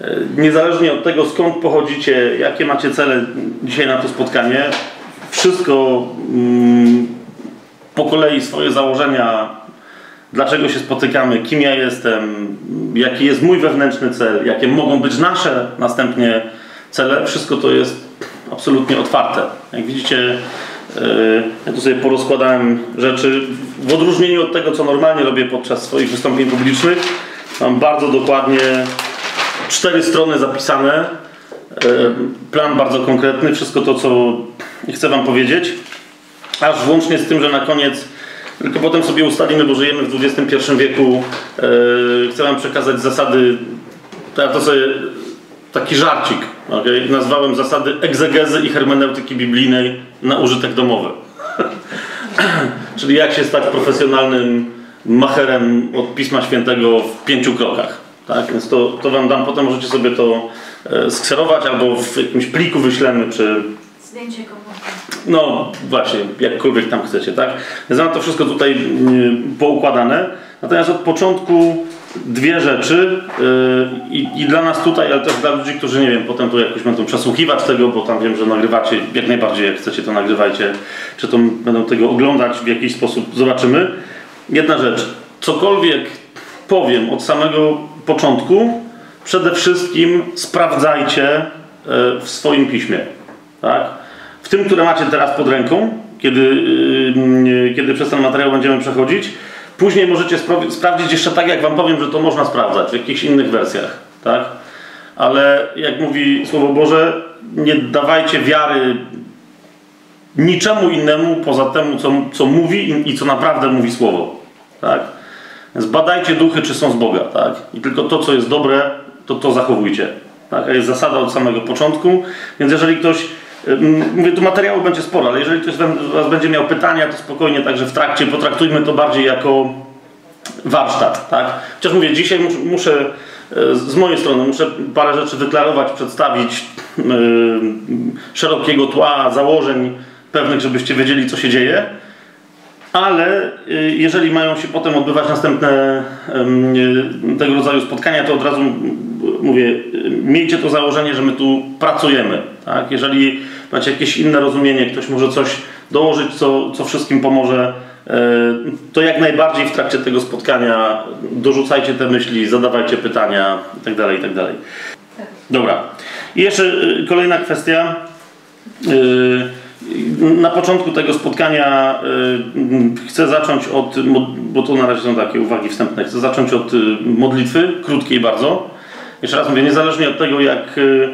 E, niezależnie od tego, skąd pochodzicie, jakie macie cele dzisiaj na to spotkanie, wszystko mm, po kolei swoje założenia, dlaczego się spotykamy, kim ja jestem, jaki jest mój wewnętrzny cel, jakie mogą być nasze następnie cele, wszystko to jest absolutnie otwarte. Jak widzicie, e, ja tu sobie porozkładałem rzeczy w odróżnieniu od tego, co normalnie robię podczas swoich wystąpień publicznych. Mam bardzo dokładnie cztery strony zapisane, e, plan bardzo konkretny, wszystko to, co chcę Wam powiedzieć, aż włącznie z tym, że na koniec, tylko potem sobie ustalimy, bo żyjemy w XXI wieku, e, chcę Wam przekazać zasady, ja to sobie taki żarcik, okay? nazwałem zasady egzegezy i hermeneutyki biblijnej na użytek domowy. Czyli jak się stać profesjonalnym macherem od Pisma Świętego w pięciu krokach. Tak? Więc to, to Wam dam, potem możecie sobie to e, skserować albo w jakimś pliku wyślemy, czy... Zdjęcie komórki. No właśnie, jakkolwiek tam chcecie, tak? Więc mam to wszystko tutaj y, poukładane. Natomiast od początku dwie rzeczy i, i dla nas tutaj, ale też dla ludzi, którzy nie wiem, potem to jakoś będą przesłuchiwać tego, bo tam wiem, że nagrywacie, jak najbardziej jak chcecie to nagrywajcie, czy to będą tego oglądać w jakiś sposób, zobaczymy. Jedna rzecz, cokolwiek powiem od samego początku, przede wszystkim sprawdzajcie e, w swoim piśmie. Tak? W tym, które macie teraz pod ręką, kiedy, yy, kiedy przez ten materiał będziemy przechodzić. Później możecie spra sprawdzić jeszcze tak, jak Wam powiem, że to można sprawdzać w jakichś innych wersjach. Tak? Ale jak mówi Słowo Boże, nie dawajcie wiary niczemu innemu poza temu, co, co mówi i, i co naprawdę mówi Słowo. Tak? Zbadajcie duchy, czy są z Boga, tak? I tylko to, co jest dobre, to to zachowujcie. Tak? jest zasada od samego początku. Więc jeżeli ktoś, mówię, tu materiału będzie sporo, ale jeżeli ktoś z Was będzie miał pytania, to spokojnie, także w trakcie potraktujmy to bardziej jako warsztat, tak? Chociaż mówię, dzisiaj muszę, e, z mojej strony muszę parę rzeczy wyklarować, przedstawić yy, szerokiego tła, założeń pewnych, żebyście wiedzieli, co się dzieje ale y, jeżeli mają się potem odbywać następne y, tego rodzaju spotkania, to od razu mówię, miejcie to założenie, że my tu pracujemy. Tak? Jeżeli macie jakieś inne rozumienie, ktoś może coś dołożyć, co, co wszystkim pomoże, y, to jak najbardziej w trakcie tego spotkania dorzucajcie te myśli, zadawajcie pytania itd. Tak itd. Tak Dobra. I jeszcze kolejna kwestia. Na początku tego spotkania y, chcę zacząć od, bo to na razie są takie uwagi wstępne, chcę zacząć od y, modlitwy, krótkiej bardzo. Jeszcze raz mówię, niezależnie od tego, jak y,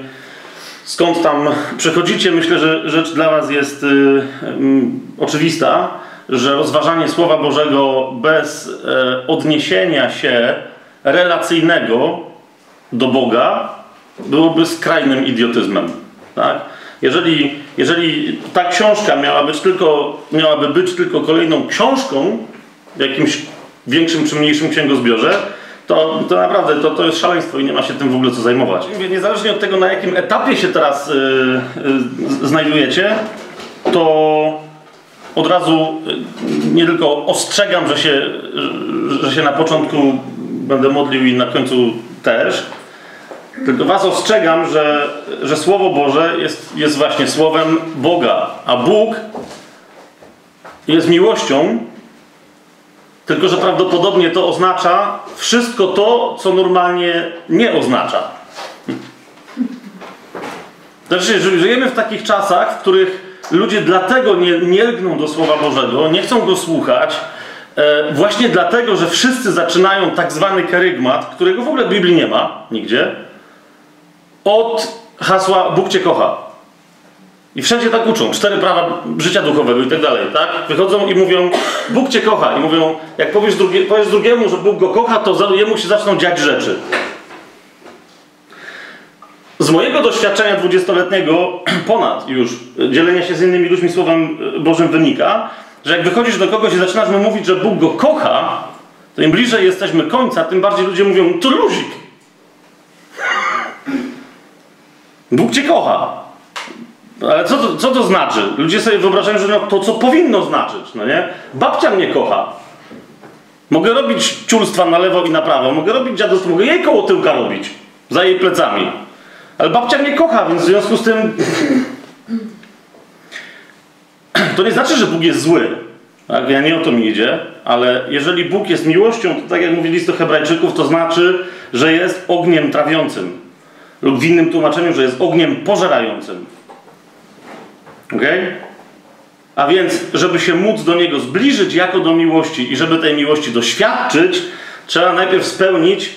skąd tam przechodzicie, myślę, że rzecz dla Was jest oczywista, że rozważanie Słowa Bożego bez odniesienia się relacyjnego do Boga byłoby skrajnym idiotyzmem. Tak? Jeżeli, jeżeli ta książka miała być tylko, miałaby być tylko kolejną książką w jakimś większym czy mniejszym księgozbiorze, to, to naprawdę to, to jest szaleństwo i nie ma się tym w ogóle co zajmować. Niezależnie od tego, na jakim etapie się teraz yy, yy, znajdujecie, to od razu yy, nie tylko ostrzegam, że się, że się na początku będę modlił i na końcu też, tylko was ostrzegam, że, że Słowo Boże jest, jest właśnie Słowem Boga, a Bóg jest miłością, tylko że prawdopodobnie to oznacza wszystko to, co normalnie nie oznacza. Znaczy, żyjemy w takich czasach, w których ludzie dlatego nie, nie lgną do Słowa Bożego, nie chcą go słuchać, e, właśnie dlatego, że wszyscy zaczynają tak zwany kerygmat, którego w ogóle w Biblii nie ma nigdzie od hasła Bóg Cię kocha. I wszędzie tak uczą. Cztery prawa życia duchowego i tak dalej, tak? Wychodzą i mówią, Bóg Cię kocha. I mówią, jak powiesz, drugie, powiesz drugiemu, że Bóg go kocha, to jemu się zaczną dziać rzeczy. Z mojego doświadczenia dwudziestoletniego, ponad już dzielenia się z innymi ludźmi Słowem Bożym wynika, że jak wychodzisz do kogoś i zaczynasz mu mówić, że Bóg go kocha, to im bliżej jesteśmy końca, tym bardziej ludzie mówią, to luzik. Bóg cię kocha. Ale co to, co to znaczy? Ludzie sobie wyobrażają, że no, to co powinno znaczyć, no nie? Babcia mnie kocha. Mogę robić ciulstwa na lewo i na prawo, mogę robić dziadostwo, mogę jej koło tyłka robić. za jej plecami. Ale babcia mnie kocha, więc w związku z tym to nie znaczy, że Bóg jest zły. Tak? Ja nie o to mi idzie, ale jeżeli Bóg jest miłością, to tak jak mówi list do Hebrajczyków, to znaczy, że jest ogniem trawiącym. Lub w innym tłumaczeniu, że jest ogniem pożerającym. Ok? A więc, żeby się móc do Niego zbliżyć jako do miłości i żeby tej miłości doświadczyć, trzeba najpierw spełnić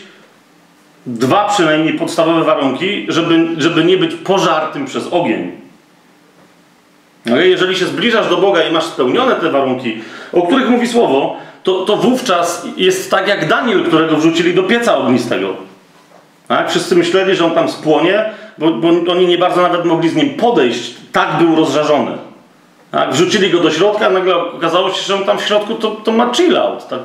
dwa przynajmniej podstawowe warunki, żeby, żeby nie być pożartym przez ogień. Okay? Jeżeli się zbliżasz do Boga i masz spełnione te warunki, o których mówi Słowo, to, to wówczas jest tak jak Daniel, którego wrzucili do pieca ognistego. Tak? Wszyscy myśleli, że on tam spłonie, bo, bo oni nie bardzo nawet mogli z nim podejść. Tak był rozżarzony. Tak? Wrzucili go do środka, a nagle okazało się, że on tam w środku to, to ma chill out. Tak?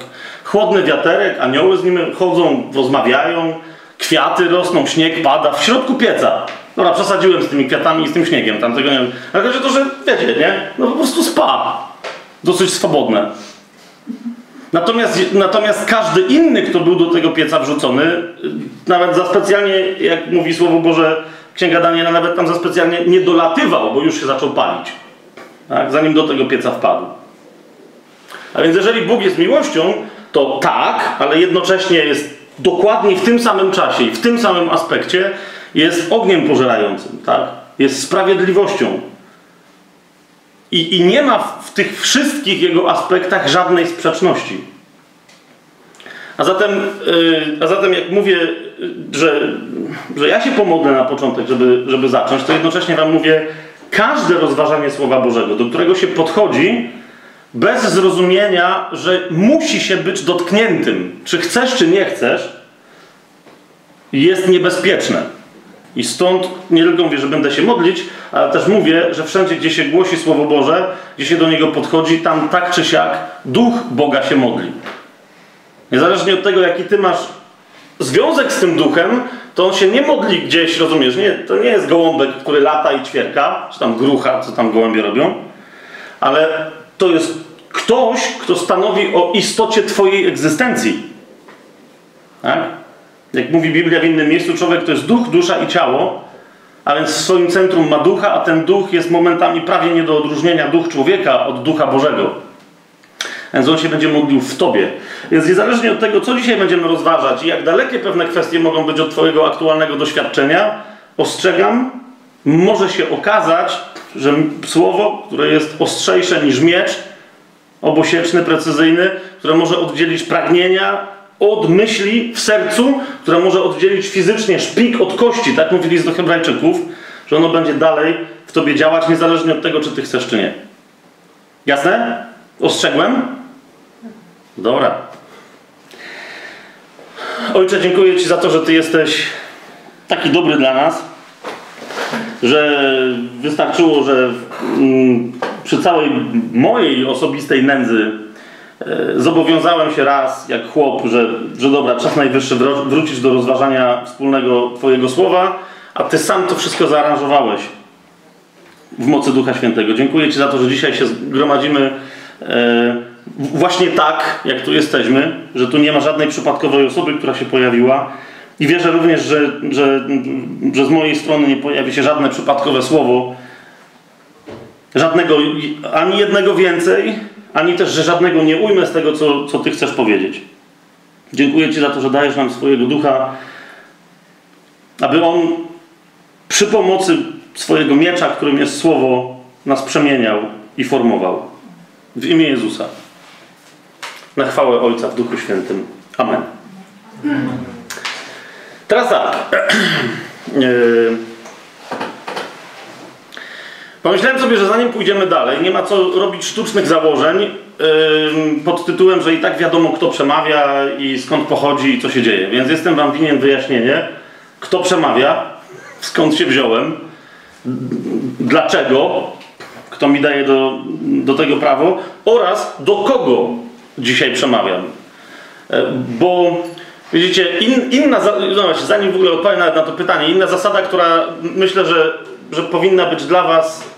Chłodny wiaterek, anioły z nim chodzą, rozmawiają, kwiaty rosną, śnieg pada w środku pieca. Dobra, przesadziłem z tymi kwiatami i z tym śniegiem, tam tego nie wiem. Ale to, że wiecie, nie? No po prostu spa. Dosyć swobodne. Natomiast, natomiast każdy inny, kto był do tego pieca wrzucony, nawet za specjalnie, jak mówi Słowo Boże, Księga Daniela, nawet tam za specjalnie nie dolatywał, bo już się zaczął palić. Tak? Zanim do tego pieca wpadł. A więc jeżeli Bóg jest miłością, to tak, ale jednocześnie jest dokładnie w tym samym czasie i w tym samym aspekcie jest ogniem pożerającym, tak? Jest sprawiedliwością. I, I nie ma w tych wszystkich jego aspektach żadnej sprzeczności. A zatem, yy, a zatem jak mówię, że, że ja się pomodlę na początek, żeby, żeby zacząć, to jednocześnie Wam mówię, każde rozważanie Słowa Bożego, do którego się podchodzi, bez zrozumienia, że musi się być dotkniętym, czy chcesz, czy nie chcesz, jest niebezpieczne. I stąd nie tylko mówię, że będę się modlić, ale też mówię, że wszędzie, gdzie się głosi Słowo Boże, gdzie się do niego podchodzi, tam tak czy siak duch Boga się modli. Niezależnie od tego, jaki ty masz związek z tym duchem, to on się nie modli gdzieś, rozumiesz? Nie, to nie jest gołąbek, który lata i ćwierka, czy tam grucha, co tam gołębie robią, ale to jest ktoś, kto stanowi o istocie Twojej egzystencji. Tak? Jak mówi Biblia w innym miejscu, człowiek to jest duch, dusza i ciało, a więc w swoim centrum ma ducha, a ten duch jest momentami prawie nie do odróżnienia duch człowieka od ducha Bożego. Więc on się będzie modlił w tobie. Więc niezależnie od tego, co dzisiaj będziemy rozważać i jak dalekie pewne kwestie mogą być od twojego aktualnego doświadczenia, ostrzegam, może się okazać, że słowo, które jest ostrzejsze niż miecz, obosieczny, precyzyjny, które może oddzielić pragnienia od myśli w sercu, która może oddzielić fizycznie szpik od kości, tak mówili z do Hebrajczyków, że ono będzie dalej w tobie działać, niezależnie od tego, czy ty chcesz, czy nie. Jasne? Ostrzegłem? Dobra. Ojcze, dziękuję Ci za to, że Ty jesteś taki dobry dla nas, że wystarczyło, że mm, przy całej mojej osobistej nędzy zobowiązałem się raz, jak chłop, że, że dobra, czas najwyższy wrócić do rozważania wspólnego Twojego słowa, a Ty sam to wszystko zaaranżowałeś w mocy Ducha Świętego. Dziękuję Ci za to, że dzisiaj się zgromadzimy e, właśnie tak, jak tu jesteśmy, że tu nie ma żadnej przypadkowej osoby, która się pojawiła. I wierzę również, że, że, że z mojej strony nie pojawi się żadne przypadkowe słowo, żadnego, ani jednego więcej, ani też, że żadnego nie ujmę z tego, co, co Ty chcesz powiedzieć. Dziękuję Ci za to, że dajesz nam swojego ducha, aby on przy pomocy swojego miecza, którym jest słowo, nas przemieniał i formował. W imię Jezusa. Na chwałę Ojca w Duchu Świętym. Amen. Teraz tak. Pomyślałem sobie, że zanim pójdziemy dalej, nie ma co robić sztucznych założeń yy, pod tytułem, że i tak wiadomo, kto przemawia i skąd pochodzi i co się dzieje. Więc jestem Wam winien wyjaśnienie, kto przemawia, skąd się wziąłem, dlaczego, kto mi daje do, do tego prawo oraz do kogo dzisiaj przemawiam. Yy, bo widzicie, in, inna, no zanim w ogóle odpowiem na to pytanie, inna zasada, która myślę, że że powinna być dla Was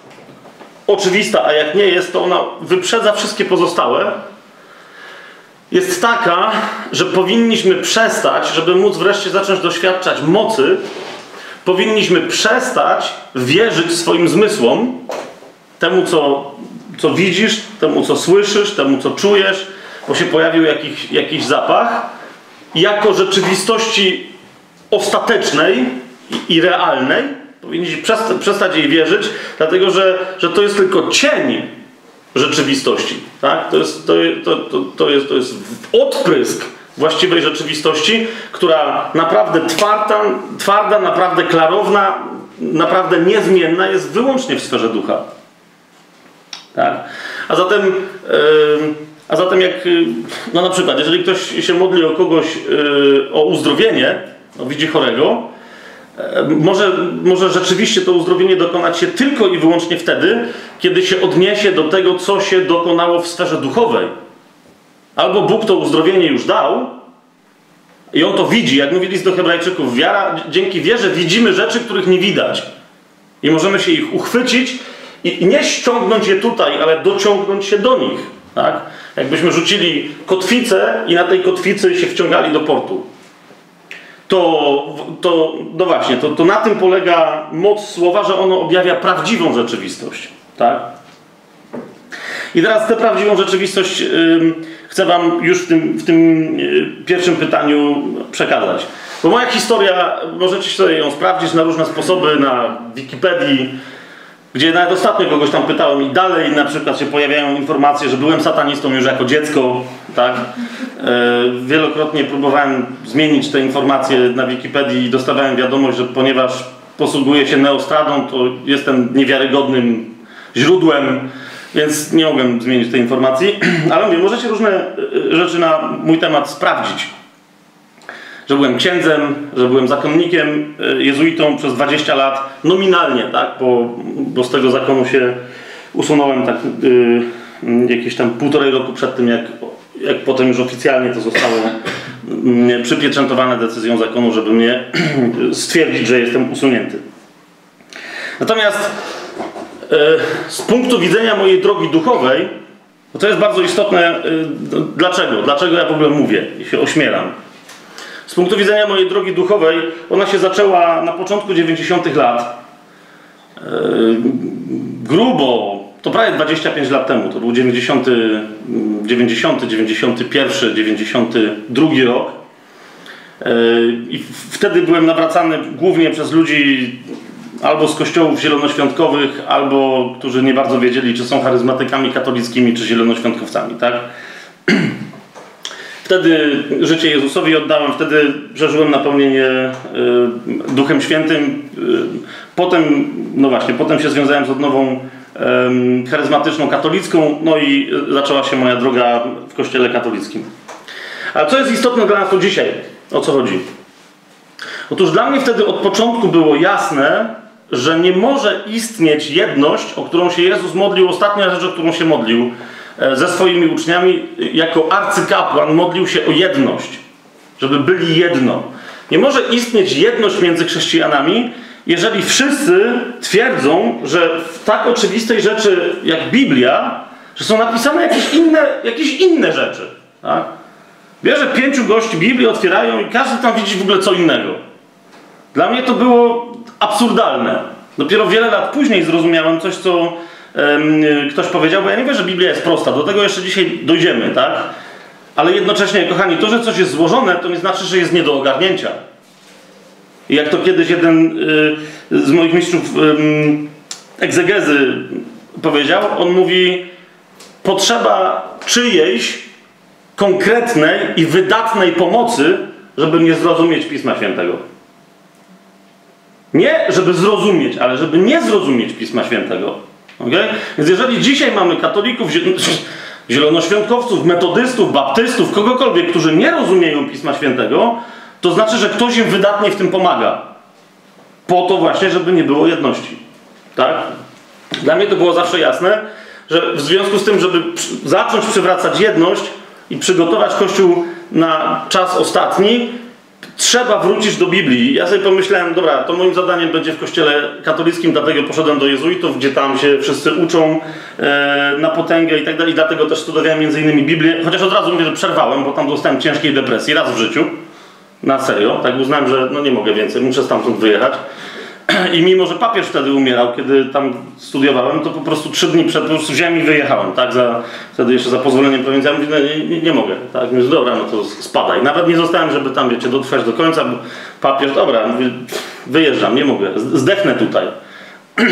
oczywista, a jak nie jest, to ona wyprzedza wszystkie pozostałe, jest taka, że powinniśmy przestać, żeby móc wreszcie zacząć doświadczać mocy, powinniśmy przestać wierzyć swoim zmysłom, temu co, co widzisz, temu co słyszysz, temu co czujesz, bo się pojawił jakiś, jakiś zapach, jako rzeczywistości ostatecznej i, i realnej, powinniśmy przestać, przestać jej wierzyć, dlatego że, że to jest tylko cień rzeczywistości. Tak? To, jest, to, to, to, jest, to jest odprysk właściwej rzeczywistości, która naprawdę twarda, twarda, naprawdę klarowna, naprawdę niezmienna jest wyłącznie w sferze ducha. Tak? A zatem, yy, a zatem jak, yy, no na przykład, jeżeli ktoś się modli o kogoś, yy, o uzdrowienie, no widzi chorego, może, może rzeczywiście to uzdrowienie dokonać się tylko i wyłącznie wtedy, kiedy się odniesie do tego, co się dokonało w sferze duchowej. Albo Bóg to uzdrowienie już dał i on to widzi, jak mówili do Hebrajczyków, wiara, dzięki wierze widzimy rzeczy, których nie widać. I możemy się ich uchwycić i nie ściągnąć je tutaj, ale dociągnąć się do nich. Tak? Jakbyśmy rzucili kotwicę i na tej kotwicy się wciągali do portu to, to no właśnie, to, to na tym polega moc słowa, że ono objawia prawdziwą rzeczywistość. Tak? I teraz tę prawdziwą rzeczywistość yy, chcę Wam już w tym, w tym yy, pierwszym pytaniu przekazać. Bo moja historia, możecie sobie ją sprawdzić na różne sposoby, na Wikipedii, gdzie nawet ostatnio kogoś tam pytałem i dalej na przykład się pojawiają informacje, że byłem satanistą już jako dziecko, tak? E, wielokrotnie próbowałem zmienić te informacje na Wikipedii i dostawałem wiadomość, że ponieważ posługuję się neostradą, to jestem niewiarygodnym źródłem, więc nie mogłem zmienić tej informacji. Ale mówię, możecie różne e, rzeczy na mój temat sprawdzić że byłem księdzem, że byłem zakonnikiem, e, jezuitą przez 20 lat, nominalnie, tak, bo, bo z tego zakonu się usunąłem tak yy, jakieś tam półtorej roku przed tym, jak, jak potem już oficjalnie to zostało yy, przypieczętowane decyzją zakonu, żeby mnie stwierdzić, że jestem usunięty. Natomiast yy, z punktu widzenia mojej drogi duchowej, to jest bardzo istotne, dlaczego? Dlaczego ja w ogóle mówię i się ośmielam? Z punktu widzenia mojej drogi duchowej, ona się zaczęła na początku 90. lat. Yy, grubo, to prawie 25 lat temu, to był 90, 90 91, 92 rok. Yy, I wtedy byłem nawracany głównie przez ludzi albo z kościołów zielonoświątkowych, albo którzy nie bardzo wiedzieli, czy są charyzmatykami katolickimi, czy zielonoświątkowcami, tak? Wtedy życie Jezusowi oddałem, wtedy przeżyłem napełnienie y, Duchem Świętym. Y, potem, no właśnie, potem się związałem z odnową charyzmatyczną katolicką, no i zaczęła się moja droga w kościele katolickim. Ale co jest istotne dla nas tu dzisiaj? O co chodzi? Otóż dla mnie wtedy od początku było jasne, że nie może istnieć jedność, o którą się Jezus modlił, ostatnia rzecz, o którą się modlił, E, ze swoimi uczniami jako arcykapłan modlił się o jedność, żeby byli jedno. Nie może istnieć jedność między chrześcijanami, jeżeli wszyscy twierdzą, że w tak oczywistej rzeczy jak Biblia, że są napisane jakieś inne, jakieś inne rzeczy. Tak? Bierze pięciu gości Biblii, otwierają i każdy tam widzi w ogóle co innego. Dla mnie to było absurdalne. Dopiero wiele lat później zrozumiałem coś, co ktoś powiedział, bo ja nie wiem, że Biblia jest prosta, do tego jeszcze dzisiaj dojdziemy, tak? Ale jednocześnie, kochani, to, że coś jest złożone, to nie znaczy, że jest nie do ogarnięcia. I jak to kiedyś jeden y, z moich mistrzów egzegezy powiedział, on mówi, potrzeba czyjejś konkretnej i wydatnej pomocy, żeby nie zrozumieć Pisma Świętego. Nie, żeby zrozumieć, ale żeby nie zrozumieć Pisma Świętego. Okay? Więc jeżeli dzisiaj mamy katolików, zielonoświątkowców, metodystów, baptystów, kogokolwiek, którzy nie rozumieją Pisma Świętego, to znaczy, że ktoś im wydatnie w tym pomaga. Po to właśnie, żeby nie było jedności. Tak? Dla mnie to było zawsze jasne, że w związku z tym, żeby zacząć przywracać jedność i przygotować Kościół na czas ostatni, trzeba wrócić do Biblii. Ja sobie pomyślałem, dobra, to moim zadaniem będzie w kościele katolickim, dlatego poszedłem do jezuitów, gdzie tam się wszyscy uczą e, na potęgę i tak dalej. Dlatego też studiowałem między innymi Biblię, chociaż od razu mówię, że przerwałem, bo tam dostałem ciężkiej depresji raz w życiu. Na serio, tak uznałem, że no nie mogę więcej, muszę stamtąd wyjechać. I mimo, że papież wtedy umierał, kiedy tam studiowałem, to po prostu trzy dni przed wziąłem i wyjechałem, tak? Za, wtedy jeszcze za pozwoleniem prowincjalnym mówię, no, nie, nie, nie, mogę, tak? Mówię, dobra, no to spadaj. Nawet nie zostałem, żeby tam, wiecie, dotrwać do końca, bo papież, dobra, mówię, wyjeżdżam, nie mogę, zdechnę tutaj.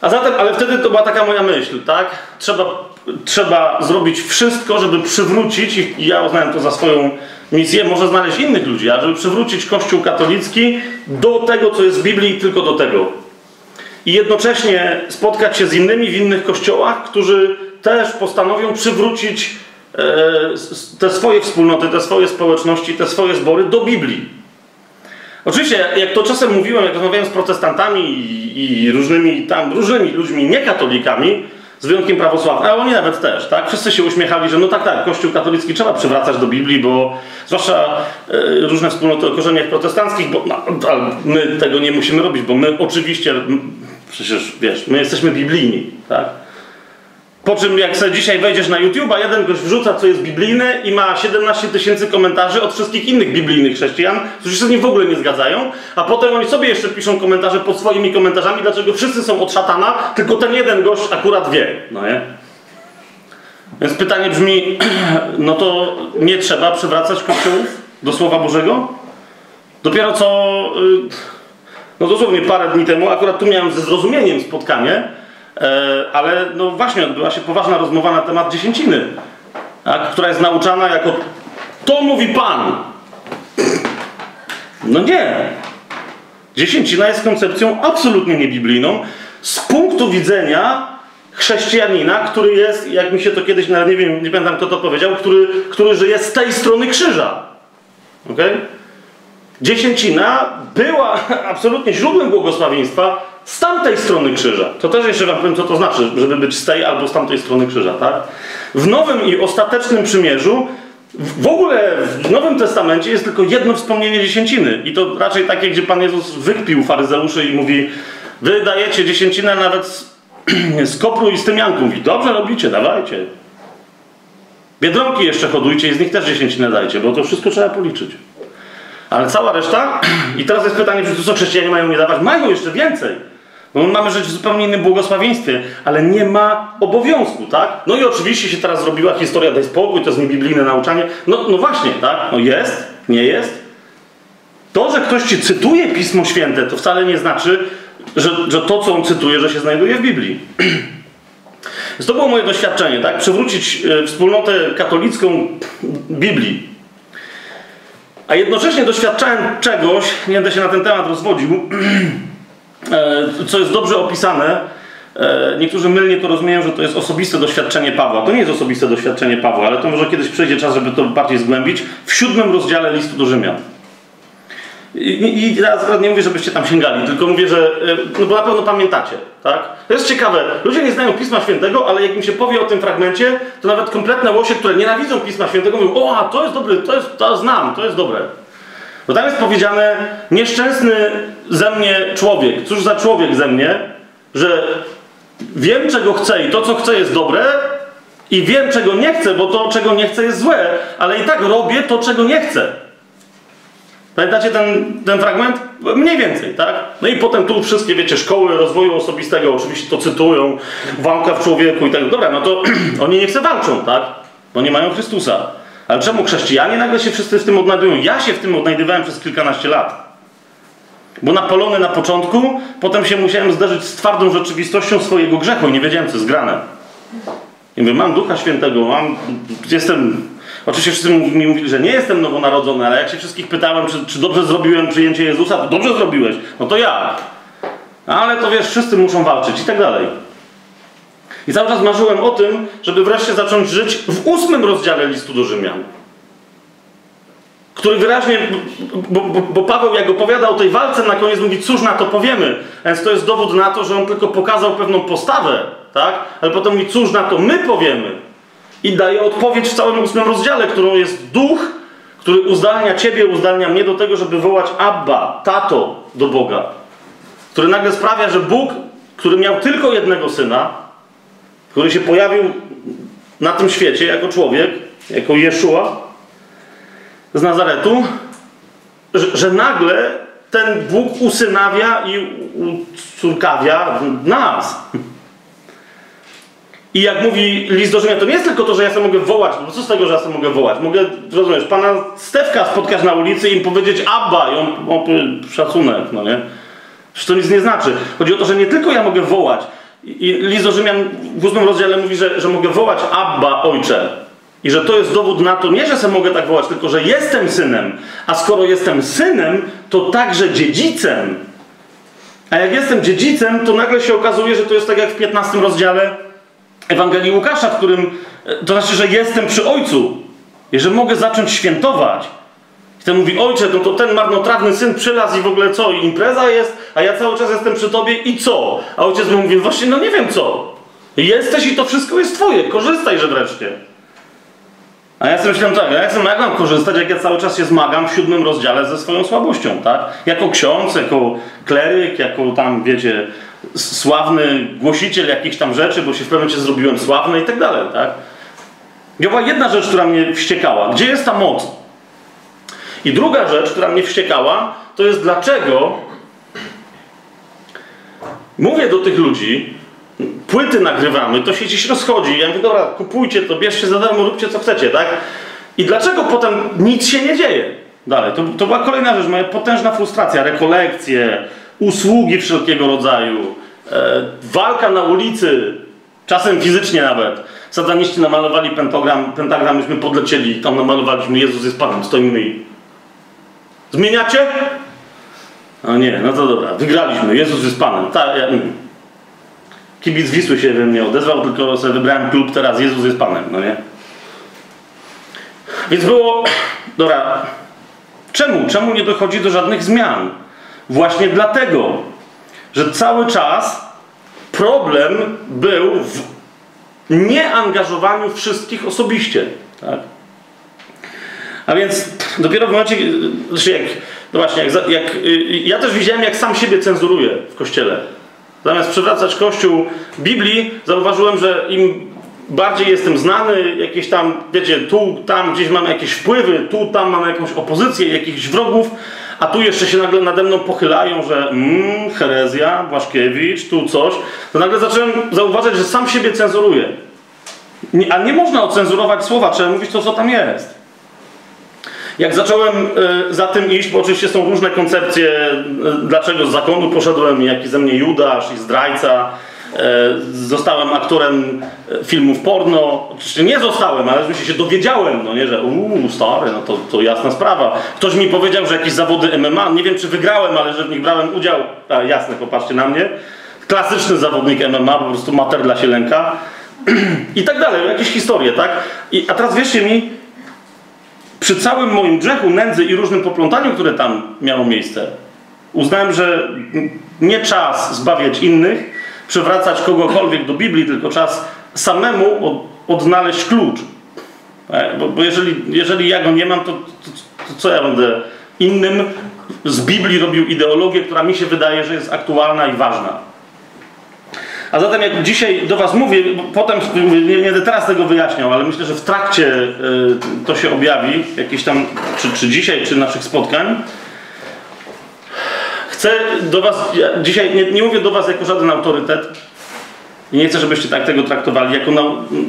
A zatem, ale wtedy to była taka moja myśl, tak? Trzeba, trzeba zrobić wszystko, żeby przywrócić, i ja uznałem to za swoją misję, może znaleźć innych ludzi, a żeby przywrócić Kościół katolicki do tego, co jest w Biblii, tylko do tego. I jednocześnie spotkać się z innymi w innych kościołach, którzy też postanowią przywrócić e, te swoje wspólnoty, te swoje społeczności, te swoje zbory do Biblii. Oczywiście, jak to czasem mówiłem, jak rozmawiałem z protestantami i, i różnymi tam, różnymi ludźmi niekatolikami, z wyjątkiem prawosławnych, ale oni nawet też, tak? Wszyscy się uśmiechali, że no tak, tak, Kościół katolicki trzeba przywracać do Biblii, bo zwłaszcza e, różne wspólnoty o korzeniach protestanckich, bo no, my tego nie musimy robić, bo my oczywiście, przecież wiesz, my jesteśmy biblijni, tak? Po czym jak sobie dzisiaj wejdziesz na YouTube, a jeden gość wrzuca, co jest biblijne i ma 17 tysięcy komentarzy od wszystkich innych biblijnych chrześcijan, którzy się z nim w ogóle nie zgadzają, a potem oni sobie jeszcze piszą komentarze pod swoimi komentarzami, dlaczego wszyscy są od szatana, tylko ten jeden gość akurat wie, no nie? Więc pytanie brzmi, no to nie trzeba przywracać kościołów do Słowa Bożego? Dopiero co, y, no dosłownie parę dni temu, akurat tu miałem ze zrozumieniem spotkanie, ale no właśnie odbyła się poważna rozmowa na temat dziesięciny, tak, która jest nauczana jako to mówi Pan. No nie. Dziesięcina jest koncepcją absolutnie niebiblijną z punktu widzenia chrześcijanina, który jest, jak mi się to kiedyś, nawet nie wiem, nie pamiętam kto to powiedział, który, który żyje z tej strony krzyża. Okay? Dziesięcina była absolutnie źródłem błogosławieństwa z tamtej strony krzyża. To też jeszcze wam powiem, co to znaczy, żeby być z tej albo z tamtej strony krzyża, tak? W Nowym i Ostatecznym Przymierzu w ogóle w Nowym Testamencie jest tylko jedno wspomnienie dziesięciny. I to raczej takie, gdzie Pan Jezus wykpił faryzeuszy i mówi wy dajecie dziesięcinę nawet z, z kopru i z tymianku. Mówi, dobrze robicie, dawajcie. Biedronki jeszcze hodujcie i z nich też dziesięcinę dajcie, bo to wszystko trzeba policzyć. Ale cała reszta, i teraz jest pytanie, czy to co chrześcijanie mają nie dawać? Mają jeszcze więcej. No mamy żyć w zupełnie innym błogosławieństwie, ale nie ma obowiązku, tak? No i oczywiście się teraz zrobiła historia, daj spokój, to jest niebiblijne nauczanie. No, no właśnie, tak? No jest, nie jest. To, że ktoś ci cytuje Pismo Święte, to wcale nie znaczy, że, że to, co on cytuje, że się znajduje w Biblii. Więc to było moje doświadczenie, tak? Przywrócić e, wspólnotę katolicką Biblii. A jednocześnie doświadczałem czegoś, nie będę się na ten temat rozwodził, co jest dobrze opisane. E, niektórzy mylnie to rozumieją, że to jest osobiste doświadczenie Pawła. To nie jest osobiste doświadczenie Pawła, ale to może kiedyś przyjdzie czas, żeby to bardziej zgłębić. W siódmym rozdziale listu do Rzymian. I, i teraz nie mówię, żebyście tam sięgali, tylko mówię, że e, no bo na pewno pamiętacie, tak? To jest ciekawe. Ludzie nie znają Pisma Świętego, ale jak im się powie o tym fragmencie, to nawet kompletne łosie, które nienawidzą Pisma Świętego, mówią: O, a to jest dobre, to jest, to znam, to jest dobre. Bo tam jest powiedziane, nieszczęsny ze mnie człowiek. Cóż za człowiek ze mnie, że wiem, czego chcę i to, co chcę, jest dobre, i wiem, czego nie chcę, bo to, czego nie chcę, jest złe, ale i tak robię to, czego nie chcę. Pamiętacie ten, ten fragment? Mniej więcej, tak? No i potem tu wszystkie, wiecie, szkoły rozwoju osobistego oczywiście to cytują, walka w człowieku i tak Dobra, no to oni nie chcą walczą, tak? Bo nie mają Chrystusa. Ale czemu chrześcijanie nagle się wszyscy w tym odnajdują? Ja się w tym odnajdywałem przez kilkanaście lat. Bo napolony na początku, potem się musiałem zderzyć z twardą rzeczywistością swojego grzechu i nie wiedziałem, co jest grane. I mówię, mam Ducha Świętego, mam, jestem... Oczywiście wszyscy mi mówili, że nie jestem nowonarodzony, ale jak się wszystkich pytałem, czy, czy dobrze zrobiłem przyjęcie Jezusa, to dobrze zrobiłeś. No to ja. Ale to wiesz, wszyscy muszą walczyć i tak dalej. I cały czas marzyłem o tym, żeby wreszcie zacząć żyć w ósmym rozdziale listu do Rzymian. Który wyraźnie, bo, bo, bo, Paweł jak opowiada o tej walce, na koniec mówi, cóż na to powiemy. Więc to jest dowód na to, że on tylko pokazał pewną postawę, tak? Ale potem mówi, cóż na to my powiemy. I daje odpowiedź w całym ósmym rozdziale, którą jest duch, który uzdalnia ciebie, uzdalnia mnie do tego, żeby wołać Abba, tato do Boga. Który nagle sprawia, że Bóg, który miał tylko jednego syna, który się pojawił na tym świecie jako człowiek, jako Jeszua z Nazaretu, że, że nagle ten Bóg usynawia i ucórkawia nas. I jak mówi list do Rzymian, to nie jest tylko to, że ja sobie mogę wołać, bo co z tego, że ja sobie mogę wołać? Mogę, rozumiesz, pana Stefka spotkać na ulicy i im powiedzieć Abba i on, on szacunek, no nie? Przecież to nic nie znaczy. Chodzi o to, że nie tylko ja mogę wołać. I Rzymian w ósmym rozdziale mówi, że, że mogę wołać Abba, ojcze. I że to jest dowód na to, nie że sobie mogę tak wołać, tylko że jestem synem. A skoro jestem synem, to także dziedzicem. A jak jestem dziedzicem, to nagle się okazuje, że to jest tak jak w 15 rozdziale Ewangelii Łukasza, w którym to znaczy, że jestem przy Ojcu i że mogę zacząć świętować. Ten mówi, ojcze, no to ten marnotrawny syn przylazł i w ogóle co? I impreza jest, a ja cały czas jestem przy tobie i co? A ojciec mu mówi, właśnie no nie wiem co. Jesteś i to wszystko jest twoje, korzystajże wreszcie. A ja sobie myślałem tak, jak, jak mam korzystać, jak ja cały czas się zmagam w siódmym rozdziale ze swoją słabością, tak? Jako ksiądz, jako kleryk, jako tam, wiecie, sławny głosiciel jakichś tam rzeczy, bo się w pewnym momencie zrobiłem sławny i tak dalej, tak? I była jedna rzecz, która mnie wściekała. Gdzie jest ta moc? I druga rzecz, która mnie wściekała, to jest dlaczego mówię do tych ludzi, płyty nagrywamy, to się gdzieś rozchodzi. Ja mówię, dobra, kupujcie to, bierzcie za darmo, róbcie co chcecie, tak? I dlaczego potem nic się nie dzieje? Dalej, to, to była kolejna rzecz, moja potężna frustracja, rekolekcje, usługi wszelkiego rodzaju, e, walka na ulicy, czasem fizycznie nawet. Sataniści namalowali pentagram, pentagram, myśmy podlecieli, tam namalowaliśmy Jezus jest Panem, stoimy i... Zmieniacie? No nie, no to dobra, wygraliśmy, Jezus jest Panem. Ta, ja, mm. Kibic Wisły się we mnie odezwał, tylko sobie wybrałem klub teraz, Jezus jest Panem, no nie? Więc było, dobra, czemu? Czemu nie dochodzi do żadnych zmian? Właśnie dlatego, że cały czas problem był w nieangażowaniu wszystkich osobiście. Tak? A więc dopiero w momencie, znaczy jak, no właśnie, jak, jak, ja też widziałem, jak sam siebie cenzuruję w kościele. Zamiast przywracać kościół Biblii, zauważyłem, że im bardziej jestem znany, jakieś tam, wiecie, tu, tam gdzieś mam jakieś wpływy, tu, tam mam jakąś opozycję, jakichś wrogów, a tu jeszcze się nagle nade mną pochylają, że mmm, herezja, Błaszkiewicz, tu coś, to nagle zacząłem zauważać, że sam siebie cenzuruję. A nie można ocenzurować słowa, trzeba mówić to, co tam jest. Jak zacząłem y, za tym iść, bo oczywiście są różne koncepcje, y, dlaczego z zakonu poszedłem, jaki ze mnie Judasz i zdrajca, E, zostałem aktorem filmów porno. Oczywiście nie zostałem, ale oczywiście się dowiedziałem, no nie, że uuu, stary, no to, to jasna sprawa. Ktoś mi powiedział, że jakieś zawody MMA, nie wiem czy wygrałem, ale że w nich brałem udział. A, jasne, popatrzcie na mnie. Klasyczny zawodnik MMA, po prostu mater dla się lęka. I tak dalej, jakieś historie, tak? I, a teraz wierzcie mi, przy całym moim grzechu, nędzy i różnym poplątaniu, które tam miało miejsce, uznałem, że nie czas zbawiać innych, przywracać kogokolwiek do Biblii, tylko czas samemu od, odnaleźć klucz. E, bo, bo, jeżeli, jeżeli ja go nie mam, to, to, to, co ja będę innym z Biblii robił ideologię, która mi się wydaje, że jest aktualna i ważna. A zatem jak dzisiaj do Was mówię, potem nie, będę teraz tego wyjaśniał, ale myślę, że w trakcie y, to się objawi, jakieś tam, czy, czy dzisiaj, czy naszych spotkań, Chcę do Was, ja dzisiaj nie, nie, mówię do Was jako żaden autorytet i nie chcę, żebyście tak tego traktowali jako,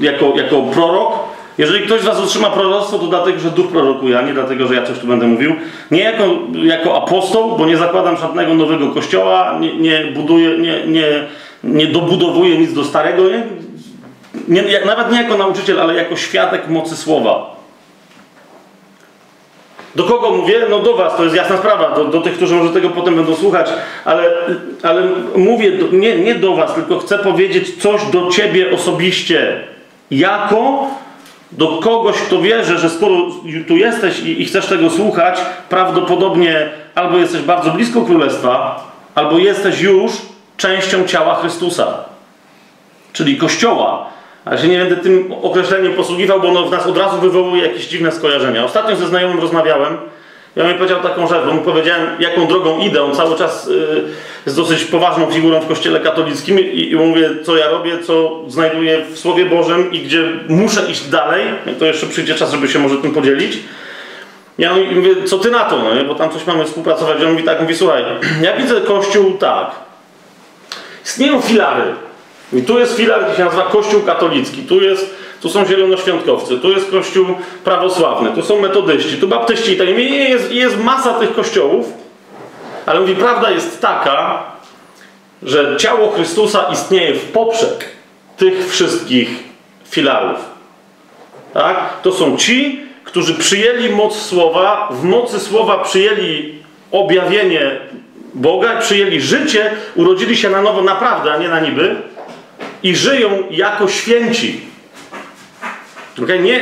jako, jako prorok. Jeżeli ktoś z Was otrzyma proroctwo, to dlatego, że duch prorokuje, a nie dlatego, że ja coś tu będę mówił. Nie jako, jako apostoł, bo nie zakładam żadnego nowego kościoła, nie, nie buduję, nie, nie, nie dobudowuję nic do starego. Nie, nie, nawet nie jako nauczyciel, ale jako świadek mocy słowa. Do kogo mówię? No do Was, to jest jasna sprawa, do, do tych, którzy może tego potem będą słuchać, ale, ale mówię do, nie, nie do Was, tylko chcę powiedzieć coś do Ciebie osobiście. Jako do kogoś, kto wierzy, że skoro tu jesteś i, i chcesz tego słuchać, prawdopodobnie albo jesteś bardzo blisko Królestwa, albo jesteś już częścią ciała Chrystusa, czyli Kościoła. Ale się nie będę tym określeniem posługiwał, bo ono w nas od razu wywołuje jakieś dziwne skojarzenia. Ostatnio ze znajomym rozmawiałem. Ja mi powiedział taką rzecz, bo mu powiedziałem, jaką drogą idę. On cały czas y, jest dosyć poważną figurą w kościele katolickim i, i mówię, co ja robię, co znajduję w Słowie Bożym i gdzie muszę iść dalej. To jeszcze przyjdzie czas, żeby się może tym podzielić. Ja mówię, co ty na to, no, bo tam coś mamy współpracować. On mówi tak, mówi, słuchaj, ja widzę Kościół tak. Istnieją filary. I tu jest filar, który się nazywa Kościół katolicki. Tu, jest, tu są zielonoświątkowcy, tu jest Kościół prawosławny, tu są metodyści, tu baptyści i tak. Jest, jest masa tych kościołów, ale mówi, prawda jest taka, że ciało Chrystusa istnieje w poprzek tych wszystkich filarów. Tak? To są ci, którzy przyjęli moc słowa, w mocy słowa przyjęli objawienie Boga, przyjęli życie, urodzili się na nowo naprawdę, a nie na niby i żyją jako święci. Okay? Nie,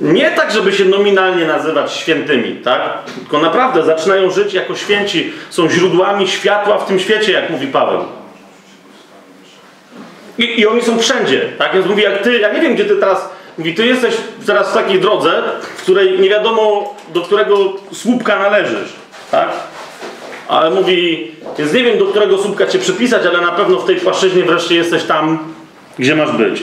nie tak, żeby się nominalnie nazywać świętymi, tak? tylko naprawdę zaczynają żyć jako święci, są źródłami światła w tym świecie, jak mówi Paweł. I, i oni są wszędzie, tak? Więc mówi, jak ty, ja nie wiem, gdzie ty teraz, mówi, ty jesteś teraz w takiej drodze, w której nie wiadomo, do którego słupka należysz, tak? Ale mówi, więc nie wiem do którego słupka cię przypisać, ale na pewno w tej płaszczyźnie wreszcie jesteś tam, gdzie masz być.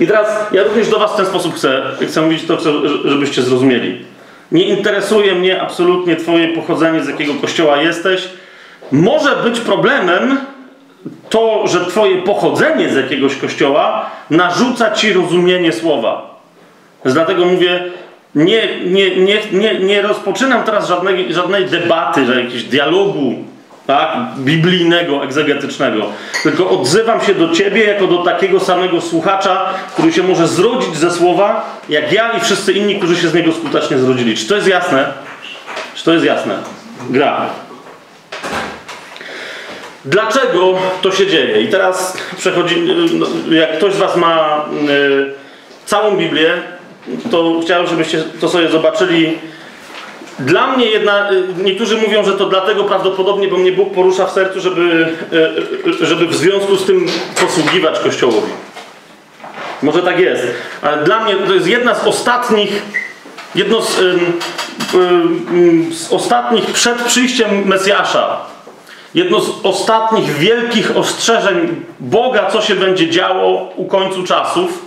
I teraz ja również do was w ten sposób chcę, chcę mówić to, żebyście zrozumieli. Nie interesuje mnie absolutnie twoje pochodzenie, z jakiego kościoła jesteś. Może być problemem to, że twoje pochodzenie z jakiegoś kościoła narzuca ci rozumienie słowa. Dlatego mówię, nie, nie, nie, nie, nie rozpoczynam teraz żadnej, żadnej debaty, że jakiegoś dialogu tak, biblijnego, egzegetycznego, tylko odzywam się do Ciebie jako do takiego samego słuchacza, który się może zrodzić ze słowa, jak ja i wszyscy inni, którzy się z niego skutecznie zrodzili. Czy to jest jasne? Czy to jest jasne? Gra. Dlaczego to się dzieje? I teraz przechodzi, no, jak ktoś z Was ma y, całą Biblię, to chciałem, żebyście to sobie zobaczyli. Dla mnie jedna, y, niektórzy mówią, że to dlatego prawdopodobnie, bo mnie Bóg porusza w sercu, żeby, y, y, żeby w związku z tym posługiwać Kościołowi. Może tak jest. Ale dla mnie to jest jedna z ostatnich, jedno z, z ostatnich przed przyjściem Mesjasza. Jedno z ostatnich wielkich ostrzeżeń Boga, co się będzie działo u końcu czasów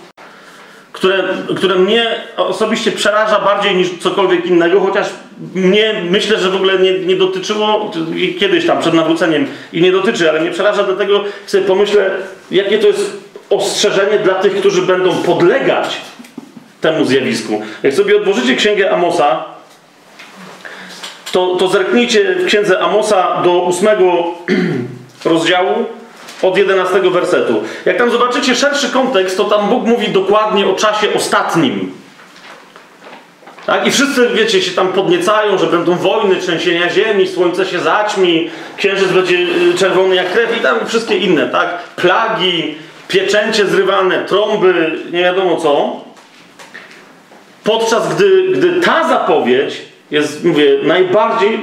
które, które mnie osobiście przeraża bardziej niż cokolwiek innego, chociaż mnie myślę, że w ogóle nie, nie dotyczyło kiedyś tam przed nawróceniem i nie dotyczy, ale mnie przeraża dlatego sobie pomyślę, jakie to jest ostrzeżenie dla tych, którzy będą podlegać temu zjawisku. Jak sobie odłożycie księgę Amosa, to, to zerknijcie w księdze Amosa do ósmego rozdziału od 11 wersetu. Jak tam zobaczycie szerszy kontekst, to tam Bóg mówi dokładnie o czasie ostatnim. Tak? I wszyscy, wiecie, się tam podniecają, że będą wojny, trzęsienia ziemi, słońce się zaćmi, księżyc będzie y, czerwony jak krew i tam wszystkie inne, tak? Plagi, pieczęcie zrywane, trąby, nie wiadomo co. Podczas gdy, gdy ta zapowiedź jest, mówię, najbardziej,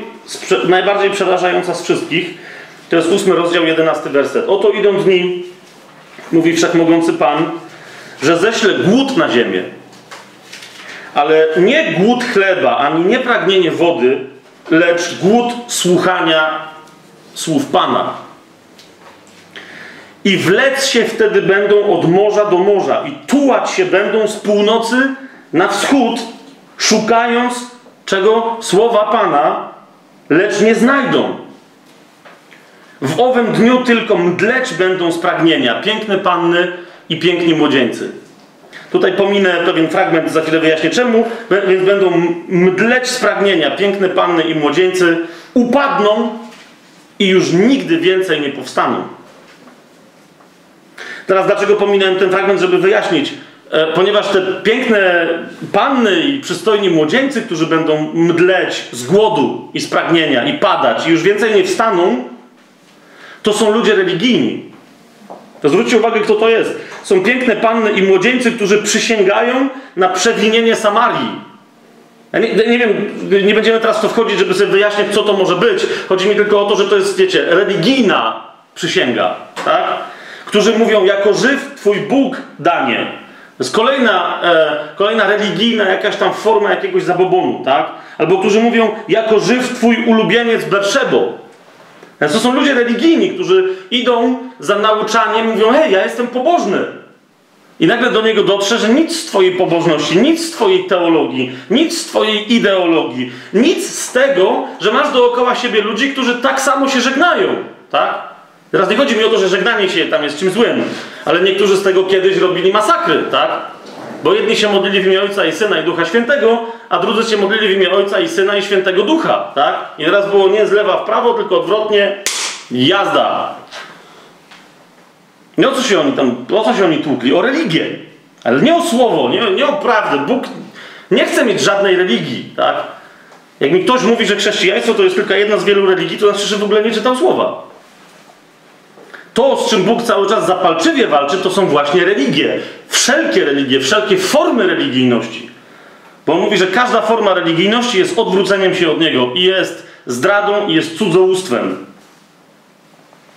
najbardziej przerażająca z wszystkich, to jest ósmy rozdział, jedenasty werset. Oto idą dni, mówi Wszechmogący Pan, że ześlę głód na ziemię. Ale nie głód chleba, ani nie pragnienie wody, lecz głód słuchania słów Pana. I wlec się wtedy będą od morza do morza i tułać się będą z północy na wschód, szukając czego? Słowa Pana, lecz nie znajdą. W owym dniu tylko mdleć będą z pragnienia piękne panny i piękni młodzieńcy. Tutaj pominę pewien fragment, za chwilę wyjaśnię czemu, więc będą mdleć z pragnienia piękne panny i młodzieńcy, upadną i już nigdy więcej nie powstaną. Teraz dlaczego pominąłem ten fragment, żeby wyjaśnić? E, ponieważ te piękne panny i przystojni młodzieńcy, którzy będą mdleć z głodu i z pragnienia i padać i już więcej nie wstaną, to są ludzie religijni. To zwróćcie uwagę, kto to jest. Są piękne panny i młodzieńcy, którzy przysięgają na przewinienie Samarii. Ja nie, nie, wiem, nie będziemy teraz w to wchodzić, żeby sobie wyjaśnić, co to może być. Chodzi mi tylko o to, że to jest, wiecie, religijna przysięga, tak? którzy mówią, jako żyw Twój Bóg danie. To jest kolejna, e, kolejna religijna jakaś tam forma jakiegoś zabobonu, tak? Albo którzy mówią, jako żyw Twój ulubieniec Berszebo. To są ludzie religijni, którzy idą za nauczaniem, mówią, hej, ja jestem pobożny. I nagle do niego dotrze, że nic z Twojej pobożności, nic z Twojej teologii, nic z Twojej ideologii, nic z tego, że masz dookoła siebie ludzi, którzy tak samo się żegnają, tak? Teraz nie chodzi mi o to, że żegnanie się tam jest czymś złym, ale niektórzy z tego kiedyś robili masakry, tak? Bo jedni się modlili w imię Ojca i Syna i Ducha Świętego, a drudzy się modlili w imię Ojca i Syna i Świętego Ducha, tak? I teraz było nie z lewa w prawo, tylko odwrotnie, jazda. Nie o co się oni tam, o co się oni tłukli? O religię. Ale nie o słowo, nie, nie o prawdę. Bóg nie chce mieć żadnej religii, tak? Jak mi ktoś mówi, że chrześcijaństwo to jest tylko jedna z wielu religii, to znaczy, że w ogóle nie czytał słowa. To, z czym Bóg cały czas zapalczywie walczy, to są właśnie religie. Wszelkie religie, wszelkie formy religijności. Bo on mówi, że każda forma religijności jest odwróceniem się od Niego i jest zdradą i jest cudzołóstwem.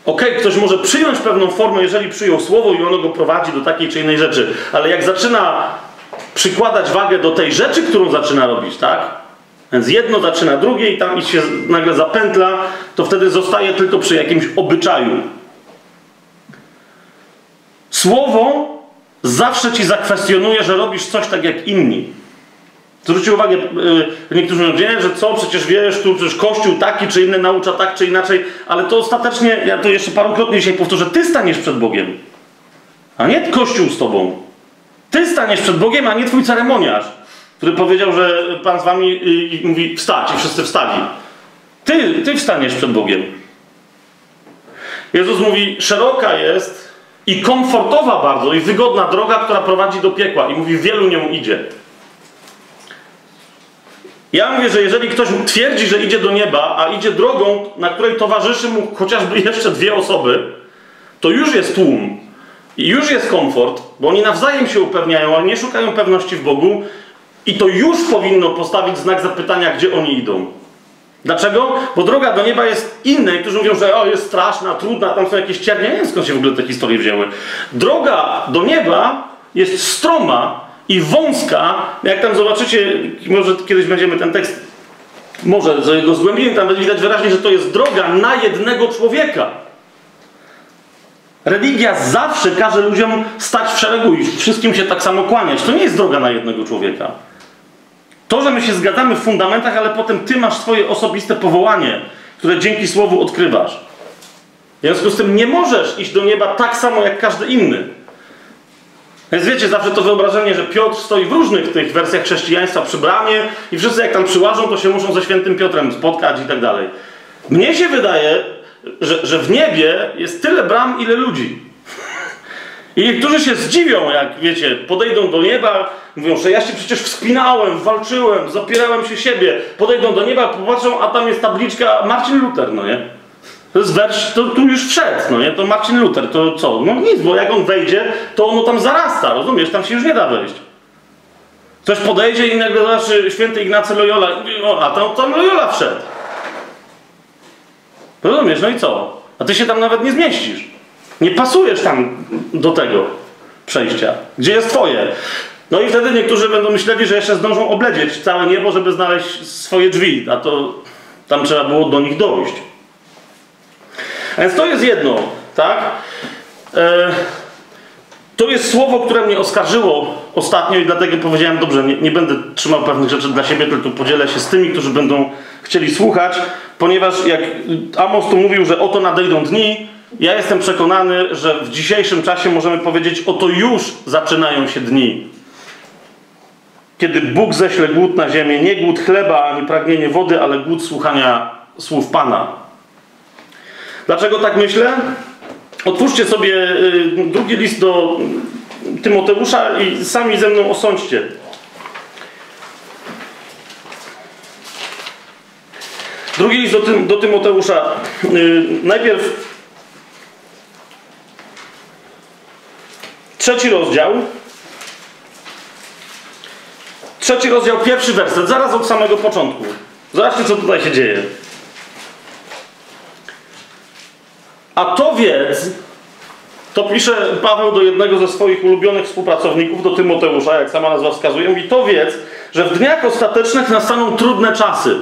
Okej, okay, ktoś może przyjąć pewną formę, jeżeli przyjął słowo i ono go prowadzi do takiej czy innej rzeczy, ale jak zaczyna przykładać wagę do tej rzeczy, którą zaczyna robić, tak? Więc jedno zaczyna drugie i tam się nagle zapętla, to wtedy zostaje tylko przy jakimś obyczaju. Słowo zawsze ci zakwestionuje, że robisz coś tak jak inni. Zwróćcie uwagę, yy, niektórzy mówią, że co, przecież wiesz, tu przecież Kościół taki czy inny naucza tak czy inaczej, ale to ostatecznie, ja to jeszcze parokrotnie dzisiaj powtórzę, ty staniesz przed Bogiem, a nie Kościół z tobą. Ty staniesz przed Bogiem, a nie twój ceremoniarz, który powiedział, że Pan z wami i mówi wstać i wszyscy wstali. Ty, ty wstaniesz przed Bogiem. Jezus mówi, szeroka jest i komfortowa bardzo i wygodna droga, która prowadzi do piekła i mówi, wielu nią idzie. Ja mówię, że jeżeli ktoś twierdzi, że idzie do nieba, a idzie drogą, na której towarzyszy mu chociażby jeszcze dwie osoby, to już jest tłum i już jest komfort, bo oni nawzajem się upewniają, ale nie szukają pewności w Bogu i to już powinno postawić znak zapytania, gdzie oni idą. Dlaczego? Bo droga do nieba jest inna. Którzy mówią, że o, jest straszna, trudna, tam są jakieś ciernie. Nie skąd się w ogóle te historie wzięły. Droga do nieba jest stroma, i wąska, jak tam zobaczycie, może kiedyś będziemy ten tekst, może z jego zgłębieniem, tam będzie widać wyraźnie, że to jest droga na jednego człowieka. Religia zawsze każe ludziom stać w szeregu i wszystkim się tak samo kłaniać. To nie jest droga na jednego człowieka. To, że my się zgadzamy w fundamentach, ale potem ty masz swoje osobiste powołanie, które dzięki słowu odkrywasz. W związku z tym nie możesz iść do nieba tak samo jak każdy inny. Więc wiecie, zawsze to wyobrażenie, że Piotr stoi w różnych tych wersjach chrześcijaństwa przy bramie i wszyscy jak tam przyłażą, to się muszą ze świętym Piotrem spotkać i tak dalej. Mnie się wydaje, że, że w niebie jest tyle bram, ile ludzi. I niektórzy się zdziwią, jak wiecie, podejdą do nieba, mówią, że ja się przecież wspinałem, walczyłem, zapierałem się siebie. Podejdą do nieba, popatrzą, a tam jest tabliczka Marcin Luther, no nie? To jest wers, to tu już wszedł, no nie? To Marcin Luther, to co? No nic, bo jak on wejdzie, to ono tam zarasta, rozumiesz? Tam się już nie da wejść. Ktoś podejdzie i nagle zobaczy święty Ignacy Loyola, o, a tam, tam Loyola wszedł. Rozumiesz? No i co? A ty się tam nawet nie zmieścisz. Nie pasujesz tam do tego przejścia. Gdzie jest twoje? No i wtedy niektórzy będą myśleli, że jeszcze zdążą obledzieć całe niebo, żeby znaleźć swoje drzwi, a to tam trzeba było do nich dojść. A więc to jest jedno, tak? E, to jest słowo, które mnie oskarżyło ostatnio i dlatego powiedziałem, dobrze, nie, nie, będę trzymał pewnych rzeczy dla siebie, tylko podzielę się z tymi, którzy będą chcieli słuchać, ponieważ jak Amos tu mówił, że oto nadejdą dni, ja jestem przekonany, że w dzisiejszym czasie możemy powiedzieć, oto już zaczynają się dni. Kiedy Bóg ześle głód na ziemię, nie głód chleba ani pragnienie wody, ale głód słuchania słów Pana. Dlaczego tak myślę? Otwórzcie sobie y, drugi list do Tymoteusza i sami ze mną osądźcie. Drugi list do, Tym, do Tymoteusza. Y, najpierw trzeci rozdział. Trzeci rozdział, pierwszy werset, zaraz od samego początku. Zobaczcie, co tutaj się dzieje. A to wiedz, to pisze Paweł do jednego ze swoich ulubionych współpracowników, do Tymoteusza, jak sama nazwa wskazuje, mówi to wiedz, że w dniach ostatecznych nastaną trudne czasy.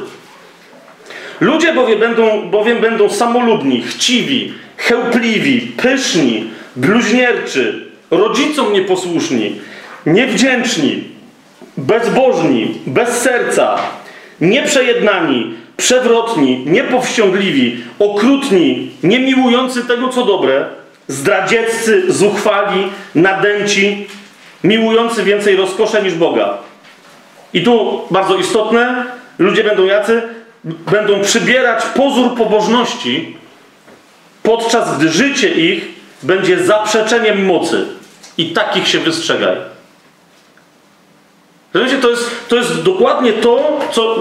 Ludzie bowiem będą, bowiem będą samolubni, chciwi, chełpliwi, pyszni, bluźnierczy, rodzicom nieposłuszni, niewdzięczni, bezbożni, bez serca, nieprzejednani, przewrotni, niepowściągliwi, okrutni, niemiłujący tego, co dobre, zdradzieccy, zuchwali, nadęci, miłujący więcej rozkosze niż Boga. I tu bardzo istotne, ludzie będą jacy? Będą przybierać pozór pobożności, podczas gdy życie ich będzie zaprzeczeniem mocy. I takich się wystrzegaj. Rozumiecie, to jest, to jest dokładnie to, co...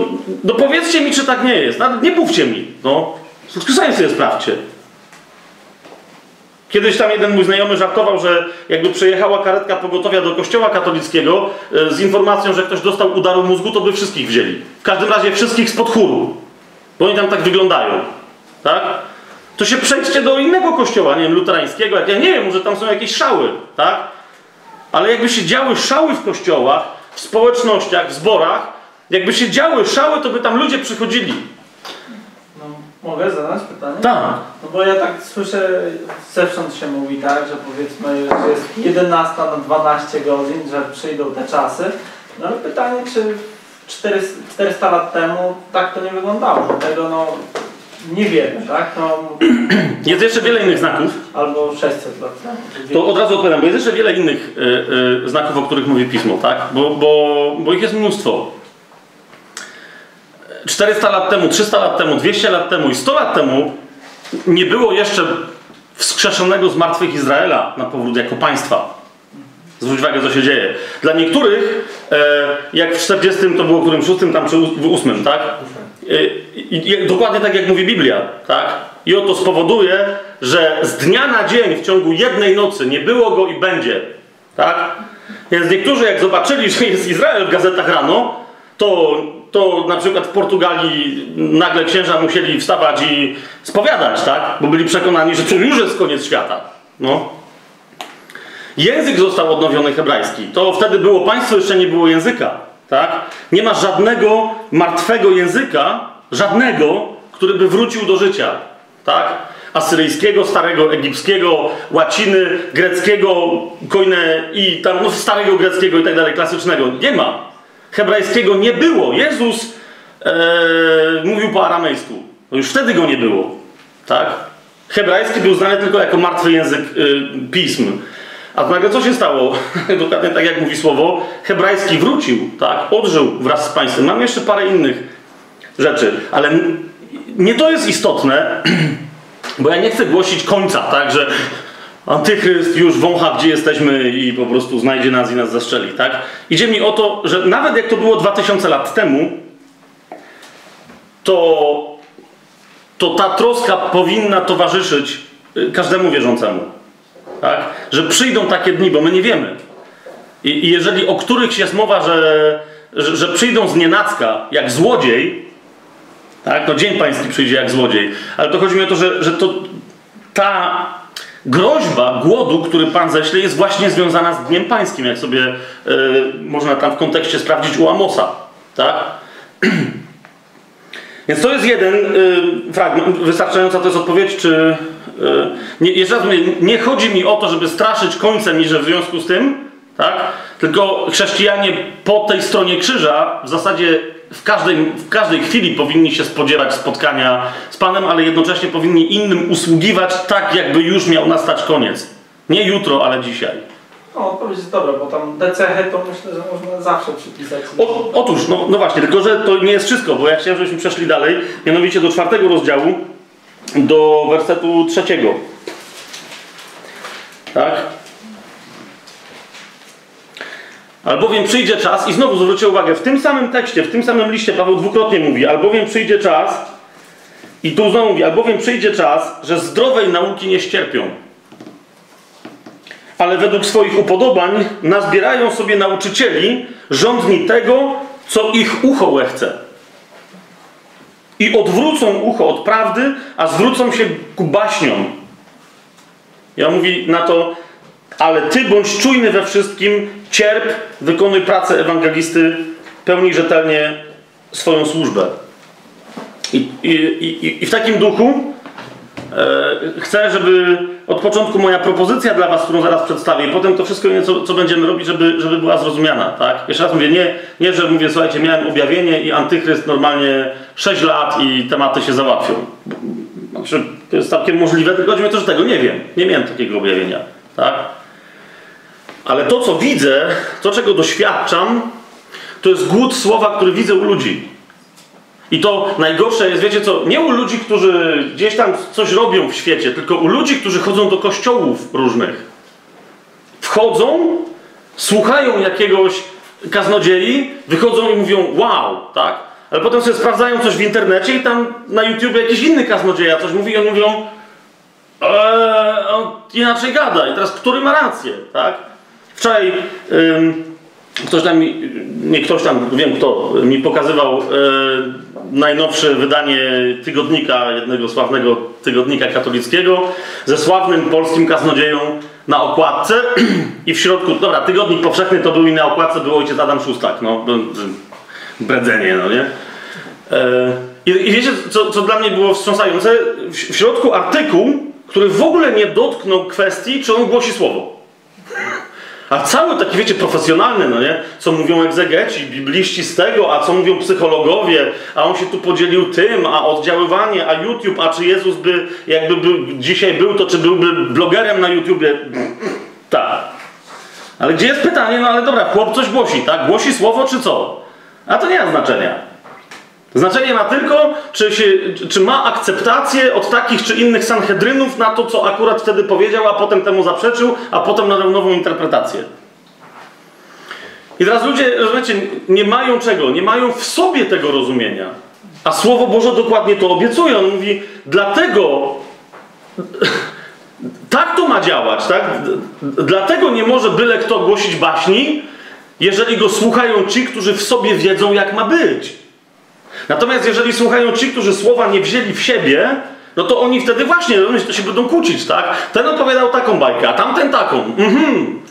No powiedzcie mi, czy tak nie jest. Nawet nie mówcie mi. No. Sobie sprawdźcie. Kiedyś tam jeden mój znajomy żartował, że jakby przejechała karetka pogotowia do kościoła katolickiego e, z informacją, że ktoś dostał udaru mózgu, to by wszystkich wzięli. W każdym razie wszystkich spod chóru. Bo oni tam tak wyglądają. Tak? To się przejdźcie do innego kościoła, nie wiem, luterańskiego. Ja nie wiem, może tam są jakieś szały. Tak? Ale jakby się działy szały w kościołach, w społecznościach, w zborach, jakby się działy szały, to by tam ludzie przychodzili. No, mogę zadać pytanie? Tak. No bo ja tak słyszę, zewsząd się mówi tak, że powiedzmy, że jest 11 na 12 godzin, że przyjdą te czasy. No ale pytanie, czy 400, 400 lat temu tak to nie wyglądało? No tego no nie wiemy, tak? No, Jest jeszcze wiele innych znaków. albo 600 lat temu. To od razu odpowiadam, bo jest jeszcze wiele innych y, y, znaków, o których mówi pismo, tak? Bo, bo, bo ich jest mnóstwo. 400 lat temu, 300 lat temu, 200 lat temu i 100 lat temu nie było jeszcze wskrzeszonego z martwych Izraela na powrót jako państwa. Zwróć uwagę, co się dzieje. Dla niektórych, e, jak w 40 to było którym 6, tam czy w 8, tak? E, i, i, dokładnie tak, jak mówi Biblia, tak? I oto spowoduje, że z dnia na dzień w ciągu jednej nocy nie było go i będzie, tak? Więc niektórzy, jak zobaczyli, że jest Izrael w gazetach rano, to, to na przykład w Portugalii nagle księża musieli wstawać i spowiadać, tak? Bo byli przekonani, że to już jest koniec świata. No. Język został odnowiony hebrajski. To wtedy było państwo, jeszcze nie było języka. Tak? Nie ma żadnego martwego języka, żadnego, który by wrócił do życia. Tak? Asyryjskiego, starego egipskiego, łaciny, greckiego, koine i tam no, starego greckiego i tak dalej, klasycznego. Nie ma. Hebrajskiego nie było. Jezus e, mówił po aramejsku. No już wtedy go nie było. Tak? Hebrajski był znany tylko jako martwy język y, pism. A nagle co się stało? Dokładnie tak jak mówi słowo, hebrajski wrócił, tak? Odżył wraz z państwem. Mam jeszcze parę innych rzeczy, ale nie to jest istotne, bo ja nie chcę głosić końca, tak, że Antychryst już wącha, gdzie jesteśmy i po prostu znajdzie nas i nas zastrzeli, tak? Idzie mi o to, że nawet jak to było 2000 lat temu, to, to ta troska powinna towarzyszyć y, każdemu wierzącemu. Tak? Że przyjdą takie dni, bo my nie wiemy. I, i jeżeli o których jest mowa, że, że, że przyjdą z nienacka, jak złodziej, tak? No dzień pański przyjdzie jak złodziej. Ale to chodzi mi o to, że, że to ta groźba głodu, który Pan ześle, jest właśnie związana z Dniem Pańskim, jak sobie y, można tam w kontekście sprawdzić u Amosa. Tak? Więc to jest jeden y, fragment. Wystarczająca to jest odpowiedź, czy. Y, nie, jeszcze raz mówię, nie chodzi mi o to, żeby straszyć końcem i że w związku z tym, tak? Tylko chrześcijanie po tej stronie krzyża w zasadzie w każdej, w każdej chwili powinni się spodziewać spotkania z Panem, ale jednocześnie powinni innym usługiwać tak, jakby już miał nastać koniec. Nie jutro, ale dzisiaj. No, odpowiedź jest dobra, bo tam cechy to myślę, że można zawsze przypisać. O, otóż, no, no właśnie, tylko że to nie jest wszystko, bo ja chciałem, żebyśmy przeszli dalej, mianowicie do czwartego rozdziału, do wersetu trzeciego. Tak? Albowiem przyjdzie czas, i znowu zwróćcie uwagę, w tym samym tekście, w tym samym liście Paweł dwukrotnie mówi, albowiem przyjdzie czas, i tu znowu mówi, albowiem przyjdzie czas, że zdrowej nauki nie ścierpią, ale według swoich upodobań nazbierają sobie nauczycieli rządni tego, co ich ucho łechce. I odwrócą ucho od prawdy, a zwrócą się ku baśniom. On mówi na to, ale ty bądź czujny we wszystkim, cierp, wykonuj pracę ewangelisty, pełnij rzetelnie swoją służbę. I, i, i, i w takim duchu e, chcę, żeby od początku moja propozycja dla Was, którą zaraz przedstawię, i potem to wszystko, co, co będziemy robić, żeby, żeby była zrozumiana. Tak? Jeszcze raz mówię, nie, nie, że mówię, słuchajcie, miałem objawienie i antychryst normalnie 6 lat i tematy się załatwią. Znaczy, to jest całkiem możliwe, tylko chodzi mi to, że tego nie wiem. Nie miałem takiego objawienia. Tak? Ale to, co widzę, to, czego doświadczam, to jest głód słowa, który widzę u ludzi. I to najgorsze jest, wiecie co, nie u ludzi, którzy gdzieś tam coś robią w świecie, tylko u ludzi, którzy chodzą do kościołów różnych. Wchodzą, słuchają jakiegoś kaznodziei, wychodzą i mówią wow, tak? Ale potem sobie sprawdzają coś w internecie i tam na YouTube jakiś inny kaznodzieja coś mówi i oni mówią eee, on inaczej gada. I teraz który ma rację, tak? Wczoraj ktoś tam, nie ktoś tam, wiem kto, mi pokazywał e, najnowsze wydanie tygodnika, jednego sławnego tygodnika katolickiego, ze sławnym polskim kaznodzieją na okładce i w środku, dobra, tygodnik powszechny to był i na okładce był ojciec Adam Szustak, no, bredzenie, no nie? E, i, I wiecie, co, co dla mnie było wstrząsające? W, w środku artykuł, który w ogóle nie dotknął kwestii, czy on głosi słowo. A cały taki, wiecie, profesjonalny, no nie? Co mówią egzegeci, bibliści z tego, a co mówią psychologowie, a on się tu podzielił tym, a oddziaływanie, a YouTube, a czy Jezus by, jakby był, dzisiaj był, to czy byłby blogerem na YouTubie? Tak. Ale gdzie jest pytanie? No ale dobra, chłop coś głosi, tak? Głosi słowo, czy co? A to nie ma znaczenia. Znaczenie ma tylko, czy, się, czy ma akceptację od takich czy innych sanhedrynów na to, co akurat wtedy powiedział, a potem temu zaprzeczył, a potem nadał nową interpretację. I teraz ludzie, rozumiecie, nie mają czego? Nie mają w sobie tego rozumienia. A Słowo Boże dokładnie to obiecuje. On mówi, dlatego tak to ma działać, tak? Dlatego nie może byle kto głosić baśni, jeżeli go słuchają ci, którzy w sobie wiedzą, jak ma być. Natomiast jeżeli słuchają ci, którzy słowa nie wzięli w siebie, no to oni wtedy właśnie to się będą kłócić, tak? Ten opowiadał taką bajkę, a tamten taką. Mhm.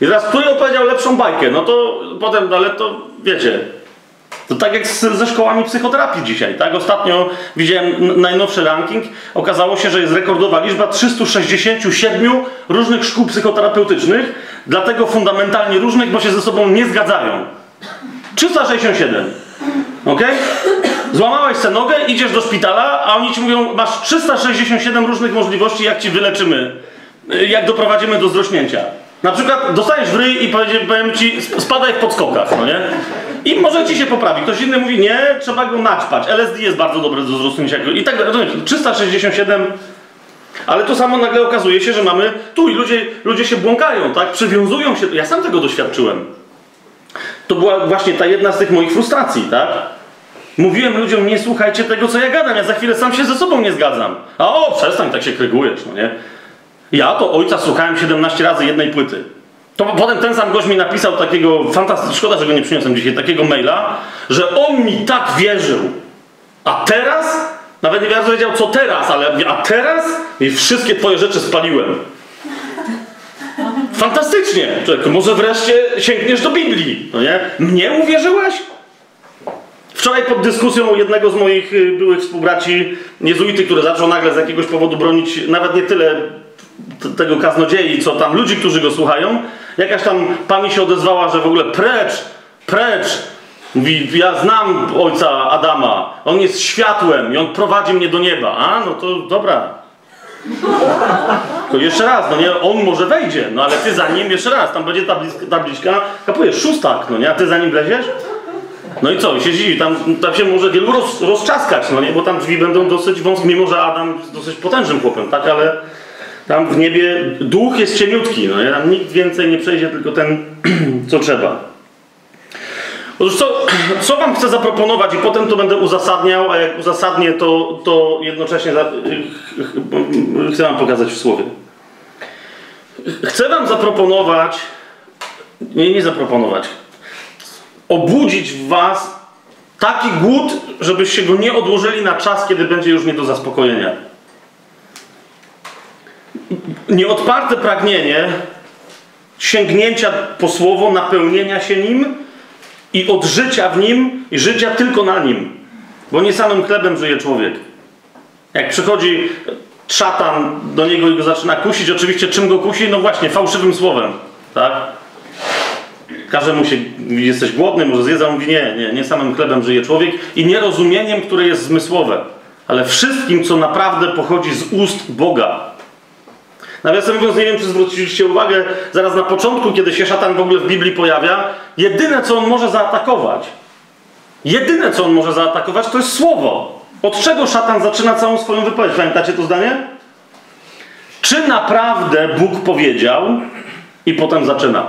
I teraz który opowiedział lepszą bajkę? No to potem, no ale to wiecie. To tak jak z, ze szkołami psychoterapii dzisiaj, tak? Ostatnio widziałem najnowszy ranking. Okazało się, że jest rekordowa liczba 367 różnych szkół psychoterapeutycznych, dlatego fundamentalnie różnych, bo się ze sobą nie zgadzają. 367. Ok? Złamałeś sobie nogę, idziesz do szpitala, a oni ci mówią, masz 367 różnych możliwości, jak ci wyleczymy, y, jak doprowadzimy do zrośnięcia. Na przykład dostajesz w ryj i powiem ci, spadaj w podskokach, no nie? I może ci się poprawi. Ktoś inny mówi, nie, trzeba go naćpać. LSD jest bardzo dobre do zrośnięcia. I tak dalej. 367 ale to samo nagle okazuje się, że mamy tu i ludzie, ludzie się błąkają, tak? Przywiązują się. Ja sam tego doświadczyłem. To była właśnie ta jedna z tych moich frustracji, tak? Mówiłem ludziom, nie słuchajcie tego, co ja gadam, ja za chwilę sam się ze sobą nie zgadzam. A o, przestań, tak się krygujesz, no nie? Ja to ojca słuchałem 17 razy jednej płyty. To potem ten sam gość mi napisał takiego, fantastycznie, szkoda, że go nie przyniosłem dzisiaj, takiego maila, że on mi tak wierzył. A teraz, nawet nie wiedział co teraz, ale a teraz i wszystkie twoje rzeczy spaliłem. Fantastycznie! Człowiek, może wreszcie sięgniesz do Biblii, no nie? Mnie uwierzyłeś? Wczoraj pod dyskusją jednego z moich y, byłych współbraci jezuity, który zaczął nagle z jakiegoś powodu bronić nawet nie tyle tego kaznodziei, co tam ludzi, którzy go słuchają, jakaś tam pani się odezwała, że w ogóle precz, precz, Mówi, ja znam ojca Adama, on jest światłem i on prowadzi mnie do nieba. A, no to dobra, to jeszcze raz, no nie, on może wejdzie, no ale ty za nim jeszcze raz, tam będzie tabliczka, tabliczka kapujesz, szóstak, no nie, a ty za nim wleziesz? No i co, się dziwi, tam, tam się może wielu roz, rozczaskać, no nie, bo tam drzwi będą dosyć wąskie, mimo że Adam jest dosyć potężnym chłopem, tak, ale tam w niebie duch jest cieniutki, no nie, tam nikt więcej nie przejdzie, tylko ten, co trzeba. Otóż co, co wam chcę zaproponować i potem to będę uzasadniał, a jak uzasadnię, to, to jednocześnie chcę wam pokazać w słowie. Chcę wam zaproponować, nie, nie zaproponować, obudzić w was taki głód, żebyście go nie odłożyli na czas, kiedy będzie już nie do zaspokojenia. nieodparte pragnienie sięgnięcia po słowo, napełnienia się nim i odżycia w nim i życia tylko na nim. Bo nie samym chlebem żyje człowiek. Jak przychodzi szatan do niego i go zaczyna kusić, oczywiście czym go kusi? No właśnie, fałszywym słowem. Tak? Każe mu się, jesteś głodny, może zjedz, a on mówi nie, nie, nie samym chlebem żyje człowiek i nierozumieniem, które jest zmysłowe, ale wszystkim, co naprawdę pochodzi z ust Boga. Nawiasem mówiąc, nie wiem, czy zwróciliście uwagę, zaraz na początku, kiedy się szatan w ogóle w Biblii pojawia, jedyne, co on może zaatakować, jedyne, co on może zaatakować, to jest słowo. Od czego szatan zaczyna całą swoją wypowiedź? Pamiętacie to zdanie? Czy naprawdę Bóg powiedział i potem zaczyna.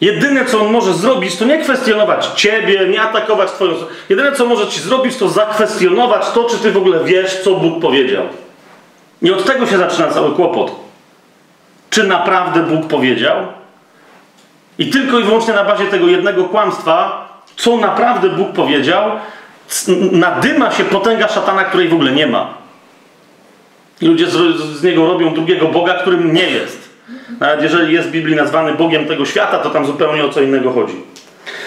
Jedyne, co on może zrobić, to nie kwestionować ciebie, nie atakować twoją... Jedyne, co może ci zrobić, to zakwestionować to, czy ty w ogóle wiesz, co Bóg powiedział. I od tego się zaczyna cały kłopot. Czy naprawdę Bóg powiedział? I tylko i wyłącznie na bazie tego jednego kłamstwa, co naprawdę Bóg powiedział, nadyma się potęga szatana, której w ogóle nie ma. I ludzie z, z niego robią drugiego Boga, którym nie jest. Nawet jeżeli jest w Biblii nazwany Bogiem tego świata, to tam zupełnie o co innego chodzi.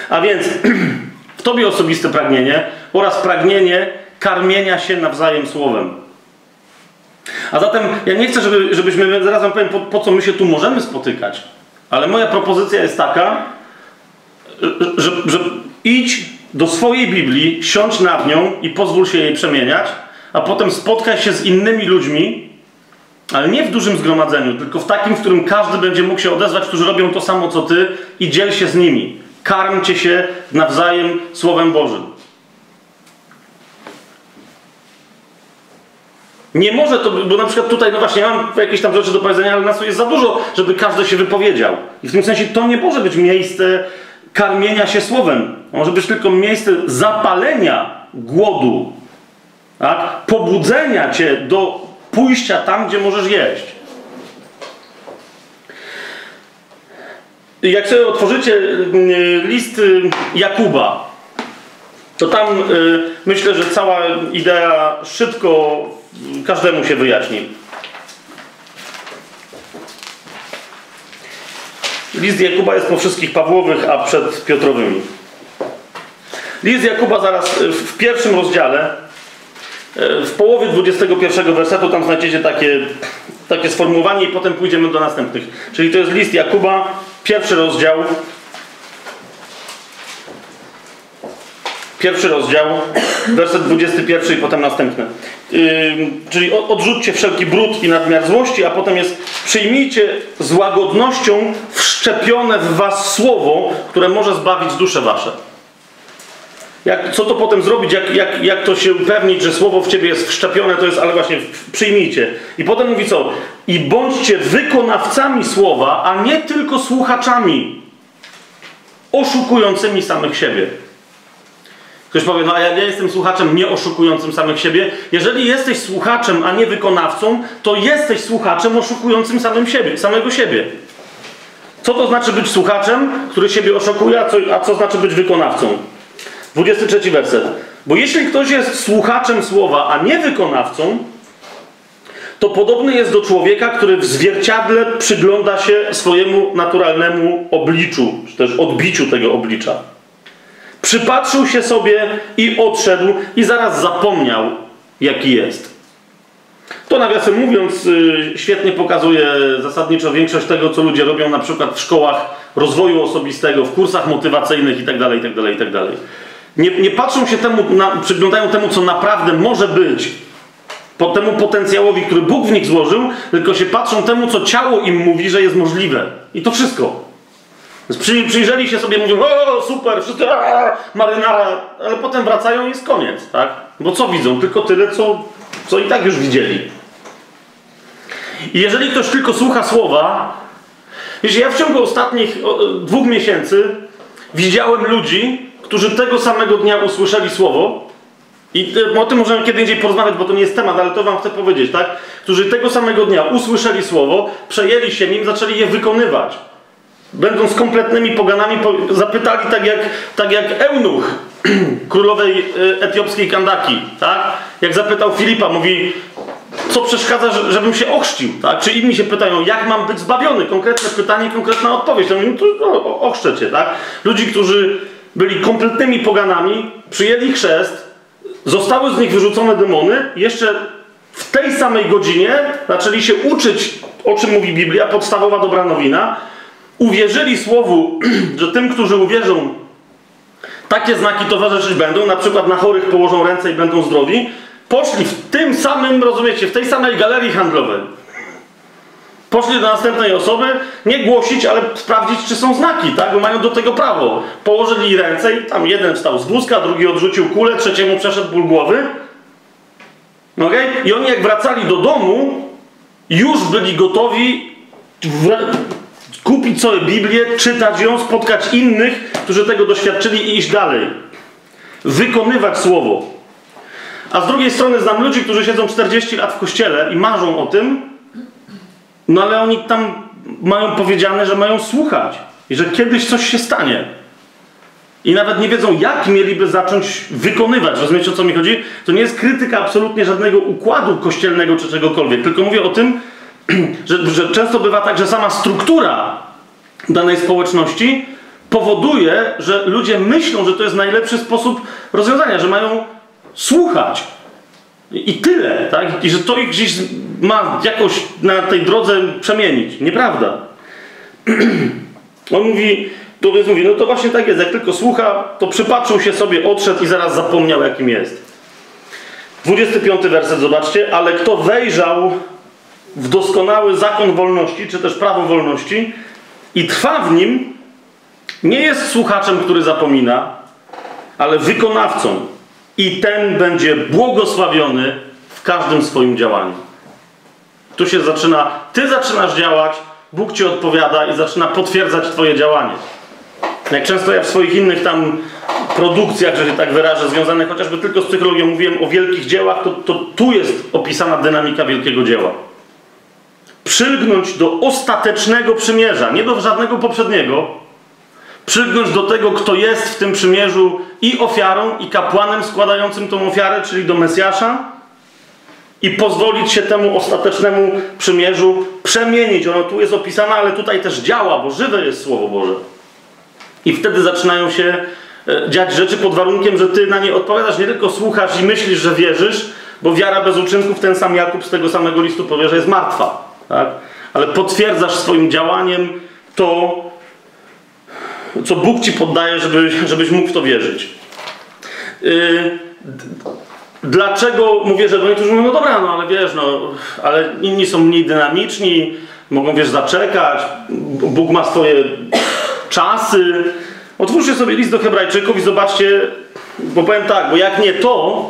A więc w Tobie osobiste pragnienie oraz pragnienie karmienia się nawzajem słowem. A zatem ja nie chcę, żeby, żebyśmy, zaraz wam powiem, po, po co my się tu możemy spotykać, ale moja propozycja jest taka, że, że idź do swojej Biblii, siądź nad nią i pozwól się jej przemieniać, a potem spotkaj się z innymi ludźmi, ale nie w dużym zgromadzeniu, tylko w takim, w którym każdy będzie mógł się odezwać, którzy robią to samo co ty i dziel się z nimi. Karmcie się nawzajem Słowem Bożym. Nie może to, bo na przykład tutaj, no właśnie, ja mam jakieś tam rzeczy do powiedzenia, ale nas jest za dużo, żeby każdy się wypowiedział. I w tym sensie to nie może być miejsce karmienia się słowem. Może być tylko miejsce zapalenia głodu, tak? pobudzenia cię do pójścia tam, gdzie możesz jeść. Jak sobie otworzycie y, list y, Jakuba, to tam y, myślę, że cała idea szybko każdemu się wyjaśni. List Jakuba jest po wszystkich Pawłowych, a przed Piotrowymi. List Jakuba zaraz w pierwszym rozdziale, w połowie 21 wersetu, tam znajdziecie takie, takie sformułowanie i potem pójdziemy do następnych. Czyli to jest list Jakuba, pierwszy rozdział. Pierwszy rozdział, werset 21 i potem następny. Yy, czyli odrzućcie wszelki brud i nadmiar złości, a potem jest przyjmijcie z łagodnością wszczepione w was słowo, które może zbawić dusze wasze. Jak, co to potem zrobić? Jak, jak, jak to się upewnić, że słowo w ciebie jest wszczepione? To jest, ale właśnie przyjmijcie. I potem mówi co? I bądźcie wykonawcami słowa, a nie tylko słuchaczami oszukującymi samych siebie. Ktoś powie, no a ja, ja jestem słuchaczem nie oszukującym samych siebie. Jeżeli jesteś słuchaczem, a nie wykonawcą, to jesteś słuchaczem oszukującym samym siebie, samego siebie. Co to znaczy być słuchaczem, który siebie oszukuje, a co, a co znaczy być wykonawcą? 23 werset. Bo jeśli ktoś jest słuchaczem słowa, a nie wykonawcą, to podobny jest do człowieka, który w zwierciadle przygląda się swojemu naturalnemu obliczu, czy też odbiciu tego oblicza. Przypatrzył się sobie i odszedł, i zaraz zapomniał, jaki jest. To nawiasem mówiąc, y, świetnie pokazuje zasadniczo większość tego, co ludzie robią na przykład w szkołach rozwoju osobistego, w kursach motywacyjnych itd. itd., itd. Nie, nie patrzą się temu, na, przyglądają temu, co naprawdę może być, po temu potencjałowi, który Bóg w nich złożył, tylko się patrzą temu, co ciało im mówi, że jest możliwe. I to wszystko. Przy, przyjrzeli się sobie, mówią, o super, wszyscy, aaa, marynara, ale potem wracają i jest koniec, tak? Bo co widzą? Tylko tyle, co, co i tak już widzieli. I jeżeli ktoś tylko słucha słowa, wiecie, ja w ciągu ostatnich dwóch miesięcy widziałem ludzi, którzy tego samego dnia usłyszeli słowo, i o tym możemy kiedy indziej porozmawiać, bo to nie jest temat, ale to wam chcę powiedzieć, tak? Którzy tego samego dnia usłyszeli słowo, przejęli się nim, zaczęli je wykonywać. Będąc kompletnymi poganami, zapytali tak jak, tak jak Eunuch królowej y, etiopskiej Kandaki, tak? Jak zapytał Filipa, mówi co przeszkadza, że- żebym się ochrzcił, tak? Czy inni się pytają, jak mam być zbawiony? Konkretne pytanie, konkretna odpowiedź. Ja mówię, no to ochrzczę cię, tak? Ludzi, którzy byli kompletnymi poganami, przyjęli chrzest, zostały z nich wyrzucone demony, jeszcze w tej samej godzinie zaczęli się uczyć, o czym mówi Biblia, podstawowa dobra nowina, uwierzyli słowu, że tym, którzy uwierzą, takie znaki towarzyszyć będą, na przykład na chorych położą ręce i będą zdrowi, poszli w tym samym, rozumiecie, w tej samej galerii handlowej. Poszli do następnej osoby, nie głosić, ale sprawdzić, czy są znaki, tak? Bo mają do tego prawo. Położyli ręce i tam jeden wstał z wózka, drugi odrzucił kulę, trzeciemu przeszedł ból głowy. Okay? I oni jak wracali do domu, już byli gotowi kupić sobie Biblię, czytać ją, spotkać innych, którzy tego doświadczyli i iść dalej. Wykonywać słowo. A z drugiej strony znam ludzi, którzy siedzą 40 lat w kościele i marzą o tym, no ale oni tam mają powiedziane, że mają słuchać i że kiedyś coś się stanie. I nawet nie wiedzą, jak mieliby zacząć wykonywać. Rozumiecie, o co mi chodzi? To nie jest krytyka absolutnie żadnego układu kościelnego czy czegokolwiek, tylko mówię o tym, że, że często bywa tak, że sama struktura danej społeczności powoduje, że ludzie myślą, że to jest najlepszy sposób rozwiązania, że mają słuchać. I tyle, tak? I że to ich gdzieś ma jakoś na tej drodze przemienić. Nieprawda. On mówi, to więc mówi, no to właśnie tak jest, jak tylko słucha, to przypatrzył się sobie, odszedł i zaraz zapomniał, jakim jest. 25 werset, zobaczcie, ale kto wejrzał w doskonały zakon wolności, czy też prawo wolności i trwa w nim, nie jest słuchaczem, który zapomina, ale wykonawcą. I ten będzie błogosławiony w każdym swoim działaniu. Tu się zaczyna, ty zaczynasz działać, Bóg ci odpowiada i zaczyna potwierdzać twoje działanie. Jak często ja w swoich innych tam produkcjach, że się tak wyrażę, związanych chociażby tylko z psychologią, mówiłem o wielkich dziełach, to, to tu jest opisana dynamika wielkiego dzieła. Przylgnąć do ostatecznego przymierza, nie do żadnego poprzedniego, przylgnąć do tego, kto jest w tym przymierzu i ofiarą, i kapłanem składającym tą ofiarę, czyli do Mesjasza, i pozwolić się temu ostatecznemu przymierzu przemienić. Ono tu jest opisane, ale tutaj też działa, bo żywe jest Słowo Boże. I wtedy zaczynają się e, dziać rzeczy pod warunkiem, że ty na nie odpowiadasz, nie tylko słuchasz i myślisz, że wierzysz, bo wiara bez uczynków, ten sam Jakub z tego samego listu powie, że jest martwa. Tak? Ale potwierdzasz swoim działaniem to, co Bóg ci poddaje, żeby, żebyś mógł w to wierzyć. Yy, dlaczego mówię, że do niektórzy mówią, no dobra, no ale wiesz, no, ale inni są mniej dynamiczni, mogą, wiesz, zaczekać, Bóg ma swoje czasy. Otwórzcie sobie list do Hebrajczyków i zobaczcie, bo powiem tak, bo jak nie to,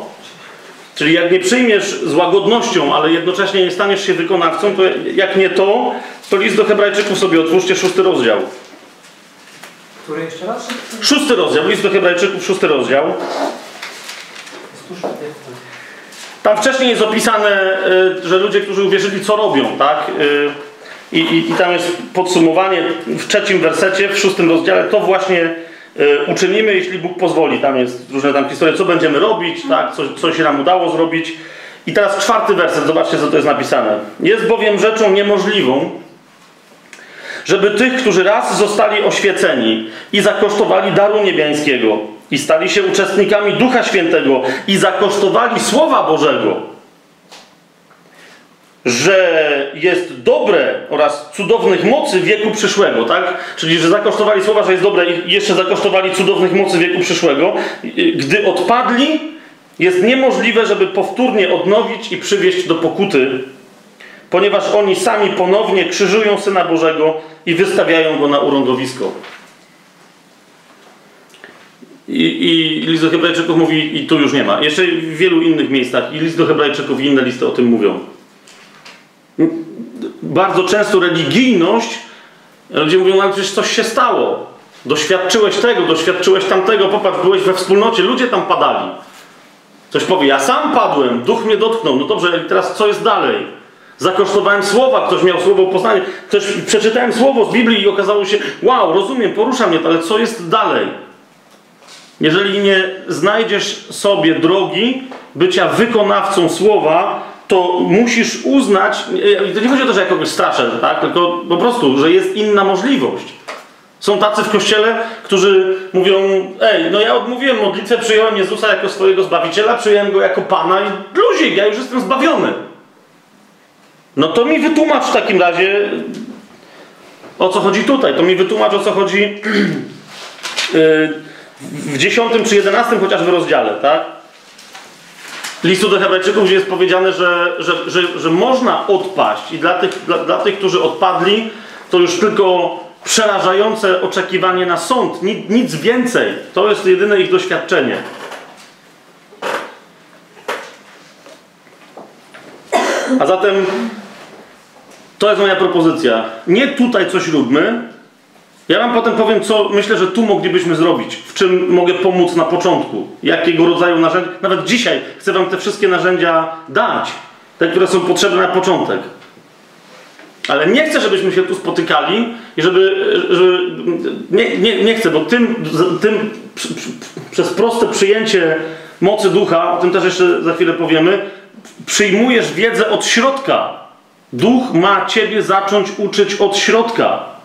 czyli jak nie przyjmiesz z łagodnością, ale jednocześnie nie staniesz się wykonawcą, to jak nie to, to list do Hebrajczyków sobie otwórzcie, szósty rozdział. Który jeszcze raz? Szósty rozdział, list do Hebrajczyków, szósty rozdział. Tam wcześniej jest opisane, y, że ludzie, którzy uwierzyli, co robią, tak? Y, I, i, I tam jest podsumowanie w trzecim wersecie, w szóstym rozdziale, to właśnie uczynimy, jeśli Bóg pozwoli. Tam jest różne tam historie, co będziemy robić, tak? Co, co się nam udało zrobić. I teraz czwarty werset, zobaczcie, co to jest napisane. Jest bowiem rzeczą niemożliwą, żeby tych, którzy raz zostali oświeceni i zakosztowali daru niebiańskiego i stali się uczestnikami Ducha Świętego i zakosztowali Słowa Bożego, że jest dobre oraz cudownych mocy wieku przyszłego, tak? Czyli, że zakosztowali słowa, że jest dobre i jeszcze zakosztowali cudownych mocy wieku przyszłego. Gdy odpadli, jest niemożliwe, żeby powtórnie odnowić i przywieść do pokuty, ponieważ oni sami ponownie krzyżują Syna Bożego i wystawiają Go na urągowisko. I, I list do Hebrajczyków mówi, i tu już nie ma. Jeszcze w wielu innych miejscach, i list do Hebrajczyków, i inne listy o tym mówią. Bardzo często religijność, ludzie mówią, ale przecież coś się stało. Doświadczyłeś tego, doświadczyłeś tamtego, popatrz, byłeś we wspólnocie, ludzie tam padali. Ktoś powie, ja sam padłem, duch mnie dotknął. No dobrze, teraz co jest dalej? Zakosztowałem słowa, ktoś miał słowo poznanie, ktoś przeczytałem słowo z Biblii i okazało się, wow, rozumiem, porusza mnie to, ale co jest dalej? Jeżeli nie znajdziesz sobie drogi bycia wykonawcą słowa, to musisz uznać, to nie chodzi o to, że ja kogoś straszę, tak? tylko po prostu, że jest inna możliwość. Są tacy w kościele, którzy mówią: Ej, no ja odmówiłem modlitwę, przyjąłem Jezusa jako swojego zbawiciela, przyjąłem go jako Pana i luzik, ja już jestem zbawiony. No to mi wytłumacz w takim razie, o co chodzi tutaj. To mi wytłumacz, o co chodzi yy, w 10 czy 11 chociażby rozdziale, tak? Listu do Hebrajczyków, gdzie jest powiedziane, że, że, że, że można odpaść i dla tych, dla, dla tych, którzy odpadli, to już tylko przerażające oczekiwanie na sąd, nic, nic więcej. To jest jedyne ich doświadczenie. A zatem to jest moja propozycja. Nie tutaj coś róbmy. Ja wam potem powiem, co myślę, że tu moglibyśmy zrobić. W czym mogę pomóc na początku. Jakiego rodzaju narzędzia. Nawet dzisiaj chcę wam te wszystkie narzędzia dać. Te, które są potrzebne na początek. Ale nie chcę, żebyśmy się tu spotykali i żeby. żeby nie, nie, nie chcę, bo tym, tym przez proste przyjęcie mocy ducha, o tym też jeszcze za chwilę powiemy, przyjmujesz wiedzę od środka. Duch ma ciebie zacząć uczyć od środka.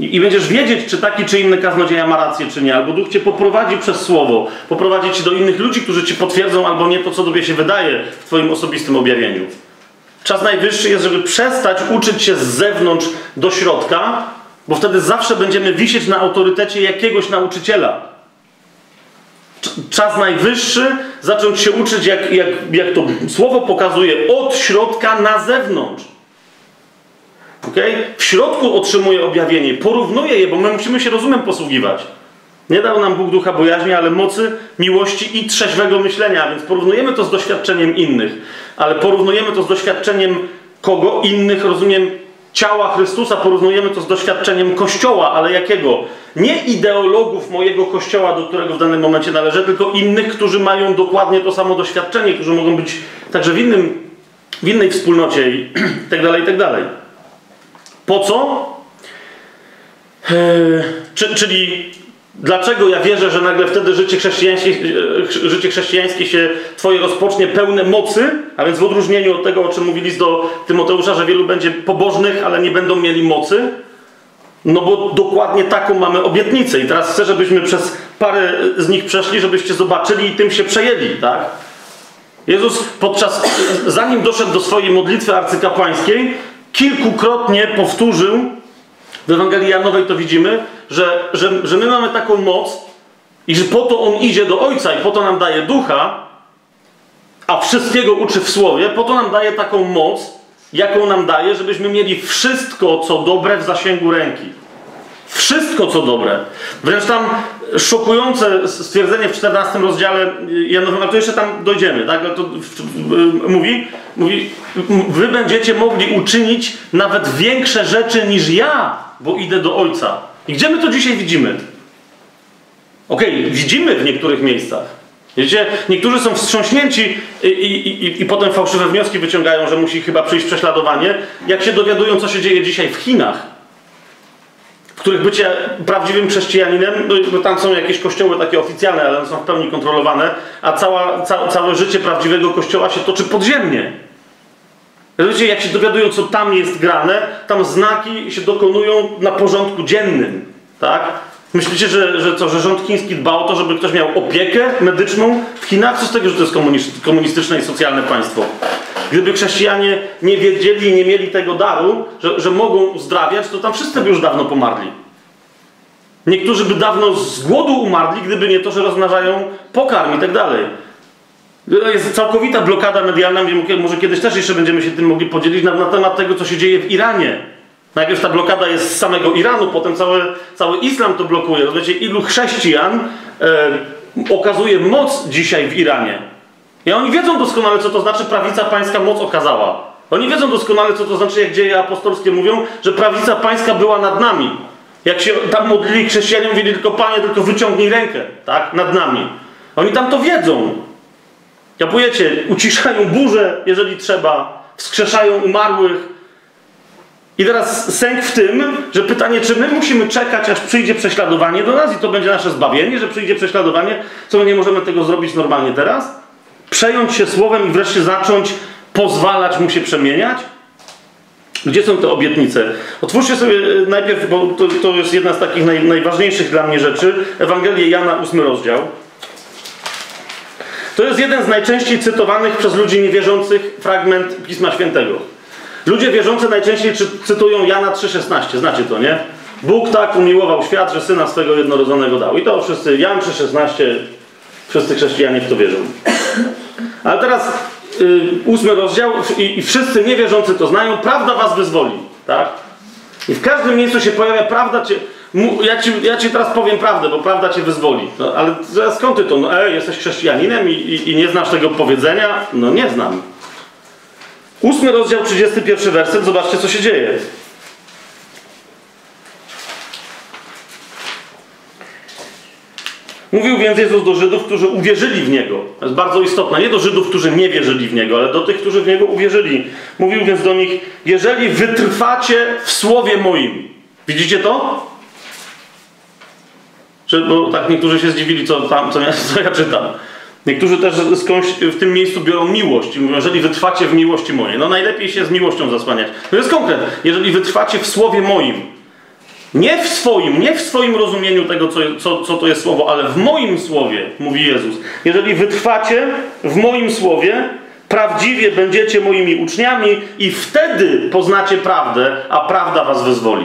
I, I, będziesz wiedzieć, czy taki czy inny kaznodzieja ma rację, czy nie. Albo duch cię poprowadzi przez słowo, poprowadzi cię do innych ludzi, którzy ci potwierdzą albo nie to, co tobie się wydaje w twoim osobistym objawieniu. Czas najwyższy jest, żeby przestać uczyć się z zewnątrz do środka, bo wtedy zawsze będziemy wisieć na autorytecie jakiegoś nauczyciela. Czas najwyższy zacząć się uczyć, jak, jak, jak to słowo pokazuje, od środka na zewnątrz. Okay? W środku otrzymuje objawienie, porównuje je, bo my musimy się rozumem posługiwać. Nie dał nam Bóg ducha bojaźni, ale mocy, miłości i trzeźwego myślenia, więc porównujemy to z doświadczeniem innych. Ale porównujemy to z doświadczeniem kogo? Innych, rozumiem, ciała Chrystusa, porównujemy to z doświadczeniem Kościoła, ale jakiego? Nie ideologów mojego Kościoła, do którego w danym momencie należę, tylko innych, którzy mają dokładnie to samo doświadczenie, którzy mogą być także w, innym, w innej wspólnocie i tak dalej, i tak dalej. Po co? Eee, czy, czyli Dlaczego ja wierzę, że nagle wtedy życie chrześcijańskie, e, życie chrześcijańskie się Twoje rozpocznie pełne mocy, a więc w odróżnieniu od tego, o czym mówili do Tymoteusza, że wielu będzie pobożnych, ale nie będą mieli mocy? No bo dokładnie taką mamy obietnicę i teraz chcę, żebyśmy przez parę z nich przeszli, żebyście zobaczyli i tym się przejęli, tak? Jezus podczas, zanim doszedł do swojej modlitwy arcykapłańskiej, kilkukrotnie powtórzył, w Ewangelii Janowej to widzimy, że, że, że my mamy taką moc i że po to On idzie do Ojca i po to nam daje ducha, a wszystkiego uczy w Słowie, po to nam daje taką moc, jaką nam daje, żebyśmy mieli wszystko, co dobre w zasięgu ręki. Wszystko, co dobre. Wręcz tam szokujące stwierdzenie w 14 rozdziale Janowym, ale to jeszcze tam dojdziemy, tak? To mówi, mówi, wy będziecie mogli uczynić nawet większe rzeczy niż ja, bo idę do Ojca. I gdzie my to dzisiaj widzimy? Okej, okay, widzimy w niektórych miejscach. Wiecie, niektórzy są wstrząśnięci i, i, i, i, potem fałszywe wnioski wyciągają, że musi chyba przyjść prześladowanie, jak się dowiadują, co się dzieje dzisiaj w Chinach, których bycie prawdziwym chrześcijaninem, no bo tam są jakieś kościoły takie oficjalne, ale one są w pełni kontrolowane, a cała, ca, całe życie prawdziwego kościoła się toczy podziemnie. Wiecie, jak się dowiadują, co tam jest grane, tam znaki się dokonują na porządku dziennym. Tak? Myślicie, że, że, co, że rząd chiński dba o to, żeby ktoś miał opiekę medyczną w Chinach? Co z tego, że to jest komunistyczne i socjalne państwo? Gdyby chrześcijanie nie wiedzieli i nie mieli tego daru, że, że mogą uzdrawiać, to tam wszyscy by już dawno pomarli. Niektórzy by dawno z głodu umarli, gdyby nie to, że rozmnażają pokarm i tak dalej. Jest całkowita blokada medialna, może kiedyś też jeszcze będziemy się tym mogli podzielić na, na temat tego, co się dzieje w Iranie. Najpierw ta blokada jest z samego Iranu, potem cały, cały islam to blokuje. Rozumiecie, ilu chrześcijan e, okazuje moc dzisiaj w Iranie. I oni wiedzą doskonale, co to znaczy prawica pańska moc okazała. Oni wiedzą doskonale, co to znaczy, jak dzieje apostolskie mówią, że prawica pańska była nad nami. Jak się tam modlili chrześcijanie, mówili tylko Panie, tylko wyciągnij rękę, tak, nad nami. Oni tam to wiedzą. Kapujecie, uciszają burze, jeżeli trzeba, wskrzeszają umarłych. I teraz sęk w tym, że pytanie, czy my musimy czekać, aż przyjdzie prześladowanie do nas i to będzie nasze zbawienie, że przyjdzie prześladowanie, co my nie możemy tego zrobić normalnie teraz? Przejąć się słowem i wreszcie zacząć pozwalać mu się przemieniać? Gdzie są te obietnice? Otwórzcie sobie e, najpierw, bo to, to jest jedna z takich naj, najważniejszych dla mnie rzeczy, Ewangelię Jana, ósmy rozdział. To jest jeden z najczęściej cytowanych przez ludzi niewierzących fragment Pisma Świętego. Ludzie wierzący najczęściej cytują Jana 3,16. Znacie to, nie? Bóg tak umiłował świat, że syna swego jednorodzonego dał. I to wszyscy, Jan 3,16, wszyscy chrześcijanie w to wierzą. Ale teraz yy, ósmy rozdział i, i wszyscy niewierzący to znają. Prawda was wyzwoli, tak? I w każdym miejscu się pojawia prawda cię... Ja ci, ja ci teraz powiem prawdę, bo prawda cię wyzwoli. No, ale skąd ty to? No, ej, jesteś chrześcijaninem i, i, i nie znasz tego powiedzenia? No nie znam. Ósmy rozdział, 31 werset, zobaczcie co się dzieje. Mówił więc Jezus do Żydów, którzy uwierzyli w Niego. To jest bardzo istotne. Nie do Żydów, którzy nie wierzyli w Niego, ale do tych, którzy w Niego uwierzyli. Mówił więc do nich, jeżeli wytrwacie w Słowie moim. Widzicie to? Że, bo tak niektórzy się zdziwili, co, tam, co, ja, co ja czytam. Niektórzy też skądś w tym miejscu biorą miłość i mówią, jeżeli wytrwacie w miłości mojej. No najlepiej się z miłością zasłaniać. To jest konkret. Jeżeli wytrwacie w Słowie moim. Nie w swoim, nie w swoim rozumieniu tego, co, co, co to jest słowo, ale w moim słowie, mówi Jezus. Jeżeli wytrwacie w moim słowie, prawdziwie będziecie moimi uczniami i wtedy poznacie prawdę, a prawda was wyzwoli.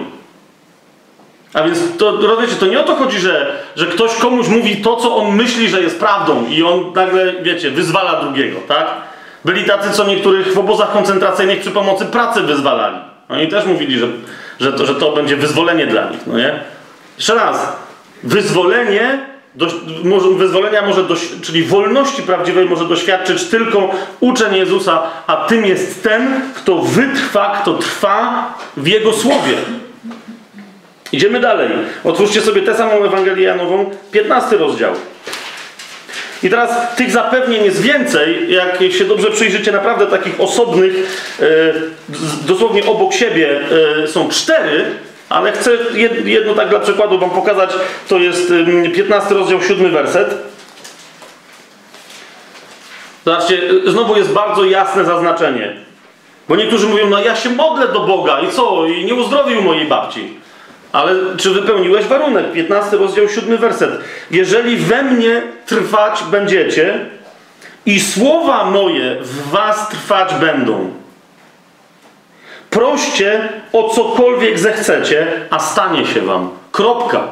A więc to, rozumiecie, to nie o to chodzi, że, że ktoś komuś mówi to, co on myśli, że jest prawdą i on nagle, wiecie, wyzwala drugiego, tak? Byli tacy, co niektórych w obozach koncentracyjnych przy pomocy pracy wyzwalali. Oni też mówili, że, że, to, że to będzie wyzwolenie dla nich, no nie? Jeszcze raz, wyzwolenie, do, może, wyzwolenia może, czyli wolności prawdziwej może doświadczyć tylko uczeń Jezusa, a tym jest ten, kto wytrwa, kto trwa w Jego Słowie. Idziemy dalej. Otwórzcie sobie tę samą Ewangelię Janową, 15 rozdział. I teraz tych zapewnień jest więcej, jak się dobrze przyjrzycie, naprawdę takich osobnych, e, dosłownie obok siebie e, są cztery, ale chcę jedno tak dla przykładu wam pokazać, to jest 15 rozdział, 7 werset. Zobaczcie, znowu jest bardzo jasne zaznaczenie. Bo niektórzy mówią, no ja się modlę do Boga i co? I nie uzdrowił mojej babci. Ale czy wypełniłeś warunek? 15 rozdział 7 werset. Jeżeli we mnie trwać będziecie i słowa moje w was trwać będą. Proście o cokolwiek zechcecie, a stanie się wam. Kropka.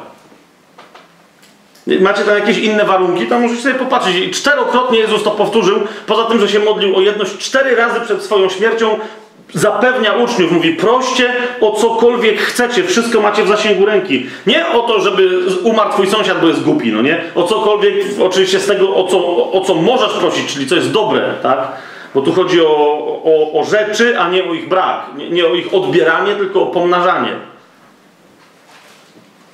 Macie tam jakieś inne warunki, to możecie sobie popatrzeć. Czterokrotnie Jezus to powtórzył, poza tym, że się modlił o jedność cztery razy przed swoją śmiercią, zapewnia uczniów, mówi proście o cokolwiek chcecie, wszystko macie w zasięgu ręki. Nie o to, żeby umarł twój sąsiad, bo jest głupi, no nie? O cokolwiek, oczywiście z tego, o co, o, o co możesz prosić, czyli co jest dobre, tak? Bo tu chodzi o, o, o rzeczy, a nie o ich brak. Nie, nie o ich odbieranie, tylko o pomnażanie.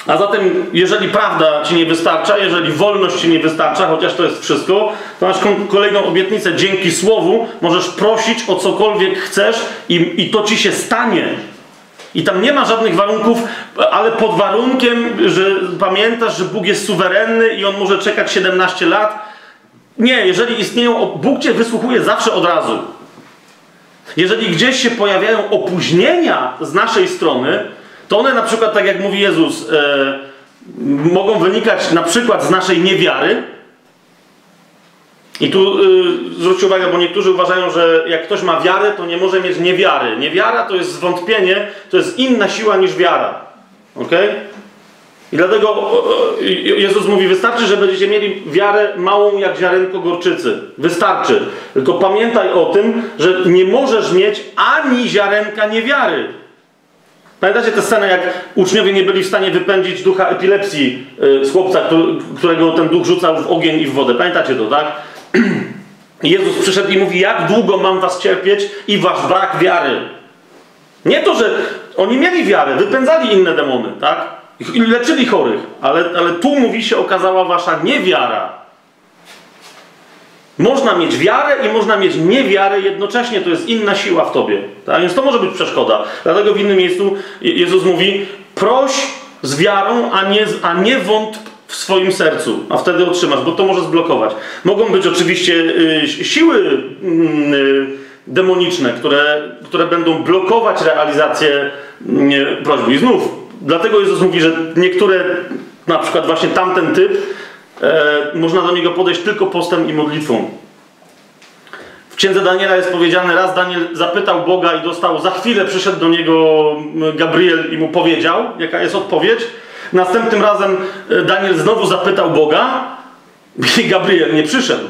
A zatem, jeżeli prawda ci nie wystarcza, jeżeli wolność ci nie wystarcza, chociaż to jest wszystko, to masz kolejną obietnicę. Dzięki słowu możesz prosić o cokolwiek chcesz i, i to ci się stanie. I tam nie ma żadnych warunków, ale pod warunkiem, że pamiętasz, że Bóg jest suwerenny i on może czekać 17 lat. Nie, jeżeli istnieją, Bóg cię wysłuchuje zawsze od razu. Jeżeli gdzieś się pojawiają opóźnienia z naszej strony, to one na przykład, tak jak mówi Jezus, e, mogą wynikać na przykład z naszej niewiary. I tu y, zwróćcie uwagę, bo niektórzy uważają, że jak ktoś ma wiarę, to nie może mieć niewiary. Niewiara to jest zwątpienie, to jest inna siła niż wiara. Ok? I dlatego Jezus mówi, wystarczy, że będziecie mieli wiarę małą jak ziarenko gorczycy. Wystarczy. Tylko pamiętaj o tym, że nie możesz mieć ani ziarenka niewiary. Pamiętacie tę scenę, jak uczniowie nie byli w stanie wypędzić ducha epilepsji yy, z chłopca, którego ten duch rzucał w ogień i w wodę. Pamiętacie to, tak? Jezus przyszedł i mówi, jak długo mam was cierpieć i wasz brak wiary. Nie to, że oni mieli wiarę, wypędzali inne demony, tak? I leczyli chorych, ale, ale tu mówi się okazała wasza niewiara. Można mieć wiarę i można mieć niewiarę jednocześnie, to jest inna siła w tobie. Tak? Więc to może być przeszkoda. Dlatego w innym miejscu Jezus mówi: proś z wiarą, a nie, a nie, wątp, w swoim sercu, a wtedy otrzymasz, bo to może zblokować. Mogą być oczywiście y, siły y, demoniczne, które, które będą blokować realizację y, prośby. I znów, dlatego Jezus mówi, że niektóre, na przykład właśnie tamten typ, można do niego podejść tylko postem i modlitwą. W księdze Daniela jest powiedziane, raz Daniel zapytał Boga i dostał, za chwilę przyszedł do niego Gabriel i mu powiedział, jaka jest odpowiedź. Następnym razem e, Daniel znowu zapytał Boga i Gabriel nie przyszedł.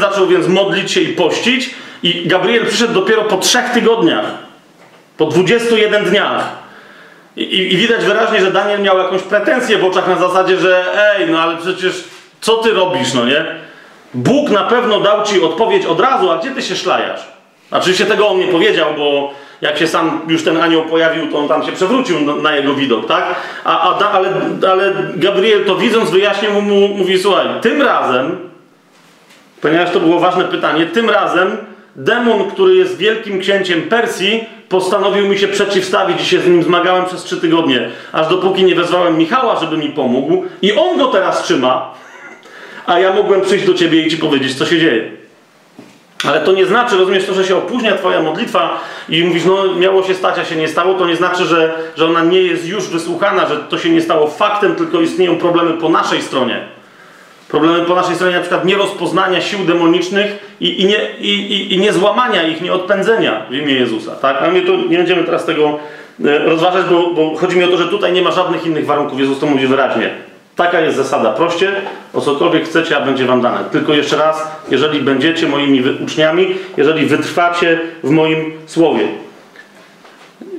Zaczął więc modlić się i pościć i Gabriel przyszedł dopiero po trzech tygodniach. Po 21 dniach. I, i, widać wyraźnie, że Daniel miał jakąś pretensję w oczach na zasadzie, że ej, no ale przecież co ty robisz, no nie? Bóg na pewno dał ci odpowiedź od razu, a gdzie ty się szlajasz? Oczywiście tego on nie powiedział, bo jak się sam już ten anioł pojawił, to on tam się przewrócił na, na jego widok, tak? A, a, ale, ale Gabriel to widząc wyjaśnił mu, mu, mówi, słuchaj, tym razem, ponieważ to było ważne pytanie, tym razem demon, który jest wielkim księciem Persji, postanowił mi się przeciwstawić i się z nim zmagałem przez trzy tygodnie, aż dopóki nie wezwałem Michała, żeby mi pomógł i on go teraz trzyma, a ja mogłem przyjść do ciebie i ci powiedzieć, co się dzieje. Ale to nie znaczy, rozumiesz, to, że się opóźnia twoja modlitwa i mówisz, no miało się stać, a się nie stało, to nie znaczy, że, że ona nie jest już wysłuchana, że to się nie stało faktem, tylko istnieją problemy po naszej stronie. Problemy po naszej stronie, na przykład nierozpoznania sił demonicznych i, i, nie, i, i nie złamania ich, nie odpędzenia w imię Jezusa. Tak? Ale my tu nie będziemy teraz tego e, rozważać, bo, bo chodzi mi o to, że tutaj nie ma żadnych innych warunków. Jezus to mówi wyraźnie. Taka jest zasada. Proście, o cokolwiek chcecie, a będzie wam dane. Tylko jeszcze raz, jeżeli będziecie moimi uczniami, jeżeli wytrwacie w moim słowie.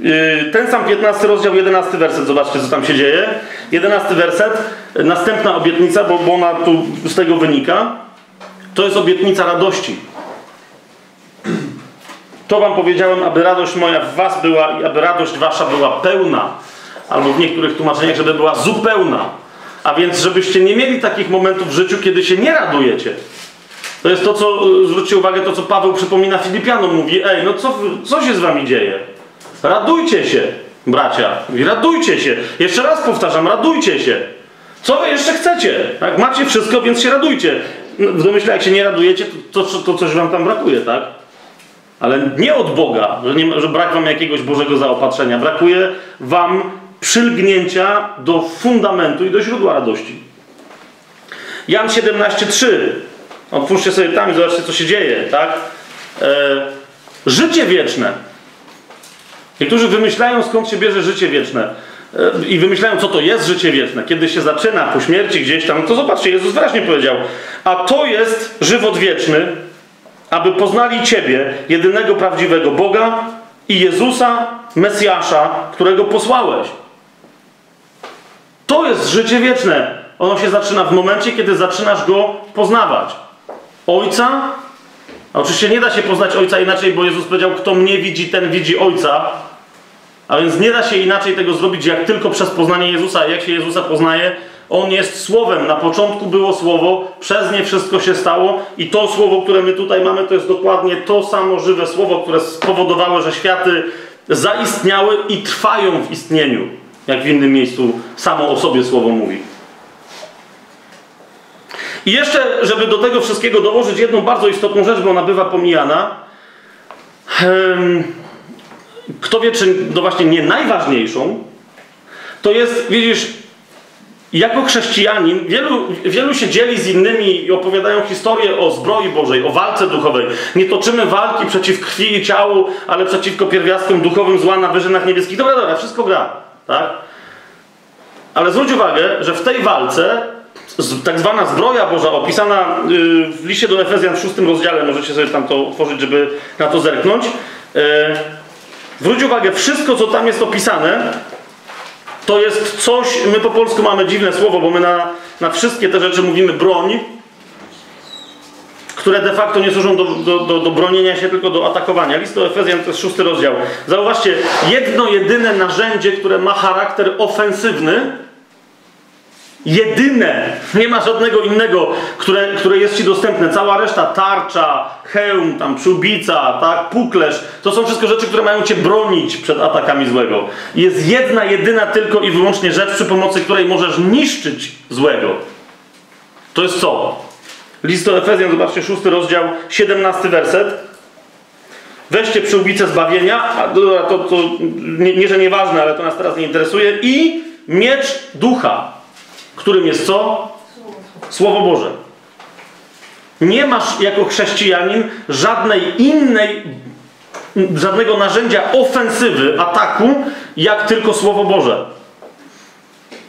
Yy, ten sam 15 rozdział, 11 werset, zobaczcie co tam się dzieje. 11 werset, następna obietnica, bo, ona tu z tego wynika, to jest obietnica radości. To wam powiedziałem, aby radość moja w was była i aby radość wasza była pełna. Albo w niektórych tłumaczeniach, żeby była zupełna. A więc, żebyście nie mieli takich momentów w życiu, kiedy się nie radujecie. To jest to, co, zwróćcie uwagę, to co Paweł przypomina Filipianom. Mówi, ej, no co, co się z wami dzieje? Radujcie się, bracia. Mówi, radujcie się. Jeszcze raz powtarzam, radujcie się. Co wy jeszcze chcecie? Tak? Macie wszystko, więc się radujcie. No, w domyśle, jak się nie radujecie, to, to, to coś wam tam brakuje, tak? Ale nie od Boga, że, nie, że brak wam jakiegoś Bożego zaopatrzenia. Brakuje wam przylgnięcia do fundamentu i do źródła radości. Jan 17:3. Otwórzcie sobie tam i zobaczcie, co się dzieje, tak? E, życie wieczne. Niektórzy wymyślają, skąd się bierze życie wieczne. E, I wymyślają, co to jest życie wieczne. Kiedy się zaczyna po śmierci gdzieś tam, to zobaczcie, Jezus wyraźnie powiedział: A to jest żywot wieczny, aby poznali Ciebie, jedynego prawdziwego Boga i Jezusa, Mesjasza, którego posłałeś. To jest życie wieczne. Ono się zaczyna w momencie, kiedy zaczynasz go poznawać. Ojca, oczywiście nie da się poznać Ojca inaczej, bo Jezus powiedział, kto mnie widzi, ten widzi Ojca. A więc nie da się inaczej tego zrobić, jak tylko przez poznanie Jezusa. Jak się Jezusa poznaje? On jest Słowem. Na początku było Słowo, przez nie wszystko się stało i to Słowo, które my tutaj mamy, to jest dokładnie to samo żywe Słowo, które spowodowało, że światy zaistniały i trwają w istnieniu jak w innym miejscu samo o sobie słowo mówi. I jeszcze, żeby do tego wszystkiego dołożyć jedną bardzo istotną rzecz, bo ona bywa pomijana. Kto wie, czy no właśnie nie najważniejszą, to jest, widzisz, jako chrześcijanin, wielu, wielu się dzieli z innymi i opowiadają historię o zbroi Bożej, o walce duchowej. Nie toczymy walki przeciw krwi i ciału, ale przeciwko pierwiastkom duchowym zła na wyżynach niebieskich. Dobra, dobra, wszystko gra. Tak? Ale zwróć uwagę, że w tej walce tak zwana zbroja Boża opisana y, w liście do Efezjan w szóstym rozdziale, możecie sobie tam to otworzyć, żeby na to zerknąć. Y, zwróć uwagę, wszystko co tam jest opisane, to jest coś, my po polsku mamy dziwne słowo, bo my na, na wszystkie te rzeczy mówimy broń, które de facto nie służą do, do, do, do, bronienia się, tylko do atakowania. List do Efezjan to jest szósty rozdział. Zauważcie, jedno jedyne narzędzie, które ma charakter ofensywny, Jedyne, nie ma żadnego innego, które, które jest ci dostępne. Cała reszta, tarcza, hełm, tam przyłbica, tak, puklerz, to są wszystko rzeczy, które mają cię bronić przed atakami złego. Jest jedna, jedyna tylko i wyłącznie rzecz, przy pomocy której możesz niszczyć złego. To jest co? List do Efezjan, zobaczcie, szósty rozdział, 17 werset. Weźcie przyłbicę zbawienia, a to, to, to nie, nie, że nieważne, ale to nas teraz nie interesuje, i miecz ducha, którym jest co? Słowo Boże. Nie masz jako chrześcijanin żadnej innej, żadnego narzędzia ofensywy, ataku, jak tylko Słowo Boże.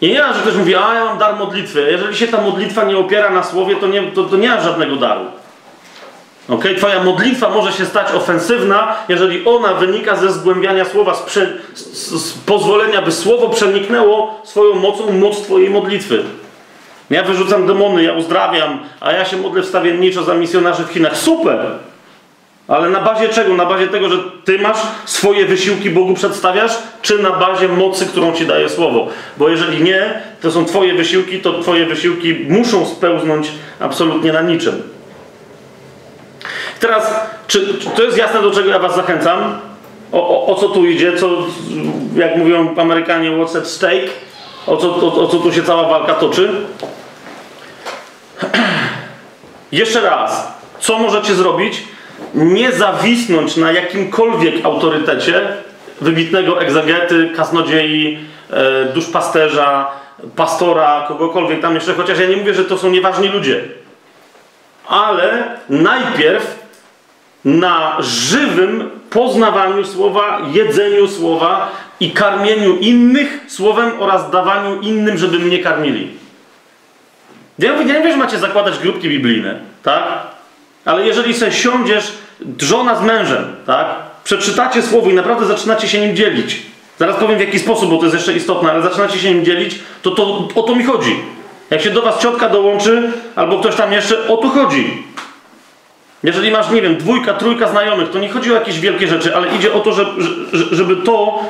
I nie ma, że ktoś mówi, a ja mam dar modlitwy. Jeżeli się ta modlitwa nie opiera na słowie, to nie, to, to nie ma żadnego daru. Okay? Twoja modlitwa może się stać ofensywna, jeżeli ona wynika ze zgłębiania słowa, z, prze, z, z pozwolenia, by słowo przeniknęło swoją mocą moc Twojej modlitwy. Ja wyrzucam demony, ja uzdrawiam, a ja się modlę wstawienniczo za misjonarzy w Chinach. Super! Ale na bazie czego? Na bazie tego, że ty masz swoje wysiłki Bogu przedstawiasz, czy na bazie mocy, którą ci daje Słowo? Bo jeżeli nie, to są twoje wysiłki, to twoje wysiłki muszą spełznąć absolutnie na niczym. Teraz, czy, czy to jest jasne, do czego ja was zachęcam? O, o, o, co tu idzie? Co, jak mówią Amerykanie, what's at stake? O co, o, o co tu się cała walka toczy? Jeszcze raz. Co możecie zrobić? nie zawisnąć na jakimkolwiek autorytecie wybitnego egzegety, kasnodziei, e, duszpasterza, pastora, kogokolwiek tam jeszcze, chociaż ja nie mówię, że to są nieważni ludzie. Ale najpierw na żywym poznawaniu słowa, jedzeniu słowa i karmieniu innych słowem oraz dawaniu innym, żeby mnie karmili. Ja, nie wiem, że macie zakładać grupki biblijne, tak? Ale jeżeli sobie siądziesz, żona z mężem, tak? Przeczytacie słowo i naprawdę zaczynacie się nim dzielić. Zaraz powiem w jaki sposób, bo to jest jeszcze istotne, ale zaczynacie się nim dzielić, to, to o to mi chodzi. Jak się do was ciotka dołączy, albo ktoś tam jeszcze, o to chodzi. Jeżeli masz, nie wiem, dwójka, trójka znajomych, to nie chodzi o jakieś wielkie rzeczy, ale idzie o to, żeby, żeby to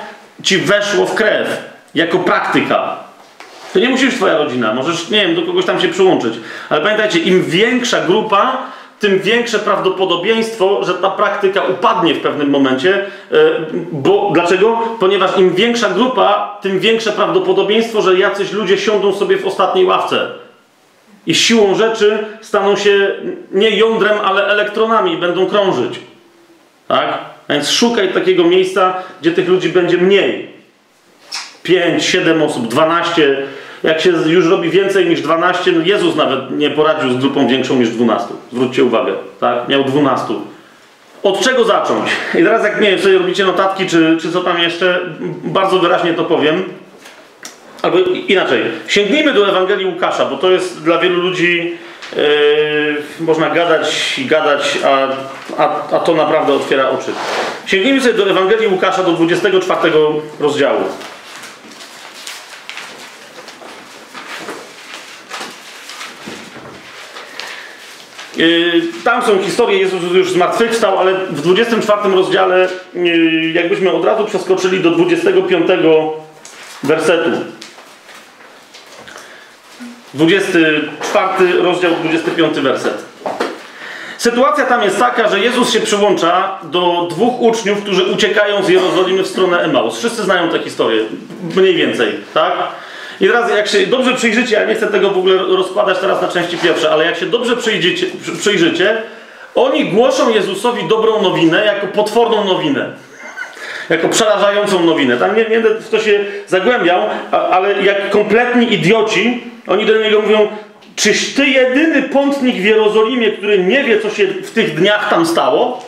ci weszło w krew, jako praktyka. To nie musi być twoja rodzina, możesz, nie wiem, do kogoś tam się przyłączyć. Ale pamiętajcie, im większa grupa, tym większe prawdopodobieństwo, że ta praktyka upadnie w pewnym momencie. E, bo dlaczego? Ponieważ im większa grupa, tym większe prawdopodobieństwo, że jacyś ludzie siądą sobie w ostatniej ławce. I siłą rzeczy staną się nie jądrem, ale elektronami i będą krążyć. Tak? Więc szukaj takiego miejsca, gdzie tych ludzi będzie mniej. 5, 7 osób, 12 jak się już robi więcej niż 12, no Jezus nawet nie poradził z grupą większą niż 12. Zwróćcie uwagę, tak? Miał 12. Od czego zacząć? I teraz jak nie wiem, sobie robicie notatki, czy, czy co tam jeszcze, bardzo wyraźnie to powiem. Albo inaczej, sięgnijmy do Ewangelii Łukasza, bo to jest dla wielu ludzi yy, można gadać i gadać, a, a, a to naprawdę otwiera oczy. Sięgnijmy sobie do Ewangelii Łukasza, do 24 rozdziału. Yy, tam są historie, Jezus już zmartwychwstał, ale w 24 rozdziale, yy, jakbyśmy od razu przeskoczyli do 25 wersetu. 24 rozdział, 25 werset. Sytuacja tam jest taka, że Jezus się przyłącza do dwóch uczniów, którzy uciekają z Jerozolimy w stronę Emaus. Wszyscy znają tę historię, mniej więcej, tak? I teraz, jak się dobrze przyjrzycie, ja nie chcę tego w ogóle rozkładać teraz na części pierwsze, ale jak się dobrze przyjrzycie, przyjrzycie oni głoszą Jezusowi dobrą nowinę jako potworną nowinę. Jako przerażającą nowinę. Tam nie, będę w to się zagłębiał, ale jak kompletni idioci, oni do niego mówią: Czyś ty jedyny pątnik w Jerozolimie, który nie wie, co się w tych dniach tam stało?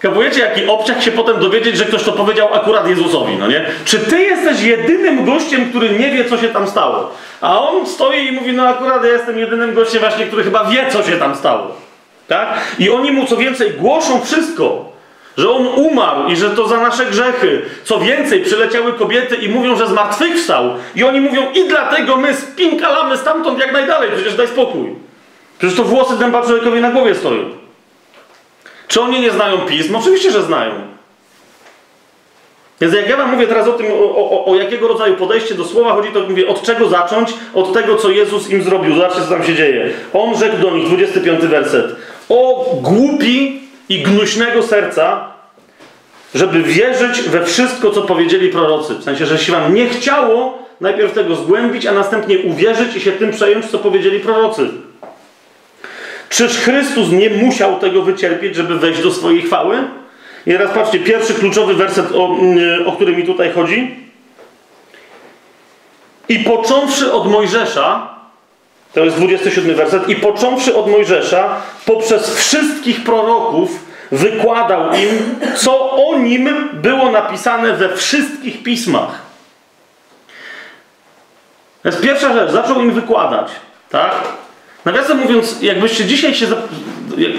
Kapujecie, jaki obciach się potem dowiedzieć, że ktoś to powiedział akurat Jezusowi, no nie? Czy ty jesteś jedynym gościem, który nie wie, co się tam stało? A on stoi i mówi, no akurat ja jestem jedynym gościem właśnie, który chyba wie, co się tam stało. Tak? I oni mu co więcej głoszą wszystko. Że on umarł i że to za nasze grzechy. Co więcej, przyleciały kobiety i mówią, że zmartwychwstał. I oni mówią, i dlatego my spinkalamy stamtąd jak najdalej. Przecież daj spokój. Przecież to włosy dęba człowiekowi na głowie stoją. Czy oni nie znają pism? Oczywiście, że znają. Więc jak ja wam mówię teraz o tym, o, o, o jakiego rodzaju podejście do słowa chodzi, to mówię, od czego zacząć? Od tego, co Jezus im zrobił. Zobaczcie, co tam się dzieje. On rzekł do nich, 25 werset. O głupi i gnuśnego serca, żeby wierzyć we wszystko, co powiedzieli prorocy. W sensie, że się wam nie chciało najpierw tego zgłębić, a następnie uwierzyć i się tym przejąć, co powiedzieli prorocy. Czyż Chrystus nie musiał tego wycierpieć, żeby wejść do swojej chwały? I teraz patrzcie, pierwszy kluczowy werset, o, mm, o który mi tutaj chodzi. I począwszy od Mojżesza, to jest 27 werset, i począwszy od Mojżesza, poprzez wszystkich proroków wykładał im, co o nim było napisane we wszystkich pismach. To jest pierwsza rzecz, zaczął im wykładać, tak? Nawiasem mówiąc, jakbyście dzisiaj się. Jak,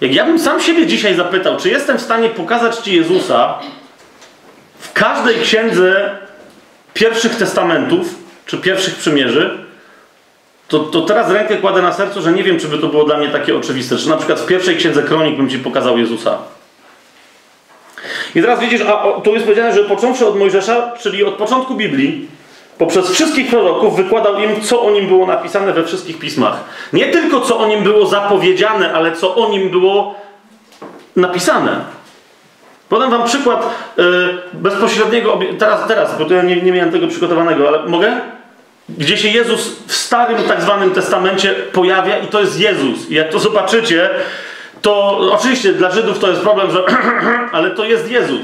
jak ja bym sam siebie dzisiaj zapytał, czy jestem w stanie pokazać Ci Jezusa w każdej księdze pierwszych testamentów, czy pierwszych przymierzy, to, to teraz rękę kładę na sercu, że nie wiem, czy by to było dla mnie takie oczywiste. Czy na przykład w pierwszej księdze kronik bym Ci pokazał Jezusa. I teraz widzisz, a tu jest powiedziane, że począwszy od Mojżesza, czyli od początku Biblii, poprzez wszystkich proroków wykładał im, co o nim było napisane we wszystkich pismach. Nie tylko co o nim było zapowiedziane, ale co o nim było napisane. Podam wam przykład yy, bezpośredniego, teraz, teraz, bo to ja nie, nie miałem tego przygotowanego, ale mogę? Gdzie się Jezus w Starym tak zwanym Testamencie pojawia i to jest Jezus. I jak to zobaczycie, to oczywiście dla Żydów to jest problem, że ale to jest Jezus.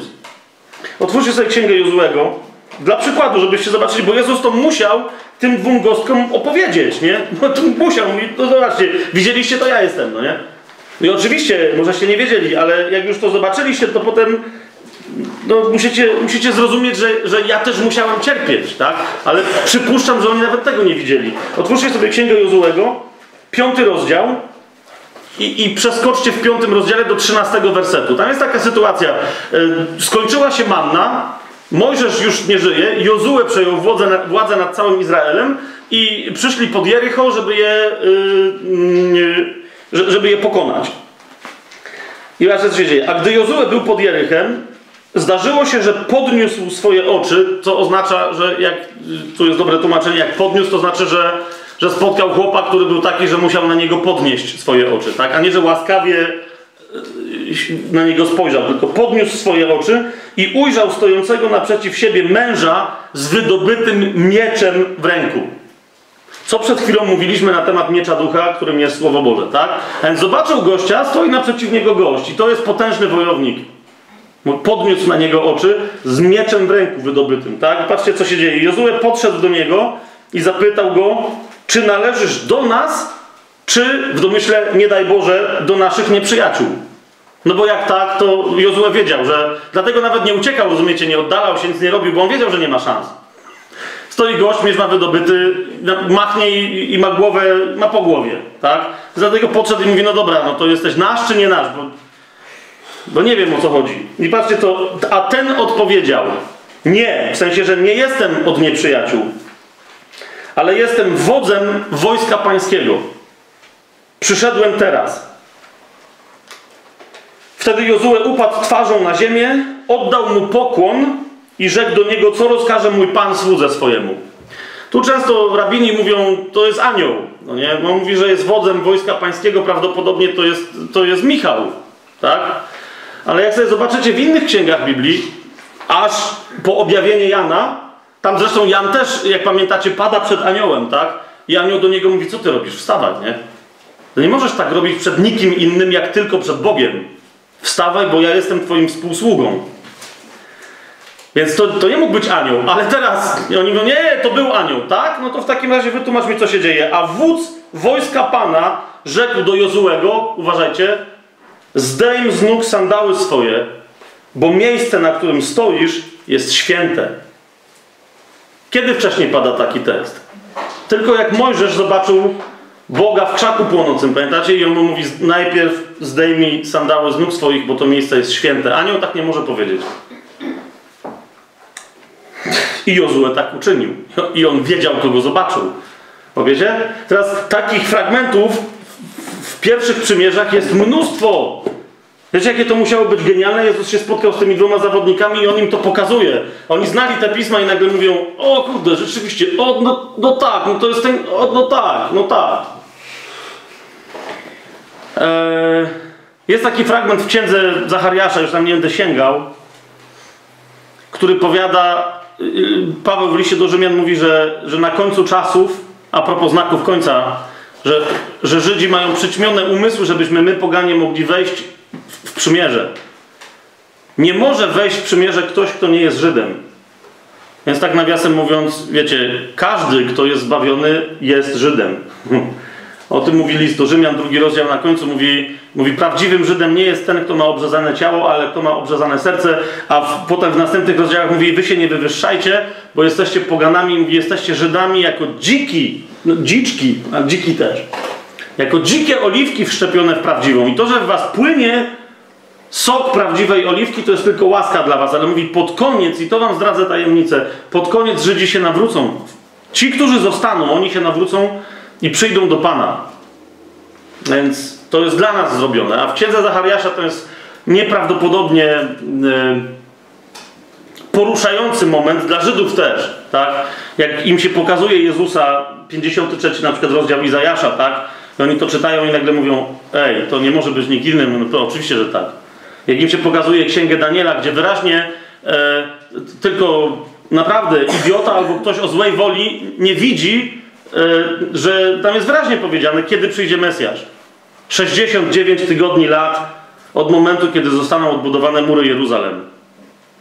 Otwórzcie sobie Księgę Jozłego. Dla przykładu, żebyście zobaczyli, bo Jezus to musiał tym dwóm gostkom opowiedzieć, nie? No to musiał, mówi, no zobaczcie, widzieliście, to ja jestem, no nie? I oczywiście, możeście nie wiedzieli, ale jak już to zobaczyliście, to potem no, musicie, musicie zrozumieć, że, że ja też musiałem cierpieć, tak? Ale przypuszczam, że oni nawet tego nie widzieli. Otwórzcie sobie Księgę Jozułego, piąty rozdział i, i przeskoczcie w piątym rozdziale do trzynastego wersetu. Tam jest taka sytuacja. Skończyła się manna, Mojżesz już nie żyje, Jozue przejął władzę władzę nad całym Izraelem i przyszli pod Jericho, żeby je, yy, żeby je pokonać. I zobaczcie, co się dzieje. A gdy Jozue był pod Jerychem, zdarzyło się, że podniósł swoje oczy, co oznacza, że jak, tu jest dobre tłumaczenie, jak podniósł, to znaczy, że, że spotkał chłopa, który był taki, że musiał na niego podnieść swoje oczy, tak? A nie, że łaskawie na niego spojrzał, tylko podniósł swoje oczy i ujrzał stojącego naprzeciw siebie męża z wydobytym mieczem w ręku. Co przed chwilą mówiliśmy na temat miecza ducha, którym jest Słowo Boże, tak? A więc zobaczył gościa, stoi naprzeciw niego gość i to jest potężny wojownik. Podniósł na niego oczy z mieczem w ręku wydobytym, tak? Patrzcie, co się dzieje. Jozue podszedł do niego i zapytał go, czy należysz do nas, czy w domyśle, nie daj Boże, do naszych nieprzyjaciół. No bo jak tak, to Jozue wiedział, że dlatego nawet nie uciekał, rozumiecie, nie oddalał się, nic nie robił, bo on wiedział, że nie ma szans. Stoi gość, miecz ma wydobyty, machnie i, i, ma głowę, ma po głowie, tak? Dlatego podszedł i mówi, no dobra, no to jesteś nasz czy nie nasz, bo, bo nie wiem o co chodzi. I patrzcie to, a ten odpowiedział, nie, w sensie, że nie jestem od nieprzyjaciół, ale jestem wodzem wojska pańskiego. Przyszedłem teraz. Wtedy Jozue upadł twarzą na ziemię, oddał mu pokłon i rzekł do niego, co rozkaże mój pan słudze swojemu. Tu często rabini mówią, to jest anioł. No nie? On mówi, że jest wodzem wojska pańskiego, prawdopodobnie to jest, to jest Michał. Tak? Ale jak sobie zobaczycie w innych księgach Biblii, aż po objawienie Jana, tam zresztą Jan też, jak pamiętacie, pada przed aniołem, tak? I anioł do niego mówi, co ty robisz? Wstawaj, nie? To nie możesz tak robić przed nikim innym, jak tylko przed Bogiem. Wstawaj, bo ja jestem twoim współsługą. Więc to, to nie mógł być anioł, ale teraz i oni mówią, nie, to był anioł, tak? No to w takim razie wytłumacz mi, co się dzieje. A wódz wojska Pana rzekł do Jozułego, uważajcie, zdejm z nóg sandały swoje, bo miejsce, na którym stoisz, jest święte. Kiedy wcześniej pada taki tekst? Tylko jak Mojżesz zobaczył Boga w krzaku płonącym, pamiętacie? I on mu mówi, najpierw zdejmij sandały z nóg swoich, bo to miejsce jest święte. Anioł tak nie może powiedzieć. I Jozue tak uczynił. I on wiedział, kogo zobaczył. Powiecie? Teraz takich fragmentów w pierwszych przymierzach jest mnóstwo. Wiecie, jakie to musiało być genialne? Jezus się spotkał z tymi dwoma zawodnikami i on im to pokazuje. Oni znali te pisma i nagle mówią, o kurde, rzeczywiście, o, no, no tak, no to jest ten, o, no tak, no tak. Eee, jest taki fragment w księdze Zachariasza, już tam nie będę sięgał, który powiada, yy, Paweł w liście do Rzymian mówi, że, że na końcu czasów, a propos znaków końca, że, że Żydzi mają przyćmione umysły, żebyśmy my, poganie, mogli wejść w, przymierze. Nie może wejść w przymierze ktoś, kto nie jest Żydem. Więc tak nawiasem mówiąc, wiecie, każdy, kto jest zbawiony, jest Żydem. O tym mówi list do Rzymian, drugi rozdział na końcu mówi, mówi prawdziwym Żydem nie jest ten, kto ma obrzezane ciało, ale kto ma obrzezane serce, a w, potem w następnych rozdziałach mówi, wy się nie wywyższajcie, bo jesteście poganami, mówi, jesteście Żydami jako dziki, no, dziczki, a dziki też, jako dzikie oliwki wszczepione w prawdziwą. I to, że w was płynie sok prawdziwej oliwki, to jest tylko łaska dla was, ale mówi pod koniec, i to wam zdradzę tajemnicę, pod koniec Żydzi się nawrócą. Ci, którzy zostaną, oni się nawrócą, i przyjdą do Pana. Więc to jest dla nas zrobione. A w księdze Zachariasza to jest nieprawdopodobnie e, poruszający moment dla Żydów też. Tak? Jak im się pokazuje Jezusa, 53 na przykład rozdział Izajasza, tak? I oni to czytają i nagle mówią, ej, to nie może być nikt inny. No oczywiście, że tak. Jak im się pokazuje księgę Daniela, gdzie wyraźnie e, tylko naprawdę idiota albo ktoś o złej woli nie widzi, E, że tam jest wyraźnie powiedziane, kiedy przyjdzie Mesjasz. 69 tygodni lat od momentu, kiedy zostaną odbudowane mury Jeruzalem.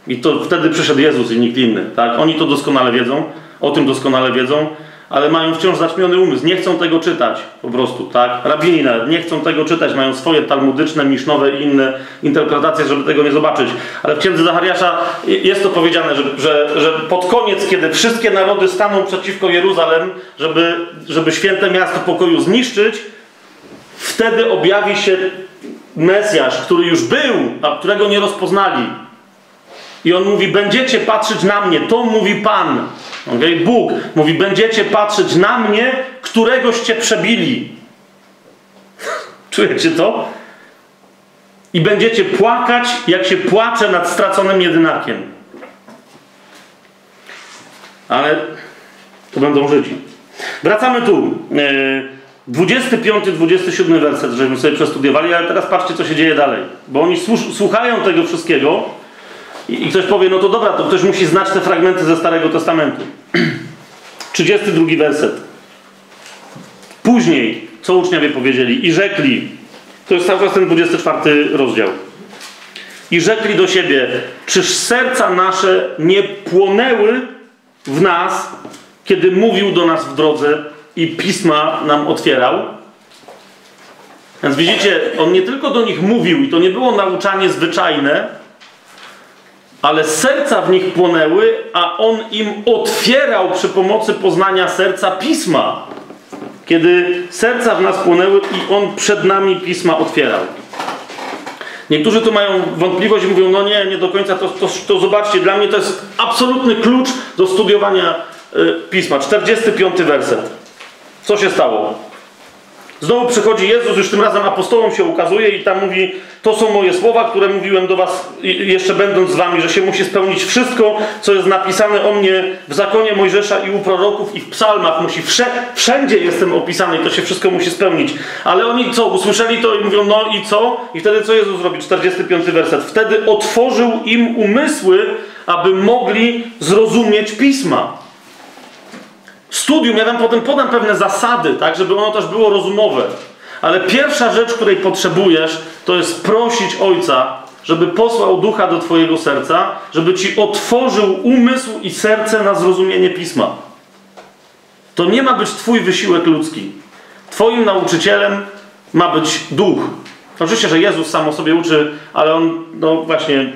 I to wtedy przyszedł Jezus i nikt inny. Tak? Oni to doskonale wiedzą, o tym doskonale wiedzą, ale mają wciąż zaćmiony umysł. Nie chcą tego czytać po prostu. Tak? Rabini nawet nie chcą tego czytać, mają swoje talmudyczne, misznowe i inne interpretacje, żeby tego nie zobaczyć. Ale w księdze Zachariasza jest to powiedziane, że, że, że pod koniec, kiedy wszystkie narody staną przeciwko Jeruzalem, żeby, żeby święte miasto pokoju zniszczyć, wtedy objawi się Mesjasz, który już był, a którego nie rozpoznali. I on mówi: Będziecie patrzeć na mnie, to mówi Pan. Okay? Bóg mówi: Będziecie patrzeć na mnie, któregoście przebili. Czujecie to? I będziecie płakać, jak się płacze nad straconym jedynakiem. Ale to będą Żydzi. Wracamy tu. 25-27 e, werset, żebyśmy sobie przestudiowali, ale teraz patrzcie, co się dzieje dalej. Bo oni słuchają tego wszystkiego i ktoś powie, no to dobra, to ktoś musi znać te fragmenty ze Starego Testamentu. 32 werset. Później, co uczniowie powiedzieli? I rzekli, to jest cały czas ten 24 rozdział. I rzekli do siebie, czyż serca nasze nie płonęły w nas, kiedy mówił do nas w drodze i pisma nam otwierał? Więc widzicie, on nie tylko do nich mówił, i to nie było nauczanie zwyczajne, ale serca w nich płonęły, a on im otwierał przy pomocy poznania serca pisma. Kiedy serca w nas płonęły i on przed nami pisma otwierał. Niektórzy tu mają wątpliwość i mówią, no nie, nie do końca, to, to, to zobaczcie, dla mnie to jest absolutny klucz do studiowania y, pisma. 45 werset. Co się stało? Znowu przychodzi Jezus, już tym razem apostołom się ukazuje i tam mówi, to są moje słowa, które mówiłem do was jeszcze będąc z wami, że się musi spełnić wszystko, co jest napisane o mnie w zakonie Mojżesza i u proroków i w psalmach. Musi wszędzie jestem opisany i to się wszystko musi spełnić. Ale oni co, usłyszeli to i mówią, no i co? I wtedy co Jezus robi? 45 werset. Wtedy otworzył im umysły, aby mogli zrozumieć Pisma studium, ja wam potem podam pewne zasady, tak, żeby ono też było rozumowe. Ale pierwsza rzecz, której potrzebujesz, to jest prosić Ojca, żeby posłał ducha do Twojego serca, żeby Ci otworzył umysł i serce na zrozumienie pisma. To nie ma być Twój wysiłek ludzki. Twoim nauczycielem ma być duch. Oczywiście, że Jezus sam o sobie uczy, ale on, no właśnie,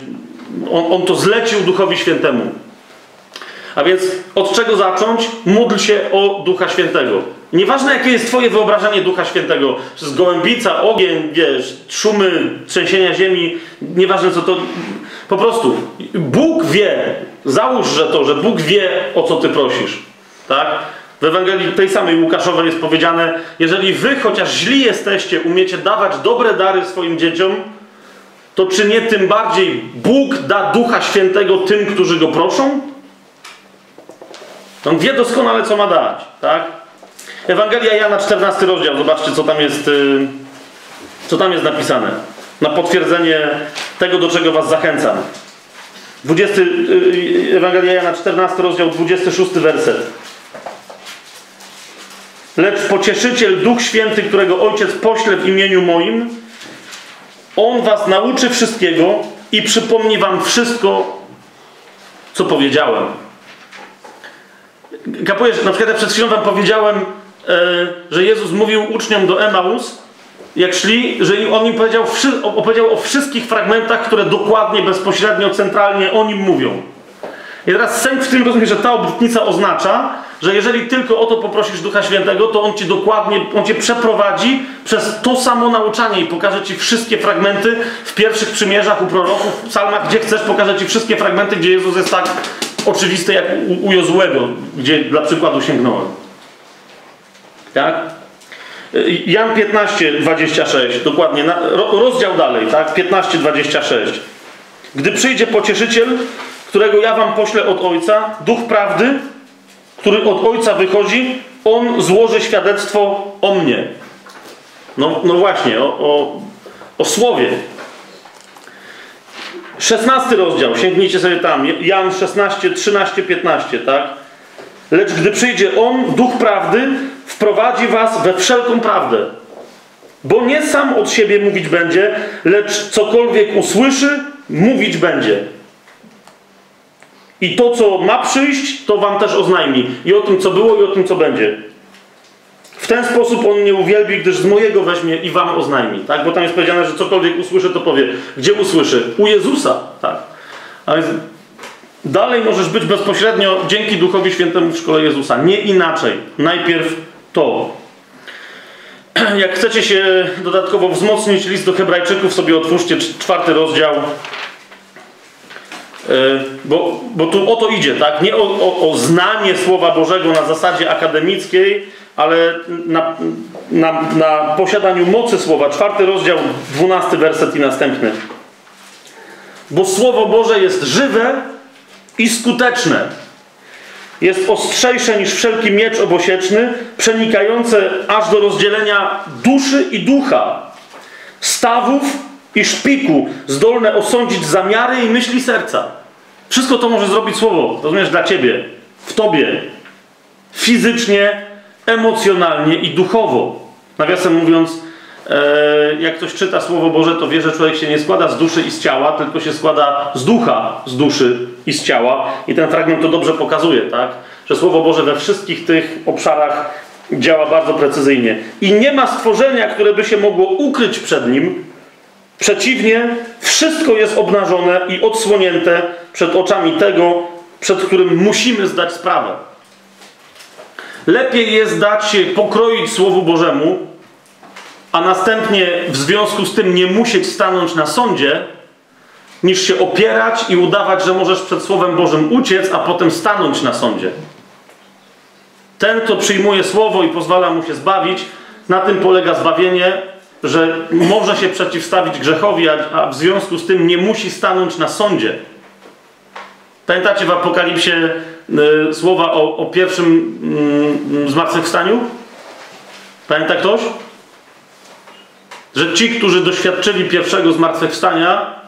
on, on to zlecił Duchowi Świętemu. A więc od czego zacząć? Módl się o Ducha Świętego. Nieważne jakie jest Twoje wyobrażenie Ducha Świętego, czy jest gołębica, ogień, wiesz, szumy, trzęsienia ziemi, nieważne co to. Po prostu Bóg wie, załóż, że to, że Bóg wie o co Ty prosisz. Tak? W Ewangelii tej samej Łukaszowej jest powiedziane: Jeżeli Wy, chociaż źli jesteście, umiecie dawać dobre dary swoim dzieciom, to czy nie tym bardziej Bóg da Ducha Świętego tym, którzy Go proszą? On wie doskonale, co ma dać, tak? Ewangelia Jana, 14 rozdział, zobaczcie, co tam jest, y, co tam jest napisane. Na potwierdzenie tego, do czego was zachęcam. 20, y, Ewangelia Jana, 14 rozdział, 26 werset. Lecz pocieszyciel, Duch Święty, którego Ojciec pośle w imieniu moim, On was nauczy wszystkiego i przypomni wam wszystko, co powiedziałem. Kapujesz, na przykład ja przed chwilą wam powiedziałem, e, że Jezus mówił uczniom do Emaus, jak szli, że on im powiedział, opowiedział o wszystkich fragmentach, które dokładnie, bezpośrednio, centralnie o nim mówią. I teraz sęk w tym rozumie, że ta obietnica oznacza, że jeżeli tylko o to poprosisz Ducha Świętego, to On ci dokładnie, On cię przeprowadzi przez to samo nauczanie i pokaże ci wszystkie fragmenty w pierwszych przymierzach u proroków, w psalmach, gdzie chcesz, pokaże ci wszystkie fragmenty, gdzie Jezus jest tak oczywisty jak u, u Jozłego, gdzie dla przykładu sięgnąłem. Tak? Jan 15, 26, dokładnie, na, ro, rozdział dalej, tak? 15, 26. Gdy przyjdzie pocieszyciel, którego ja wam poślę od Ojca, Duch Prawdy, który od Ojca wychodzi, On złoży świadectwo o mnie. No, no właśnie, o, o, o Słowie. 16 rozdział, sięgnijcie sobie tam, Jan 16, 13, 15, tak? Lecz gdy przyjdzie On, Duch Prawdy, wprowadzi was we wszelką prawdę. Bo nie sam od siebie mówić będzie, lecz cokolwiek usłyszy, mówić będzie. I to, co ma przyjść, to wam też oznajmi. I o tym, co było, i o tym, co będzie. W ten sposób on mnie uwielbi, gdyż z mojego weźmie i wam oznajmi. Tak? Bo tam jest powiedziane, że cokolwiek usłyszy, to powie. Gdzie usłyszy? U Jezusa. Tak? A więc dalej możesz być bezpośrednio dzięki Duchowi Świętemu w szkole Jezusa. Nie inaczej. Najpierw to. Jak chcecie się dodatkowo wzmocnić, list do Hebrajczyków sobie otwórzcie czwarty rozdział. Bo, bo tu o to idzie, tak? Nie o, o, o znanie Słowa Bożego na zasadzie akademickiej, ale na, na, na posiadaniu mocy Słowa. Czwarty rozdział, dwunasty werset i następny. Bo Słowo Boże jest żywe i skuteczne. Jest ostrzejsze niż wszelki miecz obosieczny, przenikające aż do rozdzielenia duszy i ducha, stawów i szpiku, zdolne osądzić zamiary i myśli serca. Wszystko to może zrobić Słowo, rozumiesz, dla Ciebie, w Tobie, fizycznie, emocjonalnie i duchowo. Nawiasem mówiąc, e, jak ktoś czyta Słowo Boże, to wie, że człowiek się nie składa z duszy i z ciała, tylko się składa z ducha, z duszy i z ciała. I ten fragment to dobrze pokazuje, tak? Że Słowo Boże we wszystkich tych obszarach działa bardzo precyzyjnie. I nie ma stworzenia, które by się mogło ukryć przed nim, Przeciwnie, wszystko jest obnażone i odsłonięte przed oczami tego, przed którym musimy zdać sprawę. Lepiej jest dać się pokroić Słowu Bożemu, a następnie w związku z tym nie musieć stanąć na sądzie, niż się opierać i udawać, że możesz przed Słowem Bożym uciec, a potem stanąć na sądzie. Ten, kto przyjmuje Słowo i pozwala mu się zbawić, na tym polega zbawienie, że może się przeciwstawić grzechowi, a, w związku z tym nie musi stanąć na sądzie. Pamiętacie w Apokalipsie słowa o, o pierwszym y, zmartwychwstaniu? Pamięta ktoś? Że ci, którzy doświadczyli pierwszego zmartwychwstania,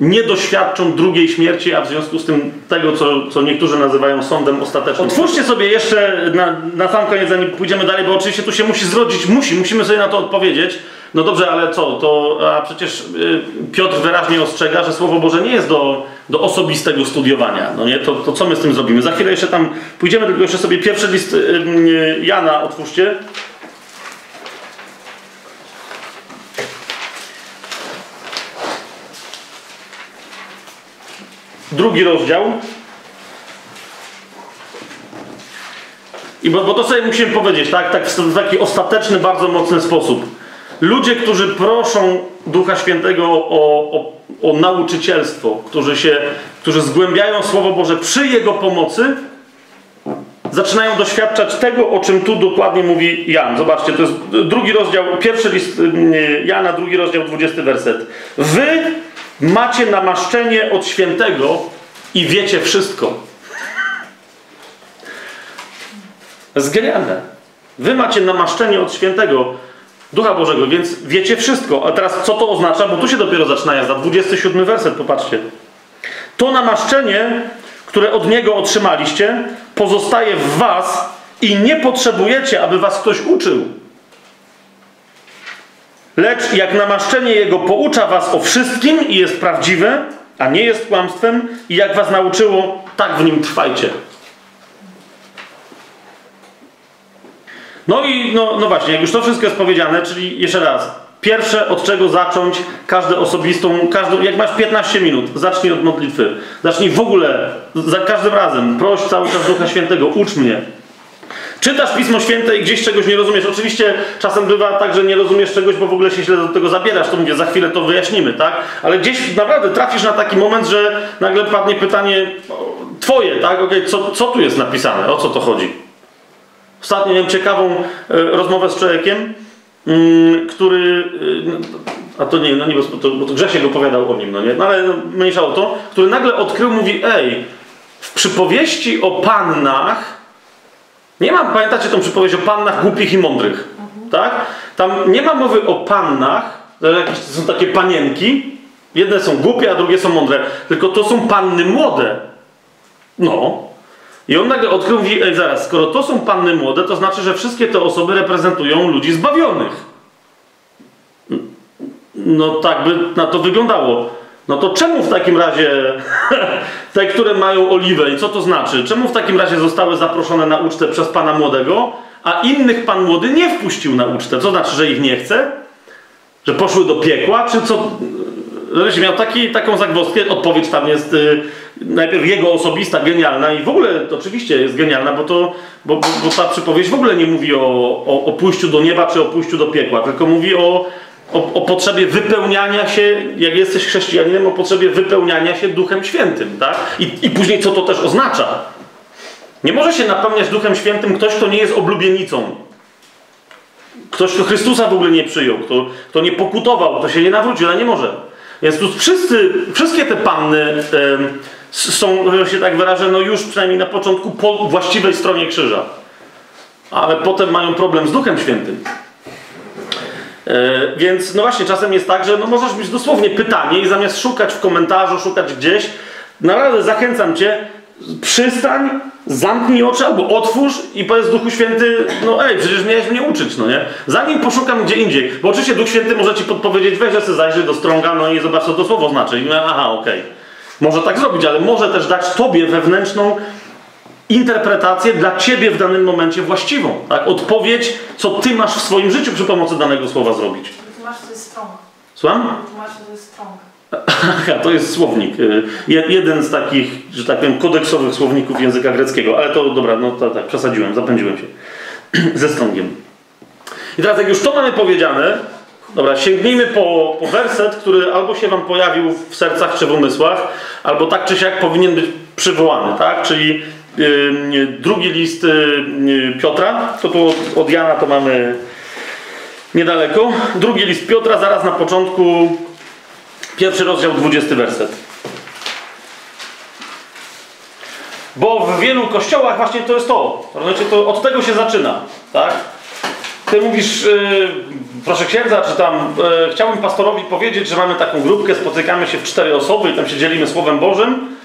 nie doświadczą drugiej śmierci, a w związku z tym tego, co, co niektórzy nazywają sądem ostatecznym. Otwórzcie sobie jeszcze na, na sam koniec, zanim pójdziemy dalej, bo oczywiście tu się musi zrodzić, musi, musimy sobie na to odpowiedzieć. No dobrze, ale co, to a przecież y, Piotr wyraźnie ostrzega, że Słowo Boże nie jest do, do osobistego studiowania. No nie, to, to co my z tym zrobimy? Za chwilę jeszcze tam pójdziemy, tylko jeszcze sobie pierwszy list y, y, Jana otwórzcie. drugi rozdział. I bo, bo to sobie musimy powiedzieć, tak, tak w taki ostateczny, bardzo mocny sposób. Ludzie, którzy proszą Ducha Świętego o, o, o nauczycielstwo, którzy, się, którzy zgłębiają Słowo Boże przy Jego pomocy, zaczynają doświadczać tego, o czym tu dokładnie mówi Jan. Zobaczcie, to jest drugi rozdział, pierwszy list y, Jana, drugi rozdział, 20 werset. Wy macie namaszczenie od świętego i wiecie wszystko. To jest genialne. Wy macie namaszczenie od świętego Ducha Bożego, więc wiecie wszystko. A teraz co to oznacza? Bo tu się dopiero zaczyna jazda. 27 werset, popatrzcie. To namaszczenie, które od Niego otrzymaliście, pozostaje w Was i nie potrzebujecie, aby Was ktoś uczył. Lecz jak namaszczenie Jego poucza Was o wszystkim i jest prawdziwe, a nie jest kłamstwem, i jak Was nauczyło, tak w nim trwajcie. No i no, no właśnie, jak już to wszystko jest powiedziane, czyli jeszcze raz, pierwsze od czego zacząć każdą osobistą, każdą, jak masz 15 minut, zacznij od modlitwy. Zacznij w ogóle, za każdym razem, proś cały czas Ducha Świętego, ucz mnie. Czytasz Pismo Święte i gdzieś czegoś nie rozumiesz. Oczywiście czasem bywa tak, że nie rozumiesz czegoś, bo w ogóle się źle do tego zabierasz. To mówię, za chwilę to wyjaśnimy, tak? Ale gdzieś naprawdę trafisz na taki moment, że nagle padnie pytanie twoje, tak? Okay, co, co tu jest napisane? O co to chodzi? Ostatnio miałem ciekawą e, rozmowę z człowiekiem, mm, który, e, a to nie, no nie, bo to, bo to Grzesiek opowiadał o nim, no nie, no ale mniejsza o to, który nagle odkrył, mówi, ej, w przypowieści o pannach, nie ma, pamiętacie tą przypowieść o pannach głupich i mądrych, tak? Tam nie ma mowy o pannach, jakieś to są takie panienki, jedne są głupie, a drugie są mądre, tylko to są panny młode. No, i on nagle odkrył, mówi, ej zaraz, skoro to są panny młode, to znaczy, że wszystkie te osoby reprezentują ludzi zbawionych. No tak by na to wyglądało. No to czemu w takim razie te, które mają oliwę i co to znaczy? Czemu w takim razie zostały zaproszone na ucztę przez pana młodego, a innych pan młody nie wpuścił na ucztę? Co znaczy, że ich nie chce? Że poszły do piekła? Czy co? Żebyś miał taki, taką zagwozdkę, odpowiedź tam jest y, najpierw jego osobista, genialna i w ogóle oczywiście jest genialna, bo, to, bo, bo, bo ta przypowieść w ogóle nie mówi o, o, o pójściu do nieba czy o pójściu do piekła, tylko mówi o, o, o potrzebie wypełniania się, jak jesteś chrześcijaninem, o potrzebie wypełniania się Duchem Świętym, tak? I, I później co to też oznacza? Nie może się napełniać Duchem Świętym ktoś, kto nie jest oblubienicą. Ktoś, kto Chrystusa w ogóle nie przyjął, kto, kto nie pokutował, kto się nie nawrócił, ale nie może. Więc tu wszyscy, wszystkie te panny są, że się tak wyrażę, no już przynajmniej na początku po właściwej stronie krzyża. Ale potem mają problem z Duchem Świętym. E, więc no właśnie, czasem jest tak, że no możesz mieć dosłownie pytanie i zamiast szukać w komentarzu, szukać gdzieś, naprawdę zachęcam Cię, przystań, zamknij oczy albo otwórz i powiedz Duchu Święty, no ej, przecież miałeś mnie uczyć, no nie? Zanim poszukam gdzie indziej, bo oczywiście Duch Święty może Ci podpowiedzieć, weź sobie zajrzyj do strąga, no i zobacz co to słowo znaczy. I aha, okej. Okay. Może tak zrobić, ale może też dać Tobie wewnętrzną interpretację dla Ciebie w danym momencie właściwą. Tak? Odpowiedź, co Ty masz w swoim życiu przy pomocy danego słowa zrobić. Masz to jest strong. Słucham? Masz to jest strong. Aha, to jest słownik. Y, jeden z takich, że tak powiem, kodeksowych słowników języka greckiego. Ale to dobra, no to, tak, przesadziłem, zapędziłem się. Ze strągiem. I teraz jak już to mamy powiedziane, dobra, sięgnijmy po, po werset, który albo się wam pojawił w sercach czy w umysłach, albo tak czy siak powinien być przywołany, tak? Czyli yy, drugi list yy, Piotra, to tu od Jana to mamy niedaleko. Drugi list Piotra, zaraz na początku Pierwszy rozdział, 20 werset. Bo w wielu kościołach właśnie to jest to. Rozumiecie, to od tego się zaczyna, tak? Ty mówisz, yy, proszę księdza, czy tam yy, chciałbym pastorowi powiedzieć, że mamy taką grupkę, spotykamy się w cztery osoby i tam się dzielimy Słowem Bożym.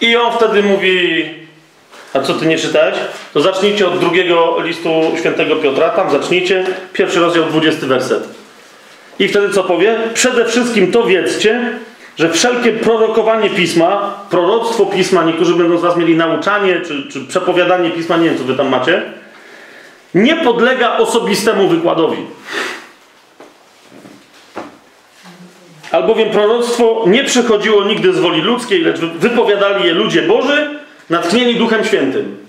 I on wtedy mówi, a co ty nie czytałeś? To zacznijcie od drugiego listu świętego Piotra, tam zacznijcie, pierwszy rozdział, 20 werset. I wtedy co powie? Przede wszystkim to wiedzcie, że wszelkie prorokowanie pisma, proroctwo pisma, niektórzy będą z Was mieli nauczanie czy, czy przepowiadanie pisma, nie wiem co Wy tam macie, nie podlega osobistemu wykładowi. Albowiem proroctwo nie przychodziło nigdy z woli ludzkiej, lecz wypowiadali je ludzie Boży, natchnieni Duchem Świętym.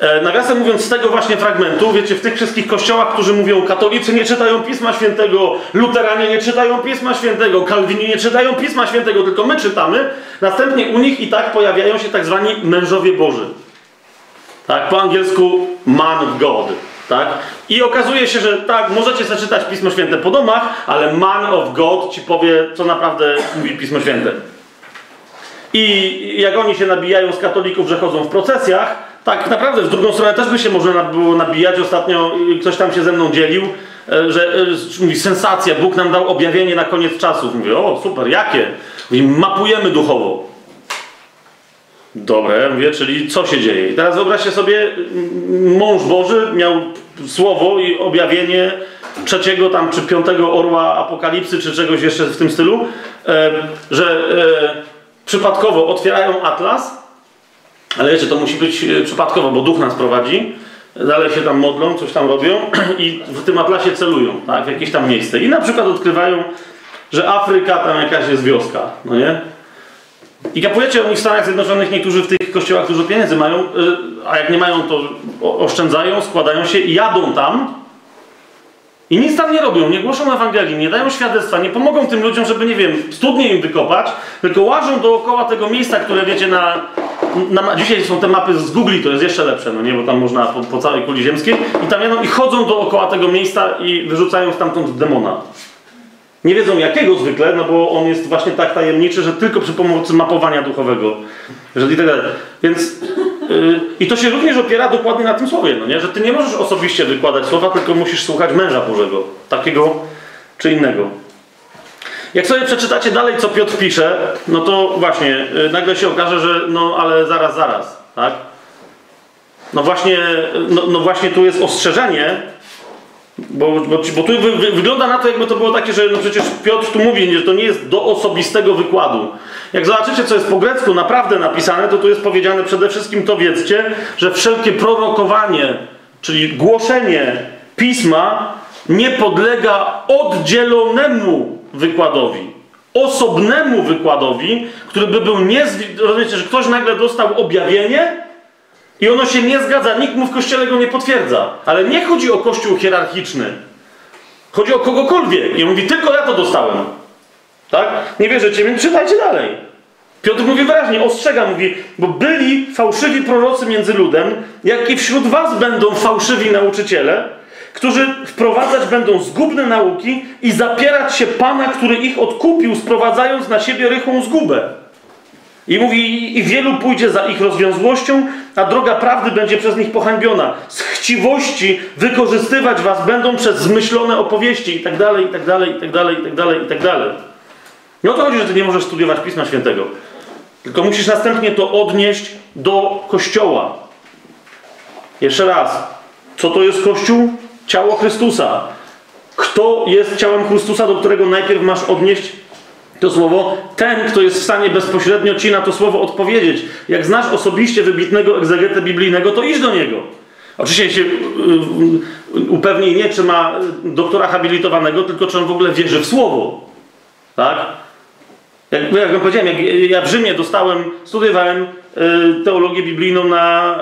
E, nawiasem mówiąc, z tego właśnie fragmentu, wiecie, w tych wszystkich kościołach, którzy mówią, katolicy nie czytają Pisma Świętego, luteranie nie czytają Pisma Świętego, kalwini nie czytają Pisma Świętego, tylko my czytamy, następnie u nich i tak pojawiają się tak zwani mężowie Boży. Tak? Po angielsku man of God. Tak? I okazuje się, że tak, możecie zaczytać Pismo Święte po domach, ale man of God ci powie, co naprawdę mówi Pismo Święte. I jak oni się nabijają z katolików, że chodzą w procesjach, tak naprawdę w drugą stronę też by się można było nabijać. Ostatnio ktoś tam się ze mną dzielił, e, że e, mówi sensacja, Bóg nam dał objawienie na koniec czasów. Mówię, o super, jakie? Mówi, mapujemy duchowo. Dobre, mówię, czyli co się dzieje? I teraz wyobraźcie sobie, mąż Boży miał słowo i objawienie trzeciego tam, czy piątego orła apokalipsy, czy czegoś jeszcze w tym stylu, e, że przypadkowo otwierają atlas, ale wiecie, to musi być e, przypadkowo, bo duch nas prowadzi, dalej się tam modlą, coś tam robią i w tym atlasie celują, tak, w jakieś tam miejsce. I na przykład odkrywają, że Afryka tam jakaś jest wioska, no nie? I kapujecie w Stanach Zjednoczonych, niektórzy w tych kościołach dużo pieniędzy mają, y, a jak nie mają, to oszczędzają, składają się i jadą tam i nic tam nie robią, nie głoszą Ewangelii, nie dają świadectwa, nie pomogą tym ludziom, żeby, nie wiem, studnie im wykopać, tylko łażą dookoła tego miejsca, które wiecie na... na dzisiaj są te mapy z Google, to jest jeszcze lepsze, no nie, bo tam można po, po całej kuli ziemskiej i tam jadą i chodzą dookoła tego miejsca i wyrzucają stamtąd demona. Nie wiedzą jakiego zwykle, no bo on jest właśnie tak tajemniczy, że tylko przy pomocy mapowania duchowego. Że i tak dalej. Więc yy, i to się również opiera dokładnie na tym słowie, no nie? Że ty nie możesz osobiście wykładać słowa, tylko musisz słuchać męża Bożego, takiego czy innego. Jak sobie przeczytacie dalej, co Piotr pisze, no to właśnie yy, nagle się okaże, że no ale zaraz, zaraz, tak? No właśnie, no, no właśnie tu jest ostrzeżenie, bo, bo, bo tu wy, wy, wygląda na to, jakby to było takie, że no przecież Piotr tu mówi, że to nie jest do osobistego wykładu. Jak zobaczycie, co jest po grecku naprawdę napisane, to tu jest powiedziane przede wszystkim to wiedzcie, że wszelkie prorokowanie, czyli głoszenie pisma nie podlega oddzielonemu wykładowi. Osobnemu wykładowi, który by był niezwi... Rozumiecie, że ktoś nagle dostał objawienie, i ono się nie zgadza, nikt mu w kościele go nie potwierdza. Ale nie chodzi o kościół hierarchiczny. Chodzi o kogokolwiek. I on mówi, tylko ja to dostałem. Tak? Nie wierzycie, więc czytajcie dalej. Piotr mówi wyraźnie, ostrzega, mówi, bo byli fałszywi prorocy między ludem, jak i wśród was będą fałszywi nauczyciele, którzy wprowadzać będą zgubne nauki i zapierać się Pana, który ich odkupił, sprowadzając na siebie rychłą zgubę. I mówi, i wielu pójdzie za ich rozwiązłością, a droga prawdy będzie przez nich pohańbiona. Z chciwości wykorzystywać was będą przez zmyślone opowieści i tak dalej, i tak dalej, i tak dalej, i tak dalej, i tak dalej. Nie o to chodzi, że ty nie możesz studiować Pisma Świętego. Tylko musisz następnie to odnieść do Kościoła. Jeszcze raz. Co to jest Kościół? Ciało Chrystusa. Kto jest ciałem Chrystusa, do którego najpierw masz odnieść to słowo, ten, kto jest w stanie bezpośrednio ci na to słowo odpowiedzieć. Jak znasz osobiście wybitnego egzegetę biblijnego, to idź do niego. Oczywiście się y, y, upewnij nie, czy ma doktora habilitowanego, tylko czy on w ogóle wierzy w słowo. Tak? Jak, jak wam powiedziałem, jak ja w Rzymie dostałem, studiowałem y, teologię biblijną na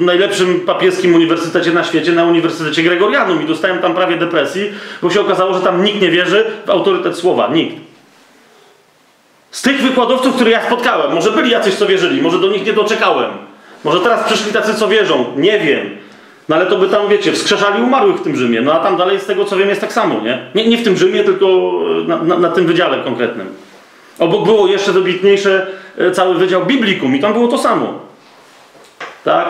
y, najlepszym papieskim uniwersytecie na świecie, na Uniwersytecie Gregorianum i dostałem tam prawie depresji, bo się okazało, że tam nikt nie wierzy w autorytet słowa. Nikt. Z tych wykładowców, których ja spotkałem, może byli jacyś, co wierzyli, może do nich nie doczekałem. Może teraz przyszli tacy, co wierzą. Nie wiem. No ale to by tam, wiecie, wskrzeszali umarłych w tym Rzymie. No a tam dalej z tego, co wiem, jest tak samo, nie? Nie, nie w tym Rzymie, tylko na, na, na tym wydziale konkretnym. Obok było jeszcze dobitniejsze e, cały wydział Biblikum i tam było to samo. Tak?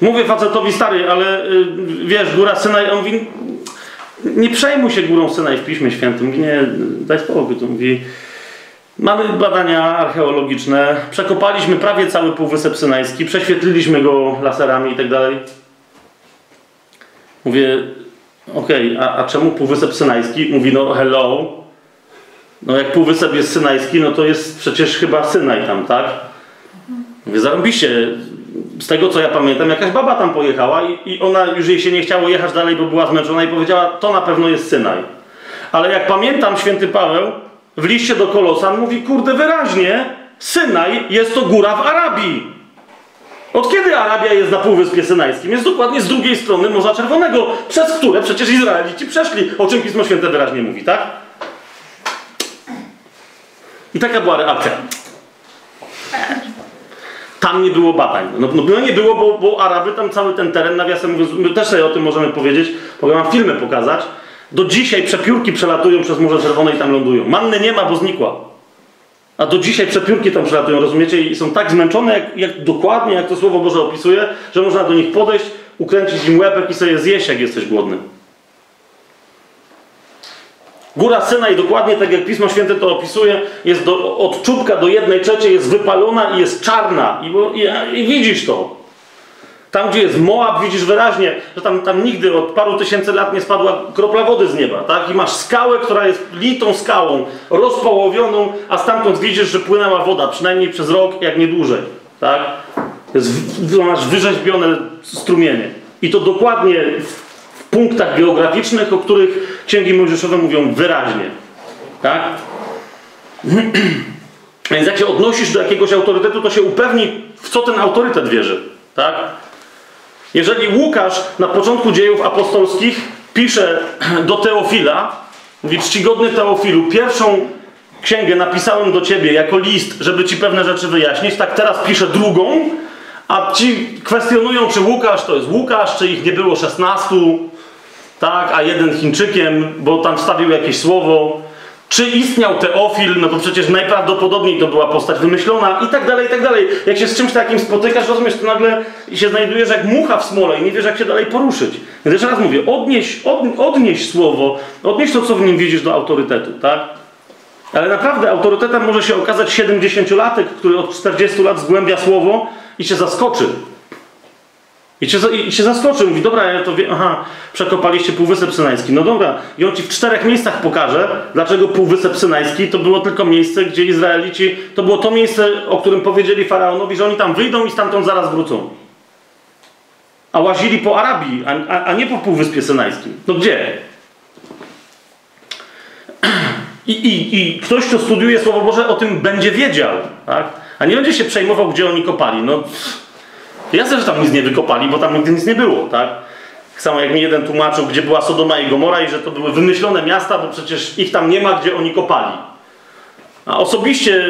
Mówię facetowi stary, ale y, wiesz, góra Synaj, on mówi, nie przejmuj się górą Synaj w Piśmie Świętym. Mówi, nie, daj spokój. To mówi, Mamy badania archeologiczne, przekopaliśmy prawie cały Półwysep Synajski, prześwietliliśmy go laserami i tak dalej. Mówię, okej, okay, a, a czemu Półwysep Synajski? Mówi, no hello. No jak Półwysep jest Synajski, no to jest przecież chyba Synaj tam, tak? Mówię, zarąbiście. Z tego co ja pamiętam, jakaś baba tam pojechała i, i ona już jej się nie chciało jechać dalej, bo była zmęczona i powiedziała, to na pewno jest Synaj. Ale jak pamiętam, święty Paweł w liście do Kolosan mówi, kurde, wyraźnie, Synaj jest to góra w Arabii. Od kiedy Arabia jest na Półwyspie Synajskim? Jest dokładnie z drugiej strony Morza Czerwonego, przez które przecież Izraelici przeszli, o czym Pismo Święte wyraźnie mówi, tak? I taka była reakcja. tam nie było badań. No, no, no nie było, bo, bo Araby tam cały ten teren, nawiasem mówiąc, my też sobie o tym możemy powiedzieć, mogę wam filmy pokazać. Do dzisiaj przepiórki przelatują przez Morze Czerwone i tam lądują. Manny nie ma, bo znikła. A do dzisiaj przepiórki tam przelatują, rozumiecie? I są tak zmęczone, jak, jak dokładnie, jak to Słowo Boże opisuje, że można do nich podejść, ukręcić im łebek i sobie zjeść, jak jesteś głodny. Góra Synaj, dokładnie tak jak Pismo Święte to opisuje, jest do, od czubka do jednej trzeciej jest wypalona i jest czarna. I, i, I widzisz to. Tam, gdzie jest Moab, widzisz wyraźnie, że tam, tam nigdy od paru tysięcy lat nie spadła kropla wody z nieba, tak? I masz skałę, która jest litą skałą, rozpołowioną, a stamtąd widzisz, że płynęła woda, przynajmniej przez rok, jak nie dłużej, tak? Jest, masz wyrzeźbione strumienie. I to dokładnie punktach geograficznych, o których księgi mojżeszowe mówią wyraźnie, tak? Więc jak się odnosisz do jakiegoś autorytetu, to się upewnij, w co ten autorytet wierzy, tak? Jeżeli Łukasz na początku dziejów apostolskich pisze do Teofila, mówi czcigodny Teofilu, pierwszą księgę napisałem do ciebie jako list, żeby ci pewne rzeczy wyjaśnić, tak teraz piszę drugą, a ci kwestionują, czy Łukasz to jest Łukasz, czy ich nie było 16, tak, a jeden Chińczykiem, bo tam wstawił jakieś słowo. Czy istniał Teofil, no to przecież najprawdopodobniej to była postać wymyślona i tak dalej, i tak dalej. Jak się z czymś takim spotykasz, rozumiesz, to nagle się znajdujesz jak mucha w smole i nie wiesz, jak się dalej poruszyć. Więc jeszcze raz mówię, odnieś, od, odnieś słowo, odnieś to, co w nim widzisz do autorytetu, tak? Ale naprawdę autorytetem może się okazać 70-latek, który od 40 lat zgłębia słowo i cię zaskoczy. I cię, I się zaskoczy, mówi, dobra, ja to wiem, aha, przekopaliście Półwysep Synajski. No dobra, i on ci w czterech miejscach pokaże, dlaczego Półwysep Synajski to było tylko miejsce, gdzie Izraelici, to było to miejsce, o którym powiedzieli Faraonowi, że oni tam wyjdą i stamtąd zaraz wrócą. A łazili po Arabii, a, a, a nie po Półwyspie Synajskim. No gdzie? I, i, I ktoś, kto studiuje Słowo Boże, o tym będzie wiedział, tak? A nie będzie się przejmował, gdzie oni kopali. No, Jasne, że tam nic nie wykopali, bo tam nigdy nic nie było, tak? Tak samo jak mi jeden tłumaczył, gdzie była Sodoma i Gomora i że to były wymyślone miasta, bo przecież ich tam nie ma, gdzie oni kopali. A osobiście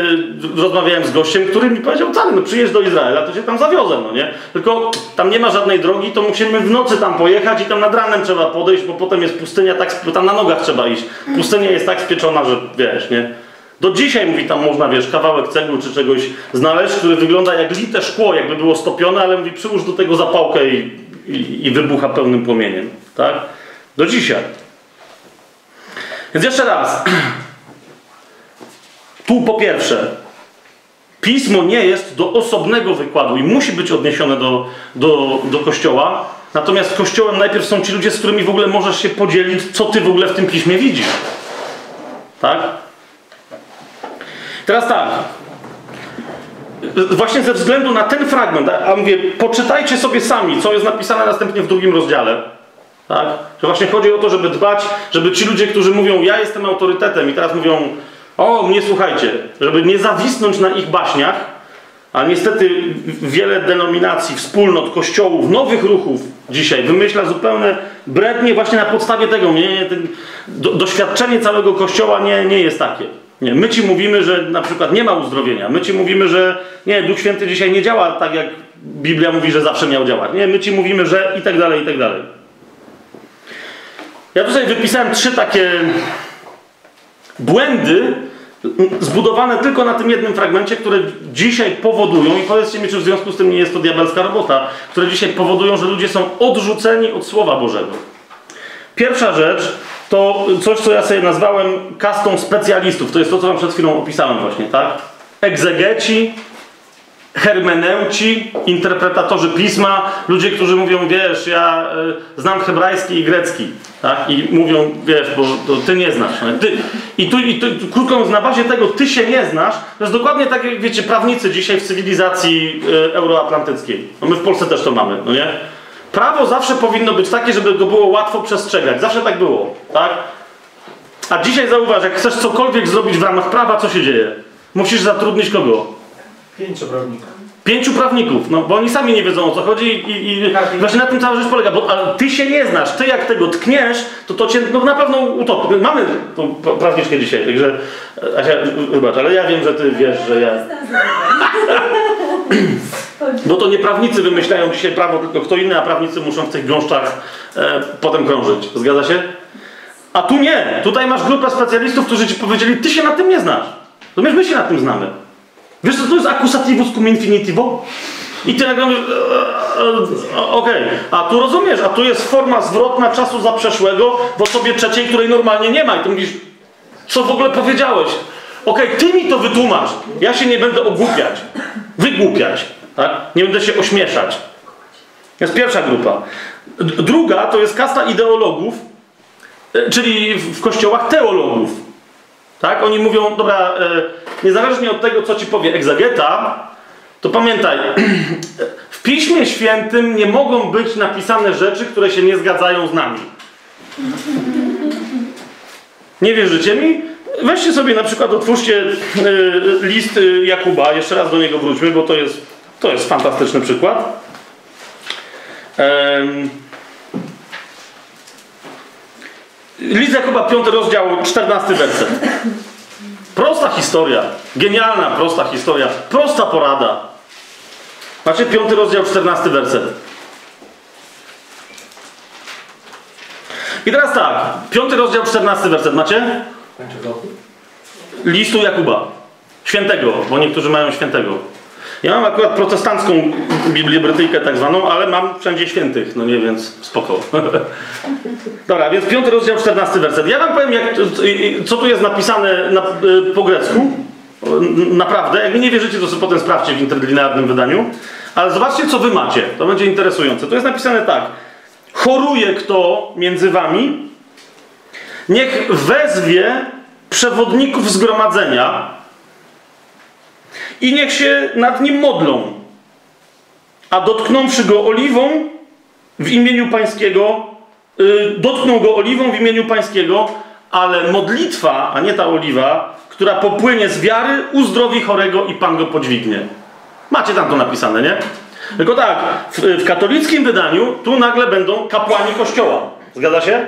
rozmawiałem z gościem, który mi powiedział, wcale, no przyjedź do Izraela, to się tam zawiozę, no nie? Tylko tam nie ma żadnej drogi, to musimy w nocy tam pojechać i tam nad ranem trzeba podejść, bo potem jest pustynia, tak, tam na nogach trzeba iść. Pustynia jest tak spieczona, że wiesz, nie? Do dzisiaj, mówi, tam można, wiesz, kawałek cegły czy czegoś znaleźć, który wygląda jak lite szkło, jakby było stopione, ale mówi, przyłóż do tego zapałkę i, i, i wybucha pełnym płomieniem, tak? Do dzisiaj. Więc jeszcze raz. Tu po pierwsze, pismo nie jest do osobnego wykładu i musi być odniesione do, do, do kościoła. Natomiast kościołem najpierw są ci ludzie, z którymi w ogóle możesz się podzielić, co ty w ogóle w tym piśmie widzisz. Tak? Teraz tak. Właśnie ze względu na ten fragment, a mówię, poczytajcie sobie sami, co jest napisane następnie w drugim rozdziale. Tak? Że właśnie chodzi o to, żeby dbać, żeby ci ludzie, którzy mówią, ja jestem autorytetem i teraz mówią, o, mnie słuchajcie, żeby nie zawisnąć na ich baśniach, a niestety wiele denominacji, wspólnot, kościołów, nowych ruchów dzisiaj wymyśla zupełne brednie właśnie na podstawie tego. Nie, nie, ten, do, doświadczenie całego kościoła nie, nie jest takie. Nie, my ci mówimy, że na przykład nie ma uzdrowienia. My ci mówimy, że nie, Duch Święty dzisiaj nie działa tak, jak Biblia mówi, że zawsze miał działać. Nie, my ci mówimy, że i tak dalej, i tak dalej. Ja tutaj wypisałem trzy takie błędy zbudowane tylko na tym jednym fragmencie, które dzisiaj powodują, i powiedzcie mi, czy w związku z tym nie jest to diabelska robota, które dzisiaj powodują, że ludzie są odrzuceni od Słowa Bożego. Pierwsza rzecz to coś, co ja sobie nazwałem kastą specjalistów. To jest to, co wam przed chwilą opisałem właśnie, tak? Egzegeci, hermeneuci, interpretatorzy pisma, ludzie, którzy mówią, wiesz, ja y, znam hebrajski i grecki, tak? I mówią, wiesz, bo to ty nie znasz. Ty, I tu, i tu, krótko mówiąc, na bazie tego ty się nie znasz, to jest dokładnie tak, jak wiecie, prawnicy dzisiaj w cywilizacji y, euroatlantyckiej. No my w Polsce też to mamy, no nie? Prawo zawsze powinno być takie, żeby go było łatwo przestrzegać. Zawsze tak było, tak? A dzisiaj zauważ, jak chcesz cokolwiek zrobić w ramach prawa, co się dzieje? Musisz zatrudnić kogo? Pięciu prawników. Pięciu prawników, no bo oni sami nie wiedzą o co chodzi i, i Tak. właśnie na tym cała rzecz polega, bo ale ty się nie znasz, ty jak tego tkniesz, to to cię no, na pewno utopi. Mamy tą pra- prawniczkę dzisiaj, także Asia, wybacz, ale ja wiem, że ty wiesz, że ja... Bo to nie prawnicy wymyślają dzisiaj prawo, tylko kto inny, a prawnicy muszą w tych gąszczach e, potem krążyć. Zgadza się? A tu nie. Tutaj masz grupę specjalistów, którzy ci powiedzieli, ty się na tym nie znasz. Rozumiesz, my się na tym znamy. Wiesz co to jest accusativus cum infinitivo? I ty nagle mówisz, e, e, e, okej, a tu rozumiesz, a tu jest forma zwrotna czasu zaprzeszłego w osobie trzeciej, której normalnie nie ma. I ty mówisz, co w ogóle powiedziałeś? Okej, ty mi to wytłumacz. Ja się nie będę ogłupiać, wygłupiać, tak? Nie będę się ośmieszać. To jest pierwsza grupa. Druga to jest kasta ideologów, e, czyli w kościołach teologów. Tak? Oni mówią, dobra, e, niezależnie od tego, co ci powie egzegeta, to pamiętaj, w Piśmie Świętym nie mogą być napisane rzeczy, które się nie zgadzają z nami. Nie wierzycie mi? Weźcie sobie na przykład, otwórzcie y, list y, Jakuba, jeszcze raz do niego wróćmy, bo to jest, to jest fantastyczny przykład. List Jakuba, 5 rozdział, 14 werset. Prosta historia, genialna, prosta historia, prosta porada. Macie 5 rozdział, 14 werset. I teraz tak, 5 rozdział, 14 werset macie? Listu Jakuba. Świętego, bo niektórzy mają świętego. Ja mam akurat protestancką Biblię Brytyjkę tak zwaną, ale mam wszędzie świętych, no nie, więc spoko. Dobra, więc piąty rozdział, 14 werset. Ja wam powiem, jak, co tu jest napisane na, po grecku. Naprawdę, jak mi nie wierzycie, to sobie potem sprawdźcie w interdynarnym wydaniu. Ale zobaczcie, co wy macie. To będzie interesujące. To jest napisane tak. Choruje kto między wami, niech wezwie przewodników zgromadzenia i niech się nad nim modlą. A dotknąwszy go oliwą w imieniu Pańskiego, yy, dotkną go oliwą w imieniu Pańskiego, ale modlitwa, a nie ta oliwa, która popłynie z wiary, uzdrowi chorego i Pan go podźwignie. Macie tam to napisane, nie? Tylko tak, w, w katolickim wydaniu tu nagle będą kapłani kościoła. Zgadza się?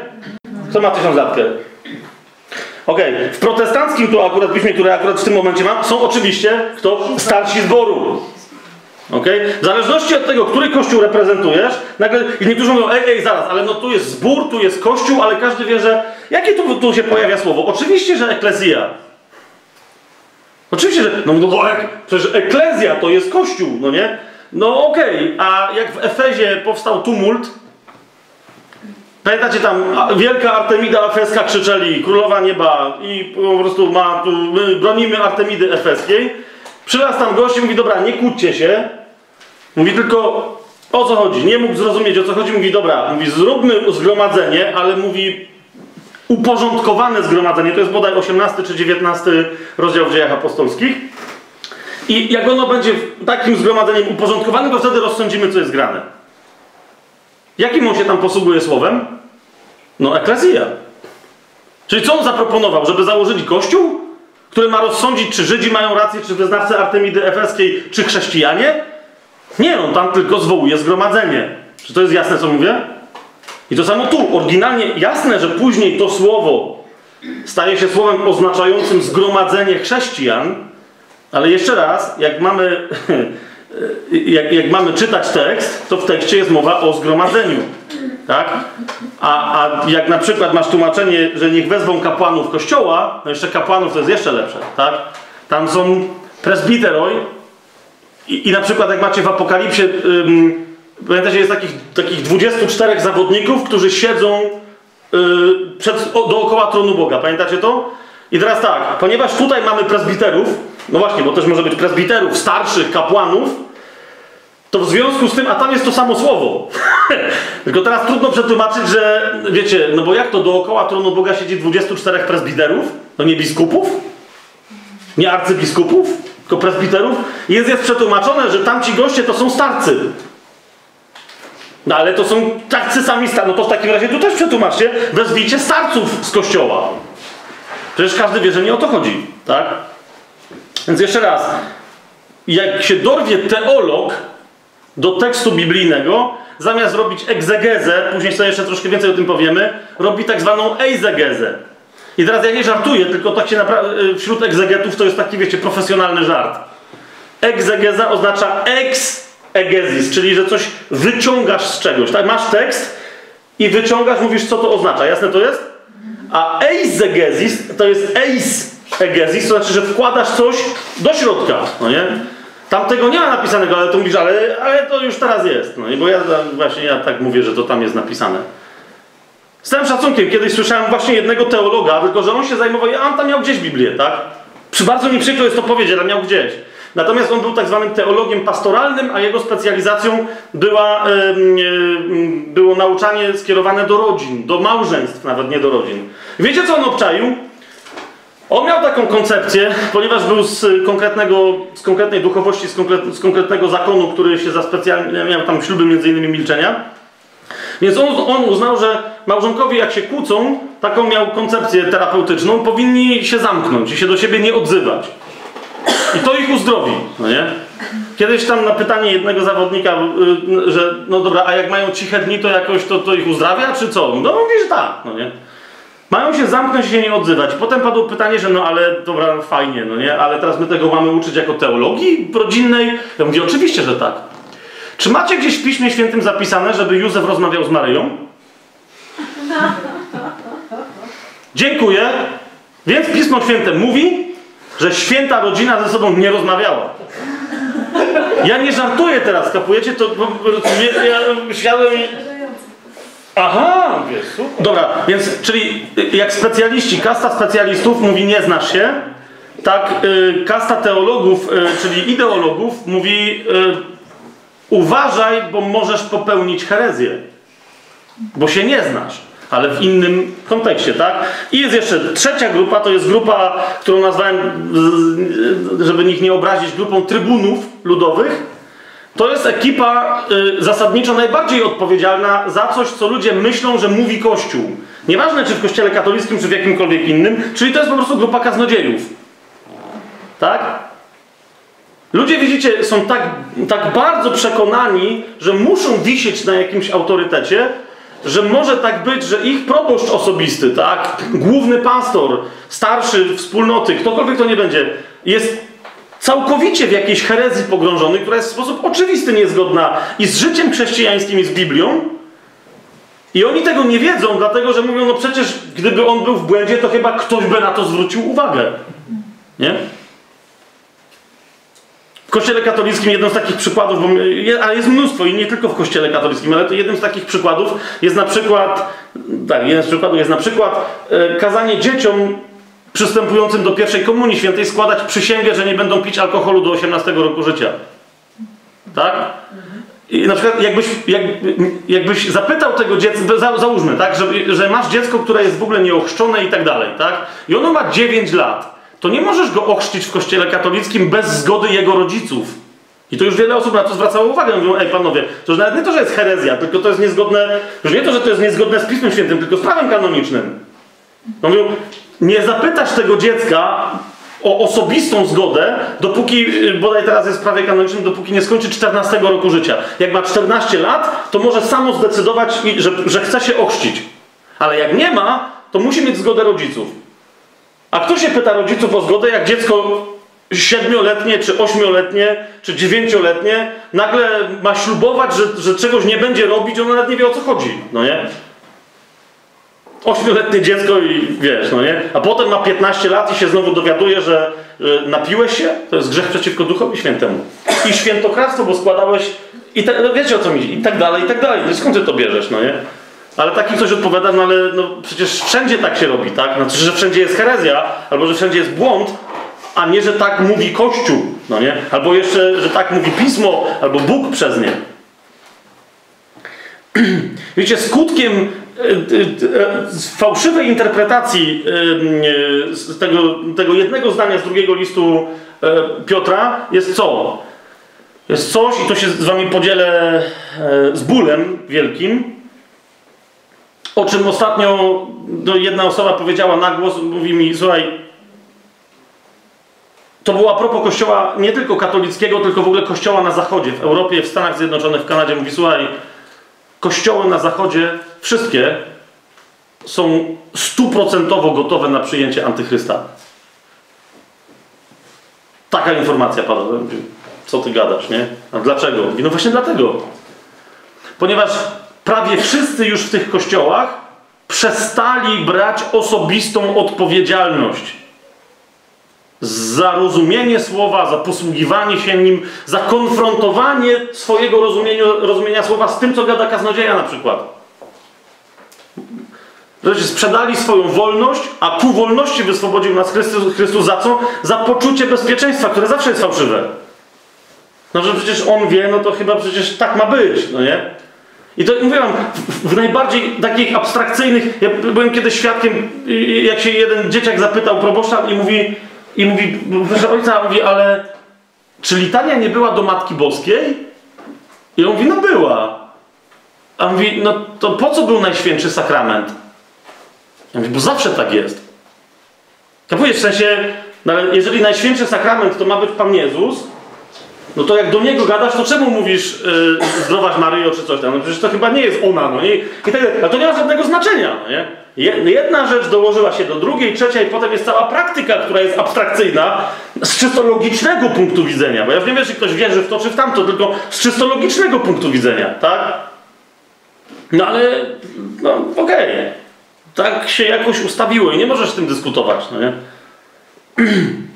Kto ma tysiąclatkę? Okej, w protestanckim tu akurat piśmie, które akurat w tym momencie mam, są oczywiście kto? Starsi zboru. Okej? W zależności od tego, który kościół reprezentujesz, nagle i niektórzy mówią, ej, ej, zaraz, ale no tu jest zbór, tu jest kościół, ale każdy wie, że jakie tu, tu się pojawia słowo? Oczywiście, że eklezja. Oczywiście, że no, no bo ek, przecież eklezja to jest kościół, no nie? No okej, a jak w Efezie powstał tumult, Pamiętacie tam, wielka Artemida Efeska krzyczeli, królowa nieba i po prostu ma tu, my bronimy Artemidy Efeskiej. Przylas tam gość i mówi, dobra, nie kłóćcie się. Mówi tylko, o co chodzi? Nie mógł zrozumieć, o co chodzi. Mówi, dobra, mówi, zróbmy zgromadzenie, ale mówi, uporządkowane zgromadzenie, to jest bodaj 18 czy 19 rozdział w dziejach apostolskich. I jak ono będzie takim zgromadzeniem uporządkowanym, to wtedy rozsądzimy, co jest grane. Jakim on się tam posługuje słowem? No, eklezja. Czyli co on zaproponował? Żeby założyli kościół, który ma rozsądzić, czy Żydzi mają rację, czy wyznawcy Artemidy Efeskiej, czy chrześcijanie? Nie, on tam tylko zwołuje zgromadzenie. Czy to jest jasne, co mówię? I to samo tu. Oryginalnie jasne, że później to słowo staje się słowem oznaczającym zgromadzenie chrześcijan, ale jeszcze raz, jak mamy, jak, jak mamy czytać tekst, to w tekście jest mowa o zgromadzeniu. Tak? A, a jak na przykład masz tłumaczenie, że niech wezwą kapłanów kościoła, no jeszcze kapłanów to jest jeszcze lepsze. Tak? Tam są presbiteroj i, i na przykład jak macie w Apokalipsie, ym, pamiętacie, jest takich, takich 24 zawodników, którzy siedzą y, przed, o, dookoła tronu Boga. Pamiętacie to? I teraz tak, ponieważ tutaj mamy presbiterów, no właśnie, bo też może być presbiterów, starszych, kapłanów, to w związku z tym, a tam jest to samo słowo. Tylko teraz trudno przetłumaczyć, że wiecie, no bo jak to dookoła tronu Boga siedzi 24 presbiterów? No nie biskupów? Nie arcybiskupów? Tylko presbiterów? Jest, jest przetłumaczone, że tamci goście to są starcy. No ale to są tacy sami starcy. No to w takim razie tu też przetłumaczcie, wezwijcie starców z kościoła. Przecież każdy wie, że nie o to chodzi, tak? Więc jeszcze raz, jak się dorwie teolog do tekstu biblijnego, zamiast robić egzegezę, później sobie jeszcze troszkę więcej o tym powiemy, robi tak zwaną eizegezę. I teraz ja nie żartuję, tylko tak się naprawdę, wśród egzegetów to jest taki, wiecie, profesjonalny żart. Egzegeza oznacza ex egezis, czyli że coś wyciągasz z czegoś. Tak, masz tekst i wyciągasz, mówisz, co to oznacza. Jasne to jest? A eisegezis to jest eis egezis, to znaczy, że wkładasz coś do środka, no nie? Tam tego nie ma napisanego, ale to mówisz, ale, ale to już teraz jest. No nie, bo ja właśnie ja tak mówię, że to tam jest napisane. Z całym szacunkiem, kiedyś słyszałem właśnie jednego teologa, tylko że on się zajmował, a on tam miał gdzieś Biblię, tak? Przy bardzo mi przykro jest to powiedzieć, ale miał gdzieś. Natomiast on był tak zwanym teologiem pastoralnym, a jego specjalizacją była, em, było nauczanie skierowane do rodzin, do małżeństw, nawet nie do rodzin. Wiecie, co on obczaił? On miał taką koncepcję, ponieważ był z, konkretnego, z konkretnej duchowości, z, konkret, z konkretnego zakonu, który się za specjalnie, miał tam śluby między innymi milczenia. Więc on, on uznał, że małżonkowie jak się kłócą, taką miał koncepcję terapeutyczną, powinni się zamknąć i się do siebie nie odzywać. I to ich uzdrowi, no nie? Kiedyś tam na pytanie jednego zawodnika, y, że no dobra, a jak mają ciche dni, to jakoś to, to ich uzdrawia, czy co? No mówi, że tak, no nie? Mają się zamknąć i się nie odzywać. Potem padło pytanie, że no ale dobra, fajnie, no nie? Ale teraz my tego mamy uczyć jako teologii rodzinnej? Ja mówię, oczywiście, że tak. Czy macie gdzieś w Piśmie Świętym zapisane, żeby Józef rozmawiał z Maryją? Dziękuję. Więc Pismo Święte mówi, że święta rodzina ze sobą nie rozmawiała. Ja nie żartuję teraz, kapujecie? To ja, ja myślałem... Aha, wiesz, super. Dobra, więc czyli jak specjaliści, kasta specjalistów mówi nie znasz się, tak y, kasta teologów, y, czyli ideologów mówi y, uważaj, bo możesz popełnić herezję, bo się nie znasz, ale w innym kontekście, tak? I jest jeszcze trzecia grupa, to jest grupa, którą nazwałem, żeby nikt nie obrazić, grupą trybunów ludowych, to jest ekipa y, zasadniczo najbardziej odpowiedzialna za coś, co ludzie myślą, że mówi Kościół. Nieważne, czy w Kościele katolickim, czy w jakimkolwiek innym, czyli to jest po prostu grupa kaznodziejów. Tak? Ludzie, widzicie, są tak, tak bardzo przekonani, że muszą wisieć na jakimś autorytecie, że może tak być, że ich proboszcz osobisty, tak? Główny pastor, starszy wspólnoty, ktokolwiek to nie będzie, jest całkowicie w jakiejś herezji pogrążony, która jest w sposób oczywisty niezgodna i z życiem chrześcijańskim, i z Biblią. I oni tego nie wiedzą, dlatego że mówią, no przecież gdyby on był w błędzie, to chyba ktoś by na to zwrócił uwagę. Nie? W Kościele katolickim jednym z takich przykładów, bo ale jest mnóstwo i nie tylko w Kościele katolickim, ale to jednym z takich przykładów jest na przykład, tak, jeden z przykładów jest na przykład e, kazanie dzieciom przystępującym do pierwszej komunii świętej składać przysięgę, że nie będą pić alkoholu do 18 roku życia. Tak? I na przykład jakbyś, jak, jakbyś zapytał tego dziecka, za, załóżmy, tak, że, że masz dziecko, które jest w ogóle nieochrzczone i tak dalej, tak? I ono ma 9 lat, to nie możesz go ochrzcić w kościele katolickim bez zgody jego rodziców. I to już wiele osób na to zwracało uwagę. Mówią, ej panowie, to już nawet nie to, że jest herezja, tylko to jest niezgodne, już nie to, że to jest niezgodne z Pismem Świętym, tylko z prawem kanonicznym. No mówią, nie zapytasz tego dziecka o osobistą zgodę, dopóki, y, bodaj teraz jest w prawie kanonicznym, dopóki nie skończy 14 roku życia. Jak ma 14 lat, to może samo zdecydować, że, że chce się ochrzcić. Ale jak nie ma, to musi mieć zgodę rodziców. A kto się pyta rodziców o zgodę, jak dziecko siedmioletnie, czy ośmioletnie, czy dziewięcioletnie nagle ma ślubować, że, że czegoś nie będzie robić, ono nawet nie wie o co chodzi, no nie? Ośmioletnie dziecko i wiesz, no nie? A potem ma 15 lat i się znowu dowiaduje, że y, napiłeś się, to jest grzech przeciwko Duchowi Świętemu. I świętokradztwo, bo składałeś i te, no wiecie o co mi idzie, i tak dalej, i tak dalej. No skąd ty to bierzesz, no nie? Ale taki coś odpowiada, no ale no, przecież wszędzie tak się robi, tak? Znaczy, że wszędzie jest herezja, albo że wszędzie jest błąd, a nie, że tak mówi Kościół, no nie? Albo jeszcze, że tak mówi Pismo, albo Bóg przez nie. Wiecie, skutkiem z fałszywej interpretacji z tego, tego jednego zdania z drugiego listu e, Piotra jest co? Jest coś, i to się z wami podzielę e, z bólem wielkim, o czym ostatnio no, jedna osoba powiedziała na głos, mówi mi, słuchaj, to było a propos kościoła nie tylko katolickiego, tylko w ogóle kościoła na zachodzie, w Europie, w Stanach Zjednoczonych, w Kanadzie. Mówi, słuchaj, kościoły na zachodzie, wszystkie są stuprocentowo gotowe na przyjęcie antychrysta. Taka informacja padła. co ty gadasz, nie? A dlaczego? No właśnie dlatego. Ponieważ prawie wszyscy już w tych kościołach przestali brać osobistą odpowiedzialność za rozumienie słowa, za posługiwanie się nim, za konfrontowanie swojego rozumienia, słowa z tym, co gada kaznodzieja na przykład. Wreszcie sprzedali swoją wolność, a ku wolności wyswobodził nas Chrystus, Chrystus za co? Za poczucie bezpieczeństwa, które zawsze jest fałszywe. No, że przecież on wie, no to chyba przecież tak ma być, no nie? I to mówię wam, w najbardziej takich abstrakcyjnych, ja byłem kiedyś świadkiem, jak się jeden dzieciak zapytał proboszcza i mówi, i mówi, proszę ojca, mówi, ale czy litania nie była do Matki Boskiej? I on mówi, no była. A on mówi, no to po co był Najświętszy Sakrament? Ja mówię, bo zawsze tak jest. Kapujesz, w sensie, no jeżeli Najświętszy Sakrament to ma być Pan Jezus, no to jak do Niego gadasz, to czemu mówisz yy, zdrowaś Maryjo czy coś tam? No przecież to chyba nie jest ona, no nie? I tak, ale to nie ma żadnego znaczenia, no nie? Jedna rzecz dołożyła się do drugiej, trzecia i potem jest cała praktyka, która jest abstrakcyjna z czysto logicznego punktu widzenia. Bo ja już nie wiem, czy ktoś wierzy w to czy w tamto, tylko z czysto logicznego punktu widzenia, tak? No ale, no okej. Okay. Tak się jakoś ustawiło i nie możesz z tym dyskutować, no nie?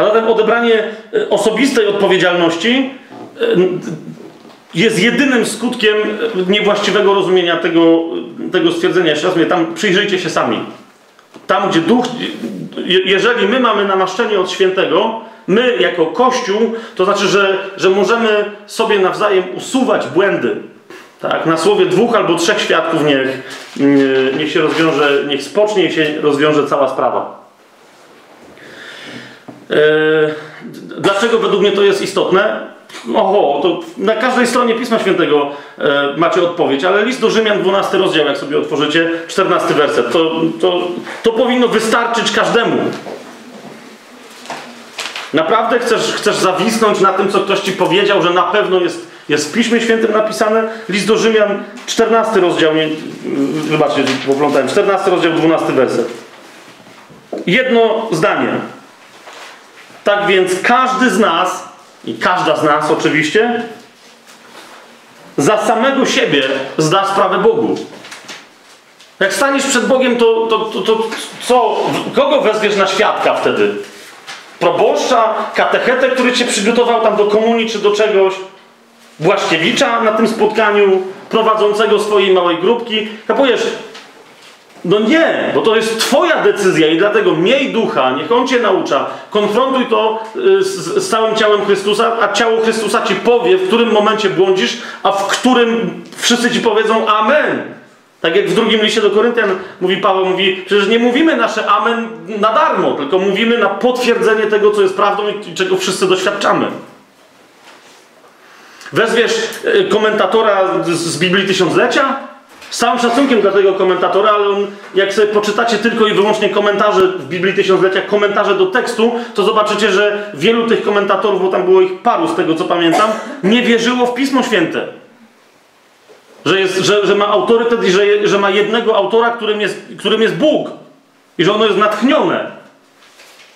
A zatem odebranie osobistej odpowiedzialności jest jedynym skutkiem niewłaściwego rozumienia tego, tego stwierdzenia. Jeszcze raz mówię, tam przyjrzyjcie się sami. Tam, gdzie duch, jeżeli my mamy namaszczenie od świętego, my jako Kościół, to znaczy, że, że możemy sobie nawzajem usuwać błędy. Tak? Na słowie dwóch albo trzech świadków niech, niech się rozwiąże, niech spocznie i się rozwiąże cała sprawa. Eee, dlaczego według mnie to jest istotne? Oho, to na każdej stronie Pisma Świętego e, macie odpowiedź, ale list do Rzymian, 12 rozdział, jak sobie otworzycie, 14 werset, to, to, to powinno wystarczyć każdemu. Naprawdę chcesz, chcesz zawisnąć na tym, co ktoś ci powiedział, że na pewno jest, jest w Piśmie Świętym napisane? List do Rzymian, 14 rozdział, nie, wybaczcie, poplątałem, 14 rozdział, 12 werset. Jedno zdanie. Tak więc każdy z nas i każda z nas oczywiście, za samego siebie zda sprawę Bogu. Jak staniesz przed Bogiem, to, to, to, to co? Kogo wezwiesz na świadka wtedy? Proboszcza, katechetę, który cię przygotował tam do komunii czy do czegoś? Błaszkiewicza na tym spotkaniu, prowadzącego swojej małej grupki? Kapujesz, no nie, bo to jest Twoja decyzja i dlatego miej ducha, niech On Cię naucza. Konfrontuj to y, z, z, całym ciałem Chrystusa, a ciało Chrystusa Ci powie, w którym momencie błądzisz, a w którym wszyscy Ci powiedzą Amen. Tak jak w drugim liście do Koryntian mówi Paweł, mówi, przecież nie mówimy nasze Amen na darmo, tylko mówimy na potwierdzenie tego, co jest prawdą i czego wszyscy doświadczamy. Wezwiesz y, komentatora z, z Biblii Tysiąclecia? Z całym szacunkiem dla tego komentatora, ale on, jak sobie poczytacie tylko i wyłącznie komentarze w Biblii Tysiąclecia, komentarze do tekstu, to zobaczycie, że wielu tych komentatorów, bo tam było ich paru z tego co pamiętam, nie wierzyło w Pismo Święte. Że, jest, że, że ma autorytet i że, że ma jednego autora, którym jest, którym jest Bóg. I że ono jest natchnione.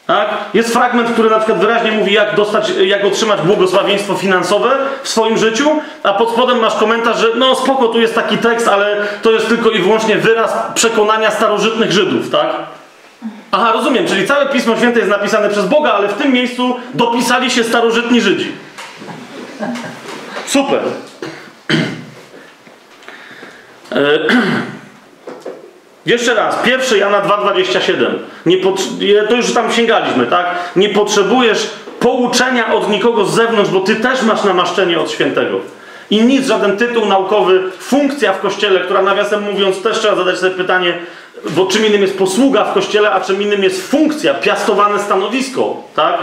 Tak? Jest fragment, który na przykład wyraźnie mówi, jak, dostać, jak otrzymać błogosławieństwo finansowe w swoim życiu, a pod spodem masz komentarz, że no spoko, tu jest taki tekst, ale to jest tylko i wyłącznie wyraz przekonania starożytnych Żydów, tak? Aha, rozumiem, czyli całe Pismo Święte jest napisane przez Boga, ale w tym miejscu dopisali się starożytni Żydzi. Super. Jeszcze raz, 1 Jana 2,27. Nie to już tam sięgaliśmy, tak? Nie potrzebujesz pouczenia od nikogo z zewnątrz, bo ty też masz namaszczenie od świętego. I nic, żaden tytuł naukowy, funkcja w kościele, która nawiasem mówiąc, też trzeba zadać sobie pytanie, bo czym innym jest posługa w kościele, a czym innym jest funkcja, piastowane stanowisko, tak?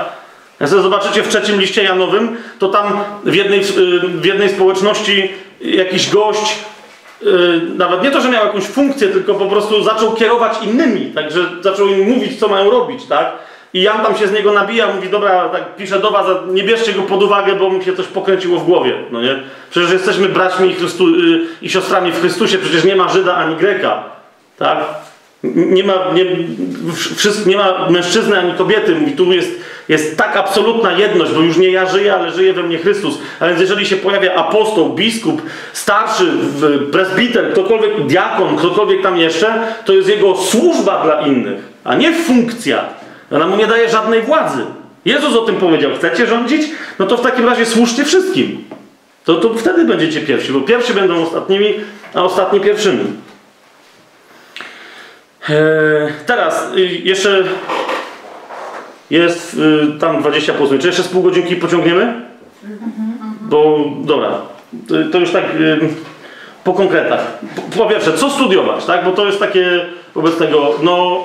Jak sobie zobaczycie w trzecim liście Janowym, to tam w jednej, w jednej społeczności jakiś gość nawet nie to, że miał jakąś funkcję, tylko po prostu zaczął kierować innymi, także zaczął im mówić, co mają robić, tak? I Jan tam się z niego nabija, mówi, dobra, tak pisze do was, nie bierzcie go pod uwagę, bo mu się coś pokręciło w głowie, no nie? Przecież jesteśmy braćmi i, Chrystu, yy, i siostrami w Chrystusie, przecież nie ma Żyda ani Greka, tak? Nie ma, nie, nie ma mężczyzny ani kobiety. Mówi, tu jest, jest tak absolutna jedność, bo już nie ja żyję, ale żyje we mnie Chrystus. A więc jeżeli się pojawia apostoł, biskup, starszy, presbiter, ktokolwiek, diakon, ktokolwiek tam jeszcze, to jest jego służba dla innych, a nie funkcja. Ona mu nie daje żadnej władzy. Jezus o tym powiedział. Chcecie rządzić? No to w takim razie służcie wszystkim. To, to wtedy będziecie pierwsi, bo pierwsi będą ostatnimi, a ostatni pierwszymi. Eee, teraz y, jeszcze jest y, tam 20 po Czy jeszcze z pół godzinki pociągniemy? Bo dobra, to, to już tak y, po konkretach. Po, po pierwsze, co studiować, tak? Bo to jest takie wobec tego, no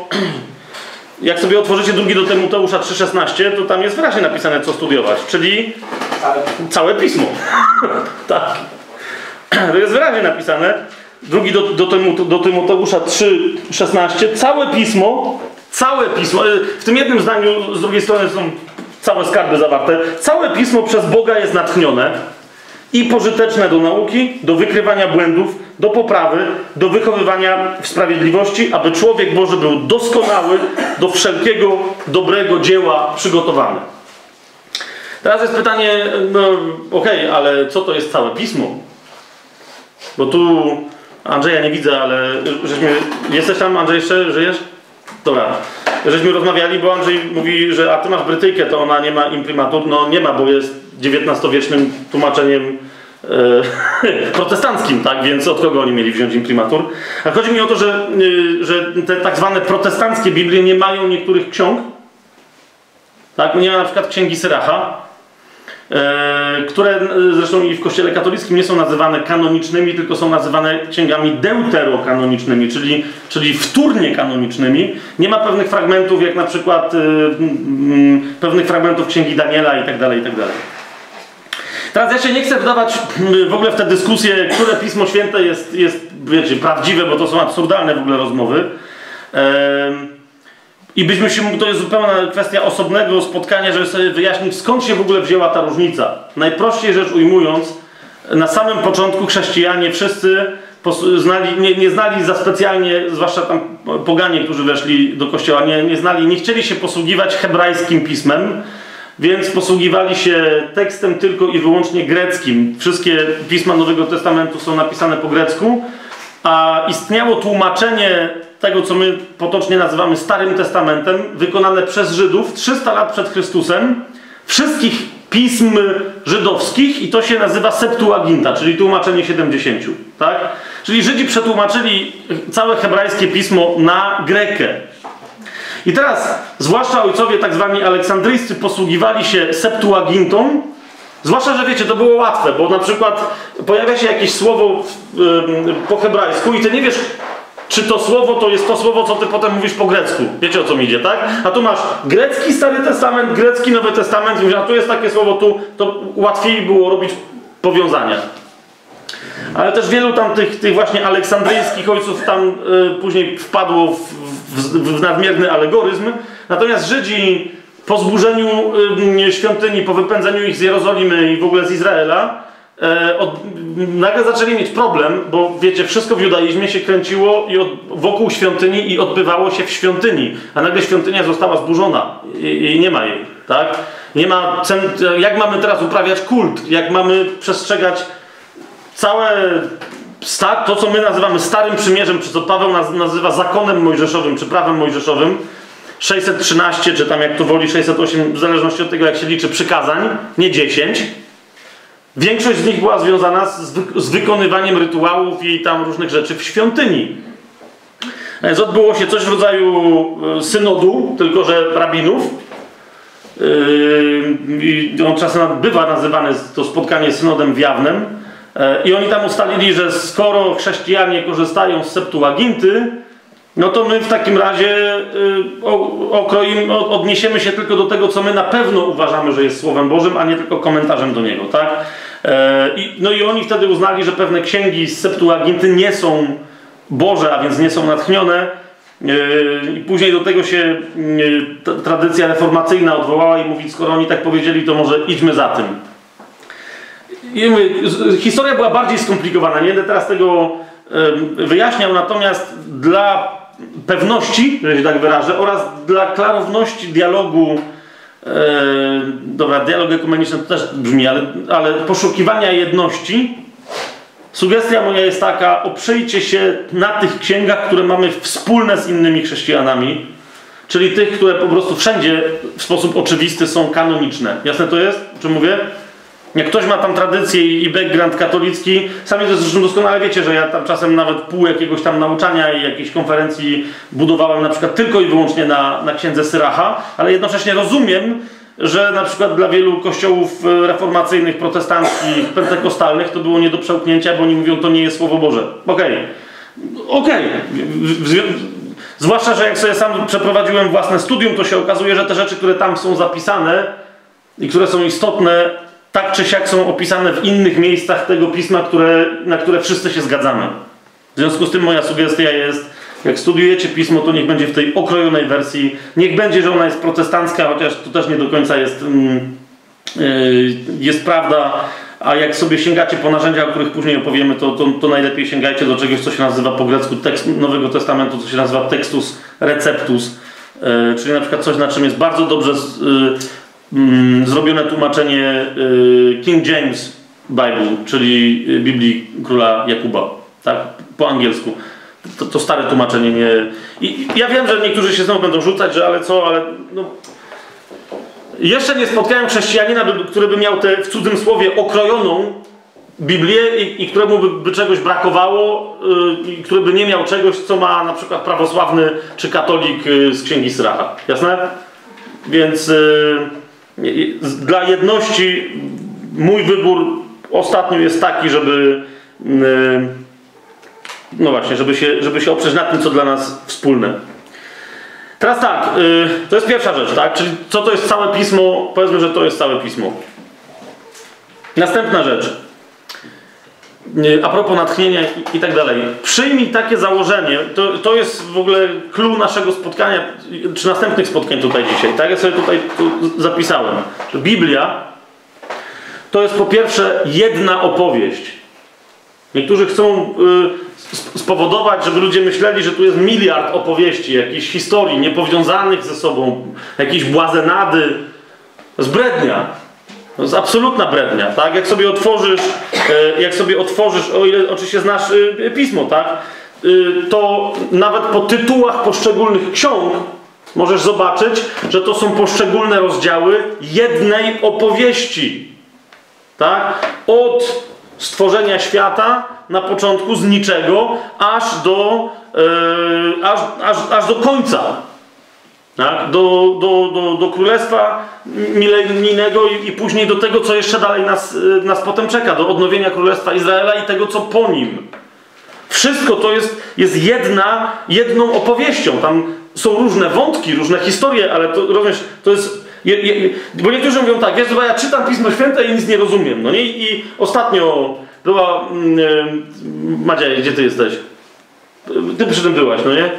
jak sobie otworzycie drugi do Tymoteusza 3,16, to tam jest wyraźnie napisane, co studiować, czyli całe pismo. tak. To jest wyraźnie napisane. Drugi do, do, do Tymoteusza 3,16. Całe pismo, całe pismo, e, w tym jednym zdaniu z drugiej strony są całe skarby zawarte. Całe pismo przez Boga jest natchnione i pożyteczne do nauki, do wykrywania błędów, do poprawy, do wychowywania w sprawiedliwości, aby człowiek Boży był doskonały, do wszelkiego dobrego dzieła przygotowany. Teraz jest pytanie, no okej, okay, ale co to jest całe pismo? Bo tu Andrzeja nie widzę, ale żeśmy. Jesteś tam, Andrzej, jeszcze żyjesz? Dobra. Żeśmy rozmawiali, bo Andrzej mówi, że a ty masz Brytyjkę, to ona nie ma imprimatur. No nie ma, bo jest XIX-wiecznym tłumaczeniem e, protestanckim, tak? Więc od kogo oni mieli wziąć imprimatur? A chodzi mi o to, że, y, że te tak zwane protestanckie Biblie nie mają niektórych ksiąg. Tak? Nie ma na przykład księgi Syracha, które zresztą i w kościele katolickim nie są nazywane kanonicznymi, tylko są nazywane księgami deuterokanonicznymi, czyli, czyli wtórnie kanonicznymi. Nie ma pewnych fragmentów, jak na przykład y, y, pewnych fragmentów księgi Daniela i tak dalej, i tak. Teraz ja się nie chcę wdawać w ogóle w tę dyskusję, które Pismo Święte jest, jest wiecie, prawdziwe, bo to są absurdalne w ogóle rozmowy. I byśmy się, to jest zupełna kwestia osobnego spotkania, żeby sobie wyjaśnić, skąd się w ogóle wzięła ta różnica. Najprościej rzecz ujmując, na samym początku chrześcijanie wszyscy znali, nie, nie, znali za specjalnie, zwłaszcza tam poganie, którzy weszli do kościoła, nie, nie znali, nie chcieli się posługiwać hebrajskim pismem, więc posługiwali się tekstem tylko i wyłącznie greckim. Wszystkie pisma Nowego Testamentu są napisane po grecku, a istniało tłumaczenie tego, co my potocznie nazywamy Starym Testamentem, wykonane przez Żydów 300 lat przed Chrystusem, wszystkich pism żydowskich i to się nazywa Septuaginta, czyli tłumaczenie 70. Tak? Czyli Żydzi przetłumaczyli całe hebrajskie pismo na grekę. I teraz, zwłaszcza ojcowie tak zwani aleksandryjscy posługiwali się Septuagintą, zwłaszcza, że wiecie, to było łatwe, bo na przykład pojawia się jakieś słowo po hebrajsku i ty nie wiesz, czy to słowo to jest to słowo, co ty potem mówisz po grecku. Wiecie o co mi idzie, tak? A tu masz grecki Stary Testament, grecki Nowy Testament, a tu jest takie słowo, tu to łatwiej było robić powiązania. Ale też wielu tam tych, tych właśnie aleksandryjskich ojców tam y, później wpadło w, w, w, nadmierny alegoryzm. Natomiast Żydzi po zburzeniu y, świątyni, po wypędzeniu ich z Jerozolimy i w ogóle z Izraela, e, od, nagle zaczęli mieć problem, bo wiecie, wszystko w judaizmie się kręciło i od, wokół świątyni i odbywało się w świątyni, a nagle świątynia została zburzona i, i nie ma jej, tak? Nie ma, jak mamy teraz uprawiać kult, jak mamy przestrzegać całe to, co my nazywamy Starym Przymierzem, czy co Paweł nazywa zakonem mojżeszowym, czy prawem mojżeszowym, 613, czy tam jak to woli 608, w zależności od tego, jak się liczy, przykazań, nie 10, Większość z nich była związana z, z wykonywaniem rytuałów i tam różnych rzeczy w świątyni. Więc odbyło się coś w rodzaju e, synodu, tylko że rabinów. Yy, on czasem bywa nazywane to spotkanie synodem wjawnym. E, I oni tam ustalili, że skoro chrześcijanie korzystają z Septuaginty, no to my w takim razie y, okroimy, odniesiemy się tylko do tego, co my na pewno uważamy, że jest Słowem Bożym, a nie tylko komentarzem do niego, tak? E, no i oni wtedy uznali, że pewne księgi z Septuaginty nie są Boże, a więc nie są natchnione. E, I później do tego się e, tradycja reformacyjna odwołała i mówi, skoro oni tak powiedzieli, to może idźmy za tym. Mówię, historia była bardziej skomplikowana. Nie będę teraz tego wyjaśniał, natomiast dla pewności, że się tak wyrażę, oraz dla klarowności dialogu, e, dobra, dialog ekumeniczny to też brzmi, ale, ale poszukiwania jedności, sugestia moja jest taka, oprzyjcie się na tych księgach, które mamy wspólne z innymi chrześcijanami, czyli tych, które po prostu wszędzie w sposób oczywisty są kanoniczne. Jasne to jest, o czym mówię? Jak ktoś ma tam tradycję i background katolicki, sami to zresztą doskonale wiecie, że ja tam czasem nawet pół jakiegoś tam nauczania i jakiejś konferencji budowałem na przykład tylko i wyłącznie na, na księdze Syracha, ale jednocześnie rozumiem, że na przykład dla wielu kościołów e, reformacyjnych, protestanckich, pentekostalnych to było nie do przełknięcia, bo oni mówią, to nie jest Słowo Boże. Okej. Okej. W- w- w- Zwłaszcza, że jak sobie sam przeprowadziłem własne studium, to się okazuje, że te rzeczy, które tam są zapisane i które są istotne, tak czy siak są opisane w innych miejscach tego pisma, które, na które wszyscy się zgadzamy. W związku z tym moja sugestia jest, jak studiujecie pismo, to niech będzie w tej okrojonej wersji. Niech będzie, że ona jest protestancka, chociaż to też nie do końca jest, yy, jest prawda. A jak sobie sięgacie po narzędzia, o których później opowiemy, to, to, to najlepiej sięgajcie do czegoś, co się nazywa po grecku tekst Nowego Testamentu, co się nazywa textus receptus, yy, czyli na przykład coś, na czym jest bardzo dobrze yy, mm, zrobione tłumaczenie yy, King James Bible, czyli yy, Biblii Króla Jakuba, tak? Po angielsku. To, to stare tłumaczenie nie... I, I ja wiem, że niektórzy się znowu będą rzucać, że ale co, ale no... Jeszcze nie spotkałem chrześcijanina, który by miał tę w cudzym słowie okrojoną Biblię i, i któremu by, by czegoś brakowało yy, i który by nie miał czegoś, co ma na przykład prawosławny czy katolik yy, z Księgi Syracha. Jasne? Więc yy, dla jedności mój wybór ostatnio jest taki, żeby yy, no właśnie, żeby się, żeby się oprzeć na tym, co dla nas wspólne. Teraz tak, yy, to jest pierwsza rzecz, tak? Czyli co to jest całe pismo? Powiedzmy, że to jest całe pismo. Następna rzecz. A propos natchnienia i, i tak dalej. Przyjmij takie założenie, to, to jest w ogóle clue naszego spotkania, czy następnych spotkań tutaj dzisiaj, tak? Ja sobie tutaj tu zapisałem, Biblia to jest po pierwsze jedna opowieść. Niektórzy chcą y, sp- spowodować, żeby ludzie myśleli, że tu jest miliard opowieści, jakichś historii niepowiązanych ze sobą, jakieś błazenady. To jest brednia. To jest absolutna brednia, tak? Jak sobie otworzysz, e, jak sobie otworzysz, o ile oczywiście znasz y, pismo, tak? Y, to nawet po tytułach poszczególnych ksiąg możesz zobaczyć, że to są poszczególne rozdziały jednej opowieści. Tak? Od stworzenia świata na początku z niczego aż do, e, aż, aż, aż do końca. Tak? Do, do, do, do królestwa milenijnego i, i później do tego, co jeszcze dalej nas, e, nas potem czeka, do odnowienia królestwa Izraela i tego, co po nim. Wszystko to jest, jest jedna, jedną opowieścią. Tam są różne wątki, różne historie, ale to rozumiesz, to jest. Je, je, bo niektórzy mówią tak, wiesz, ja czytam Pismo Święte i nic nie rozumiem. No nie? I ostatnio była. Mm, e, Madzia, gdzie ty jesteś? Ty przy tym byłaś, no nie?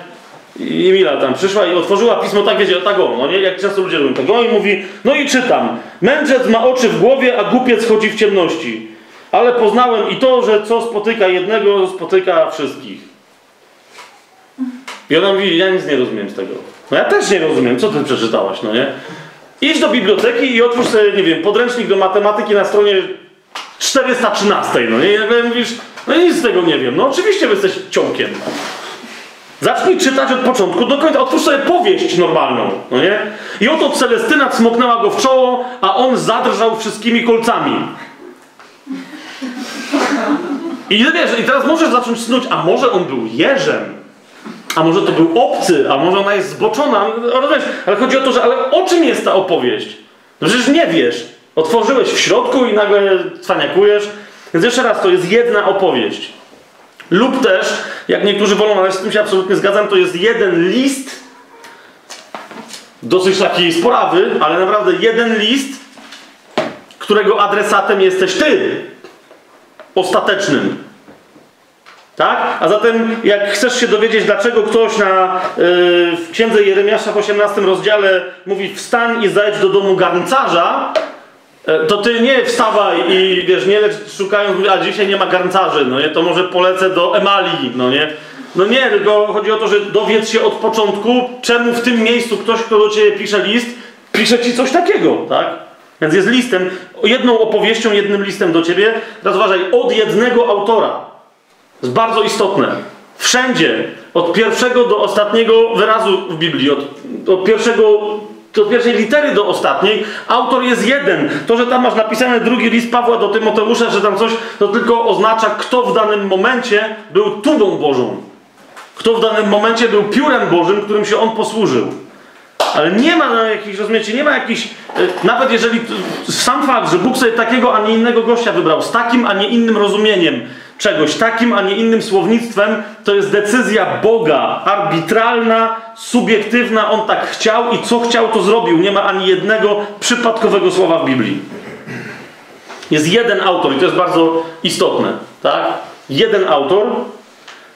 I Emila tam przyszła i otworzyła pismo tak, wiecie, tak o, no nie? Jak często ludzie robią tego i mówi, no i czytam. Mędrzec ma oczy w głowie, a głupiec chodzi w ciemności. Ale poznałem i to, że co spotyka jednego, spotyka wszystkich. I ona mówi, ja nic nie rozumiem z tego. No ja też nie rozumiem, co ty przeczytałaś, no nie? Idź do biblioteki i otwórz sobie, nie wiem, podręcznik do matematyki na stronie 413, no nie? I mówisz, no nic z tego nie wiem. No oczywiście, jesteś ciąkiem. Zacznij czytać od początku do końca. Otwórz sobie powieść normalną, no nie? I oto Celestyna cmoknęła go w czoło, a on zadrżał wszystkimi kolcami. I wiesz, i teraz możesz zacząć snuć, a może on był jeżem? A może to był obcy? A może ona jest zboczona? No, Rozumiesz? Ale chodzi o to, że ale o czym jest ta opowieść? No przecież nie wiesz. Otworzyłeś w środku i nagle cwaniakujesz. Więc jeszcze raz, to jest jedna opowieść. Lub też, jak niektórzy wolą, ale z tym się absolutnie zgadzam, to jest jeden list, dosyć taki sporawy, ale naprawdę jeden list, którego adresatem jesteś ty. Ostatecznym. Tak? A zatem, jak chcesz się dowiedzieć, dlaczego ktoś na, yy, w księdze Jeremiasza w 18 rozdziale mówi wstań i zajdź do domu garncarza, to ty nie wstawaj i wiesz, nie lecz szukając, a dzisiaj nie ma garncarzy, no nie, to może polecę do Emalii, no nie, No nie, tylko chodzi o to, że dowiedz się od początku, czemu w tym miejscu ktoś, kto do ciebie pisze list, pisze ci coś takiego, tak? Więc jest listem, jedną opowieścią, jednym listem do ciebie. Teraz uważaj, od jednego autora. To jest bardzo istotne. Wszędzie, od pierwszego do ostatniego wyrazu w Biblii, od, od pierwszego od pierwszej litery do ostatniej, autor jest jeden. To, że tam masz napisane drugi list Pawła do Tymoteusza, że tam coś, to tylko oznacza, kto w danym momencie był tubą Bożą. Kto w danym momencie był piórem Bożym, którym się on posłużył. Ale nie ma no, jakichś, rozumiecie, nie ma jakichś, e, nawet jeżeli t- sam fakt, że Bóg sobie takiego, a nie innego gościa wybrał, z takim, a nie innym rozumieniem czegoś, takim, a nie innym słownictwem, to jest decyzja Boga, arbitralna, subiektywna, On tak chciał i co chciał, to zrobił. Nie ma ani jednego przypadkowego słowa w Biblii. Jest jeden autor i to jest bardzo istotne, tak? Jeden autor,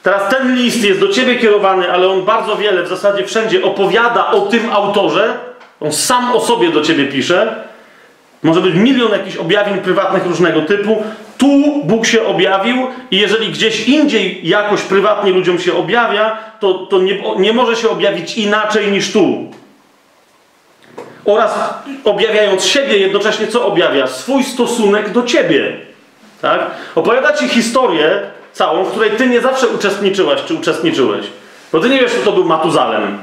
Teraz ten list jest do ciebie kierowany, ale on bardzo wiele, w zasadzie wszędzie opowiada o tym autorze. On sam o sobie do ciebie pisze. Może być milion jakichś objawień prywatnych różnego typu. Tu Bóg się objawił i jeżeli gdzieś indziej jakoś prywatnie ludziom się objawia, to, to nie, nie może się objawić inaczej niż tu. Oraz objawiając siebie, jednocześnie co objawia? Swój stosunek do ciebie. Tak? Opowiada ci historię całą, w której ty nie zawsze uczestniczyłaś czy uczestniczyłeś. Bo ty nie wiesz, kto to był Matuzalem.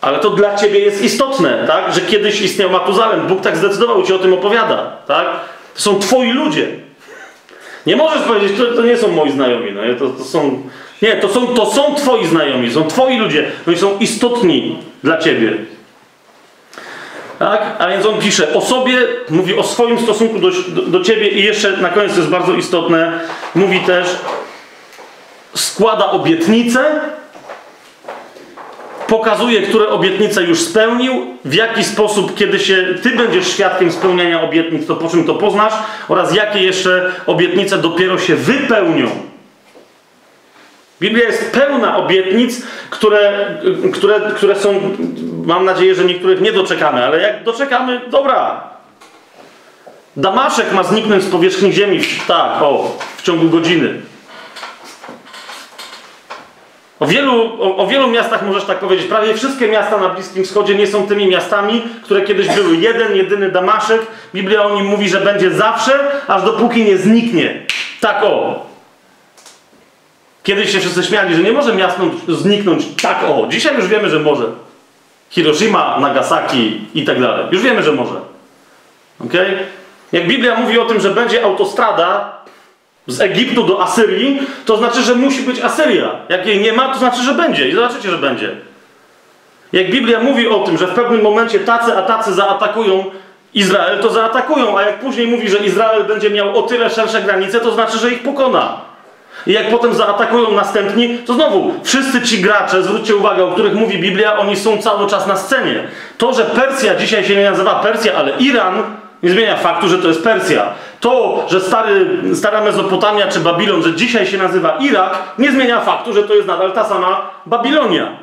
Ale to dla ciebie jest istotne, tak? Że kiedyś istniał Matuzalem. Bóg tak zdecydował ci o tym opowiada, tak? To są twoi ludzie. Nie możesz powiedzieć, to, to nie są moi znajomi, no? To, to są... Nie, to są, to są twoi znajomi, są twoi ludzie. Oni są istotni dla ciebie. Tak? A więc on pisze o sobie, mówi o swoim stosunku do, do, do ciebie i jeszcze na koniec to jest bardzo istotne, mówi też, składa obietnice, pokazuje, które obietnice już spełnił, w jaki sposób, kiedy się ty będziesz świadkiem spełniania obietnic, to po czym to poznasz oraz jakie jeszcze obietnice dopiero się wypełnią. Biblia jest pełna obietnic, które, które, które są, mam nadzieję, że niektórych nie doczekamy, ale jak doczekamy, dobra. Damaszek ma zniknąć z powierzchni ziemi, tak, o, w ciągu godziny. O wielu, o, o wielu miastach możesz tak powiedzieć. Prawie wszystkie miasta na Bliskim Wschodzie nie są tymi miastami, które kiedyś były. Jeden, jedyny Damaszek. Biblia o nim mówi, że będzie zawsze, aż dopóki nie zniknie. Tak o. Kiedyś się wszyscy śmiali, że nie może miasto zniknąć tak o. Dzisiaj już wiemy, że może. Hiroshima, Nagasaki i tak dalej. Już wiemy, że może. Ok? Jak Biblia mówi o tym, że będzie autostrada z Egiptu do Asyrii, to znaczy, że musi być Asyria. Jak jej nie ma, to znaczy, że będzie. I zobaczycie, że będzie. Jak Biblia mówi o tym, że w pewnym momencie tacy a tacy zaatakują Izrael, to zaatakują, a jak później mówi, że Izrael będzie miał o tyle szersze granice, to znaczy, że ich pokona. I jak potem zaatakują następni, to znowu wszyscy ci gracze, zwróćcie uwagę, o których mówi Biblia, oni są cały czas na scenie. To, że Persja dzisiaj się nie nazywa Persja, ale Iran, nie zmienia faktu, że to jest Persja. To, że stary, stara Mezopotamia czy Babilon, że dzisiaj się nazywa Irak, nie zmienia faktu, że to jest nadal ta sama Babilonia.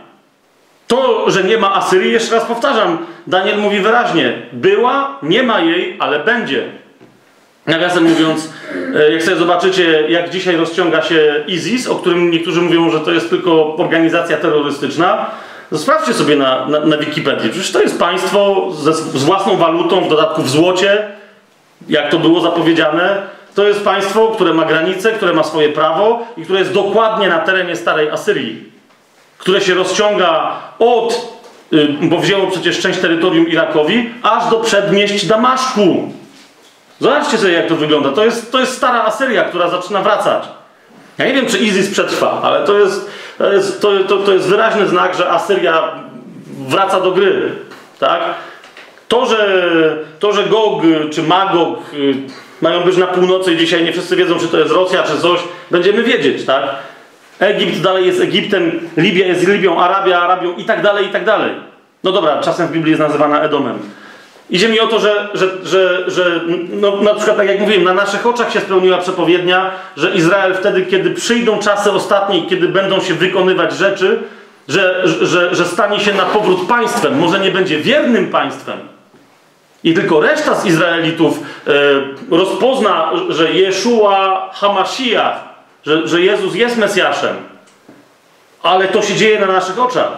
To, że nie ma Asyrii, jeszcze raz powtarzam, Daniel mówi wyraźnie, była, nie ma jej, ale będzie. Nawiasem mówiąc, e, jak sobie zobaczycie, jak dzisiaj rozciąga się ISIS, o którym niektórzy mówią, że to jest tylko organizacja terrorystyczna, to sprawdźcie sobie na, na, na Wikipedii. Przecież to jest państwo ze, z własną walutą, w dodatku w złocie, jak to było zapowiedziane. To jest państwo, które ma granice, które ma swoje prawo i które jest dokładnie na terenie starej Asyrii, które się rozciąga od, y, bo wzięło przecież część terytorium Irakowi, aż do przedmieść Damaszku. Zobaczcie sobie, jak to wygląda. To jest, to jest stara Asyria, która zaczyna wracać. Ja nie wiem, czy ISIS przetrwa, ale to jest, to jest, to, to, to jest wyraźny znak, że Asyria wraca do gry. Tak? To, że, to, że Gog czy Magog y, mają być na północy i dzisiaj nie wszyscy wiedzą, czy to jest Rosja, czy coś, będziemy wiedzieć, tak? Egipt dalej jest Egiptem, Libia jest Libią, Arabia Arabią i tak dalej, i tak dalej. No dobra, czasem w Biblii jest nazywana Edomem. Idzie mi o to, że, że, że, że no, na przykład, tak jak mówiłem, na naszych oczach się spełniła przepowiednia, że Izrael wtedy, kiedy przyjdą czasy ostatnie, kiedy będą się wykonywać rzeczy, że, że, że stanie się na powrót państwem. Może nie będzie wiernym państwem. I tylko reszta z Izraelitów e, rozpozna, że Jeszua Hamashiach, że, że Jezus jest Mesjaszem. ale to się dzieje na naszych oczach.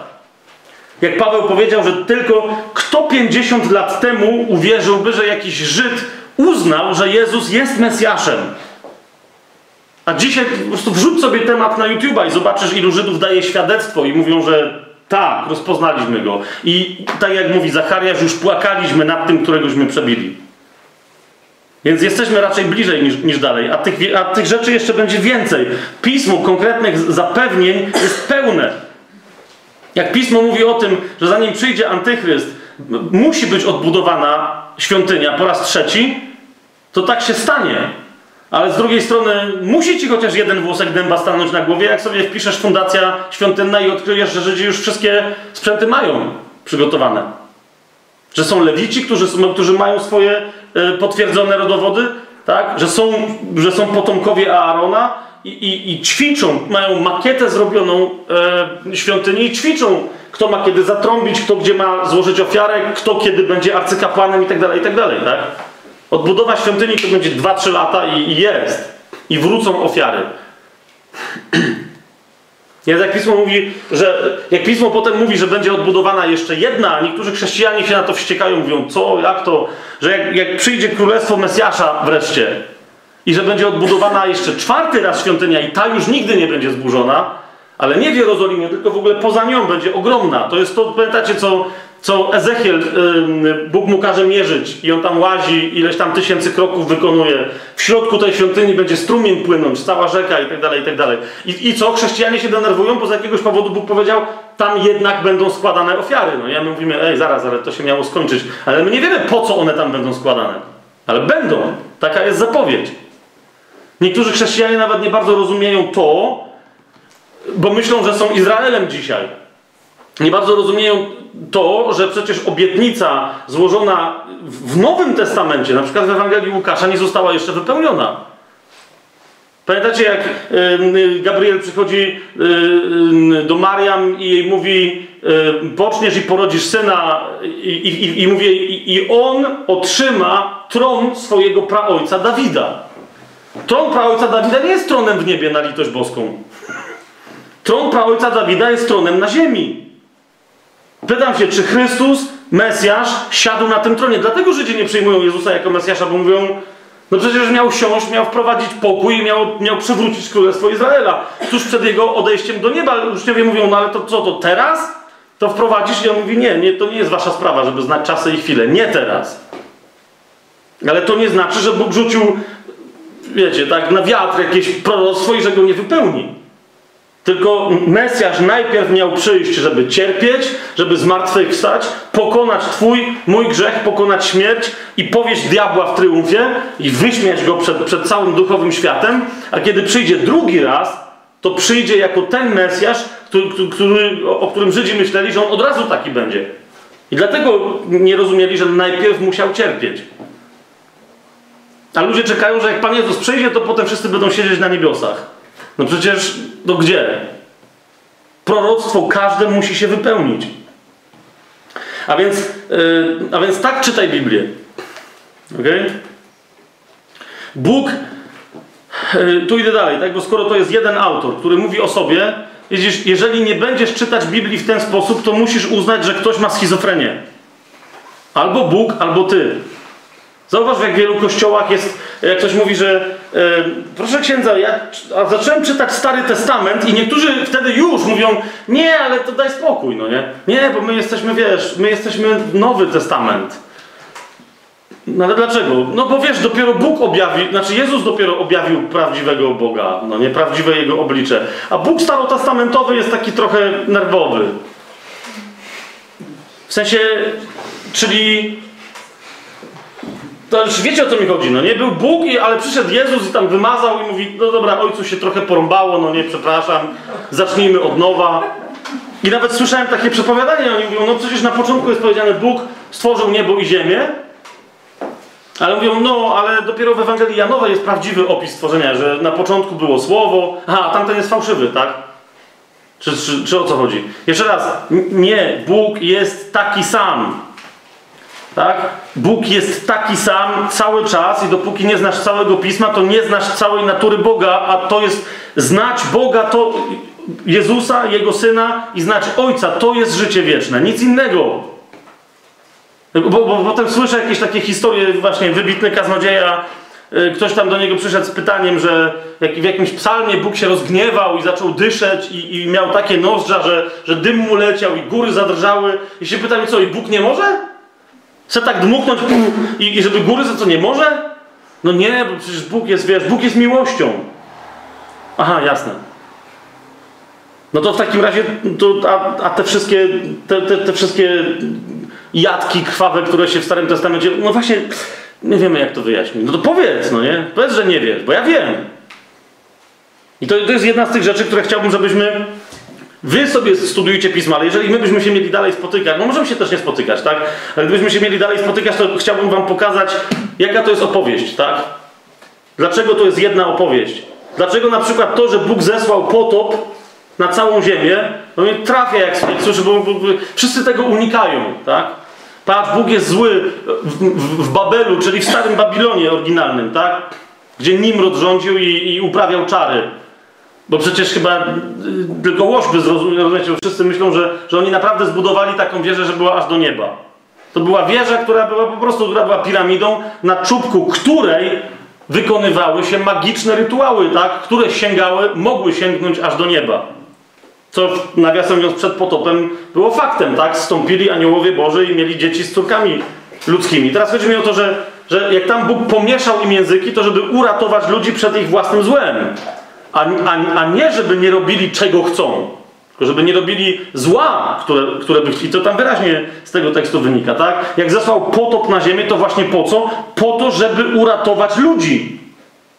Jak Paweł powiedział, że tylko kto 50 lat temu uwierzyłby, że jakiś Żyd uznał, że Jezus jest Mesjaszem. A dzisiaj po prostu wrzuć sobie temat na YouTube'a i zobaczysz, ilu Żydów daje świadectwo i mówią, że tak, rozpoznaliśmy go. I tak jak mówi Zachariasz, już płakaliśmy nad tym, któregośmy przebili. Więc jesteśmy raczej bliżej niż, niż dalej, a tych, a tych rzeczy jeszcze będzie więcej. Pismo konkretnych zapewnień jest pełne. Jak pismo mówi o tym, że zanim przyjdzie antychryst, musi być odbudowana świątynia po raz trzeci, to tak się stanie. Ale z drugiej strony musi ci chociaż jeden włosek dęba stanąć na głowie, jak sobie wpiszesz fundacja świątynna i odkryjesz, że Żydzi już wszystkie sprzęty mają przygotowane. Że są lewici, którzy, którzy mają swoje e, potwierdzone rodowody, tak? że, są, że są potomkowie Aarona i, i, i ćwiczą, mają makietę zrobioną e, świątyni i ćwiczą, kto ma kiedy zatrąbić, kto gdzie ma złożyć ofiarę, kto kiedy będzie arcykapłanem i tak dalej, i tak dalej, tak? Odbudowa świątyni to będzie 2-3 lata i, jest. I wrócą ofiary. Więc jak Pismo mówi, że jak Pismo potem mówi, że będzie odbudowana jeszcze jedna, a niektórzy chrześcijanie się na to wściekają, mówią, co, jak to, że jak, jak przyjdzie królestwo Mesjasza wreszcie i że będzie odbudowana jeszcze czwarty raz świątynia i ta już nigdy nie będzie zburzona, ale nie w Jerozolimie, tylko w ogóle poza nią będzie ogromna. To jest to, pamiętacie, co co Ezechiel, Bóg mu każe mierzyć i on tam łazi, ileś tam tysięcy kroków wykonuje. W środku tej świątyni będzie strumień płynąć, cała rzeka i tak dalej, i tak dalej. I, co? Chrześcijanie się denerwują, bo z jakiegoś powodu Bóg powiedział, tam jednak będą składane ofiary. No ja my mówimy, ej, zaraz, ale to się miało skończyć. Ale my nie wiemy, po co one tam będą składane. Ale będą. Taka jest zapowiedź. Niektórzy chrześcijanie nawet nie bardzo rozumieją to, bo myślą, że są Izraelem dzisiaj. Nie bardzo rozumieją to, że przecież obietnica złożona w Nowym Testamencie, na przykład w Ewangelii Łukasza, nie została jeszcze wypełniona. Pamiętacie, jak Gabriel przychodzi do Mariam i jej mówi: Poczniesz i porodzisz syna, i, i, i mówi, i on otrzyma tron swojego praojca Dawida. Tron praojca Dawida nie jest tronem w niebie na litość boską. Tron praojca Dawida jest tronem na ziemi. Pytam się, czy Chrystus, Mesjasz, siadł na tym tronie. Dlatego Żydzi nie przyjmują Jezusa jako Mesjasza, bo mówią, no przecież miał siąść, miał wprowadzić pokój i miał, miał przywrócić Królestwo Izraela. Tuż przed jego odejściem do nieba uczniowie mówią, no ale to co, to teraz? To wprowadzisz? I on mówi, nie, nie, to nie jest wasza sprawa, żeby znać czasy i chwilę. Nie teraz. Ale to nie znaczy, że Bóg rzucił, wiecie, tak, na wiatr jakieś proroctwo i że go nie wypełni. Tylko Mesjasz najpierw miał przyjść, żeby cierpieć, żeby zmartwychwstać, pokonać Twój, mój grzech, pokonać śmierć i powieść diabła w triumfie i wyśmiać go przed, przed całym duchowym światem. A kiedy przyjdzie drugi raz, to przyjdzie jako ten Mesjasz, który, który, o którym Żydzi myśleli, że on od razu taki będzie. I dlatego nie rozumieli, że najpierw musiał cierpieć. A ludzie czekają, że jak Pan Jezus przyjdzie, to potem wszyscy będą siedzieć na niebiosach. No przecież, no gdzie? Proroctwo każde musi się wypełnić. A więc, yy, a więc tak czytaj Biblię. Ok? Bóg, yy, tu idę dalej, tak? bo skoro to jest jeden autor, który mówi o sobie, widzisz, jeżeli nie będziesz czytać Biblii w ten sposób, to musisz uznać, że ktoś ma schizofrenię. Albo Bóg, albo ty. Zauważ, jak w wielu kościołach jest, jak ktoś mówi, że e, proszę księdza, ja zacząłem czytać Stary Testament i niektórzy wtedy już mówią, nie, ale to daj spokój, no nie? Nie, bo my jesteśmy, wiesz, my jesteśmy Nowy Testament. No ale dlaczego? No bo wiesz, dopiero Bóg objawił, znaczy Jezus dopiero objawił prawdziwego Boga, no nie, prawdziwe Jego oblicze. A Bóg starotestamentowy jest taki trochę nerwowy. W sensie, czyli to już wiecie o co mi chodzi, no nie? Był Bóg, ale przyszedł Jezus i tam wymazał i mówi, no dobra, ojcu się trochę porąbało, no nie, przepraszam, zacznijmy od nowa. I nawet słyszałem takie przepowiadanie, oni mówią, no przecież na początku jest powiedziane, Bóg stworzył niebo i ziemię, ale mówią, no, ale dopiero w Ewangelii Janowej jest prawdziwy opis stworzenia, że na początku było słowo, aha, tamten jest fałszywy, tak? Czy, czy, czy o co chodzi? Jeszcze raz, nie, Bóg jest taki sam. Tak? Bóg jest taki sam cały czas i dopóki nie znasz całego pisma, to nie znasz całej natury Boga, a to jest znać Boga, to Jezusa, Jego Syna i znać Ojca. To jest życie wieczne, nic innego. Bo, bo, potem słyszę jakieś takie historie, właśnie wybitny kaznodzieja, y, ktoś tam do niego przyszedł z pytaniem, że w jakimś psalmie Bóg się rozgniewał i zaczął dyszeć i, i miał takie nozdrza, że, że dym mu leciał i góry zadrżały. I się pytam, co, i Bóg nie może? Chce tak dmuchnąć i, i żeby góry za co nie może? No nie, bo przecież Bóg jest, wiesz, Bóg jest miłością. Aha, jasne. No to w takim razie, to, a, a te wszystkie, te, te, te wszystkie jadki krwawe, które się w Starym Testamencie, no właśnie, nie wiemy jak to wyjaśnić. No to powiedz, no nie? Powiedz, że nie wiesz, bo ja wiem. I to, to jest jedna z tych rzeczy, które chciałbym, żebyśmy Wy sobie studujcie pisma, ale jeżeli my byśmy się mieli dalej spotykać, no możemy się też nie spotykać, tak? Ale gdybyśmy się mieli dalej spotykać, to chciałbym wam pokazać, jaka to jest opowieść, tak? Dlaczego to jest jedna opowieść? Dlaczego na przykład to, że Bóg zesłał potop na całą ziemię, no mnie trafia, jak, jak słyszę, bo, bo, bo wszyscy tego unikają, tak? Patrz, Bóg jest zły w, w, w Babelu, czyli w starym Babilonie oryginalnym, tak? Gdzie Nimrod rządził i, i uprawiał czary. Bo przecież chyba y, tylko łośby zrozumiecie, bo wszyscy myślą, że, że oni naprawdę zbudowali taką wieżę, że była aż do nieba. To była wieża, która była po prostu która była piramidą, na czubku której wykonywały się magiczne rytuały, tak? które sięgały, mogły sięgnąć aż do nieba. Co nawiasem mówiąc przed potopem było faktem, tak? Stąpili aniołowie Boży i mieli dzieci z córkami ludzkimi. Teraz chodzi mi o to, że, że jak tam Bóg pomieszał im języki, to żeby uratować ludzi przed ich własnym złem. A, a, a nie, żeby nie robili czego chcą. Tylko żeby nie robili zła, które, które by chcieli. To tam wyraźnie z tego tekstu wynika, tak? Jak zesłał potop na ziemię, to właśnie po co? Po to, żeby uratować ludzi.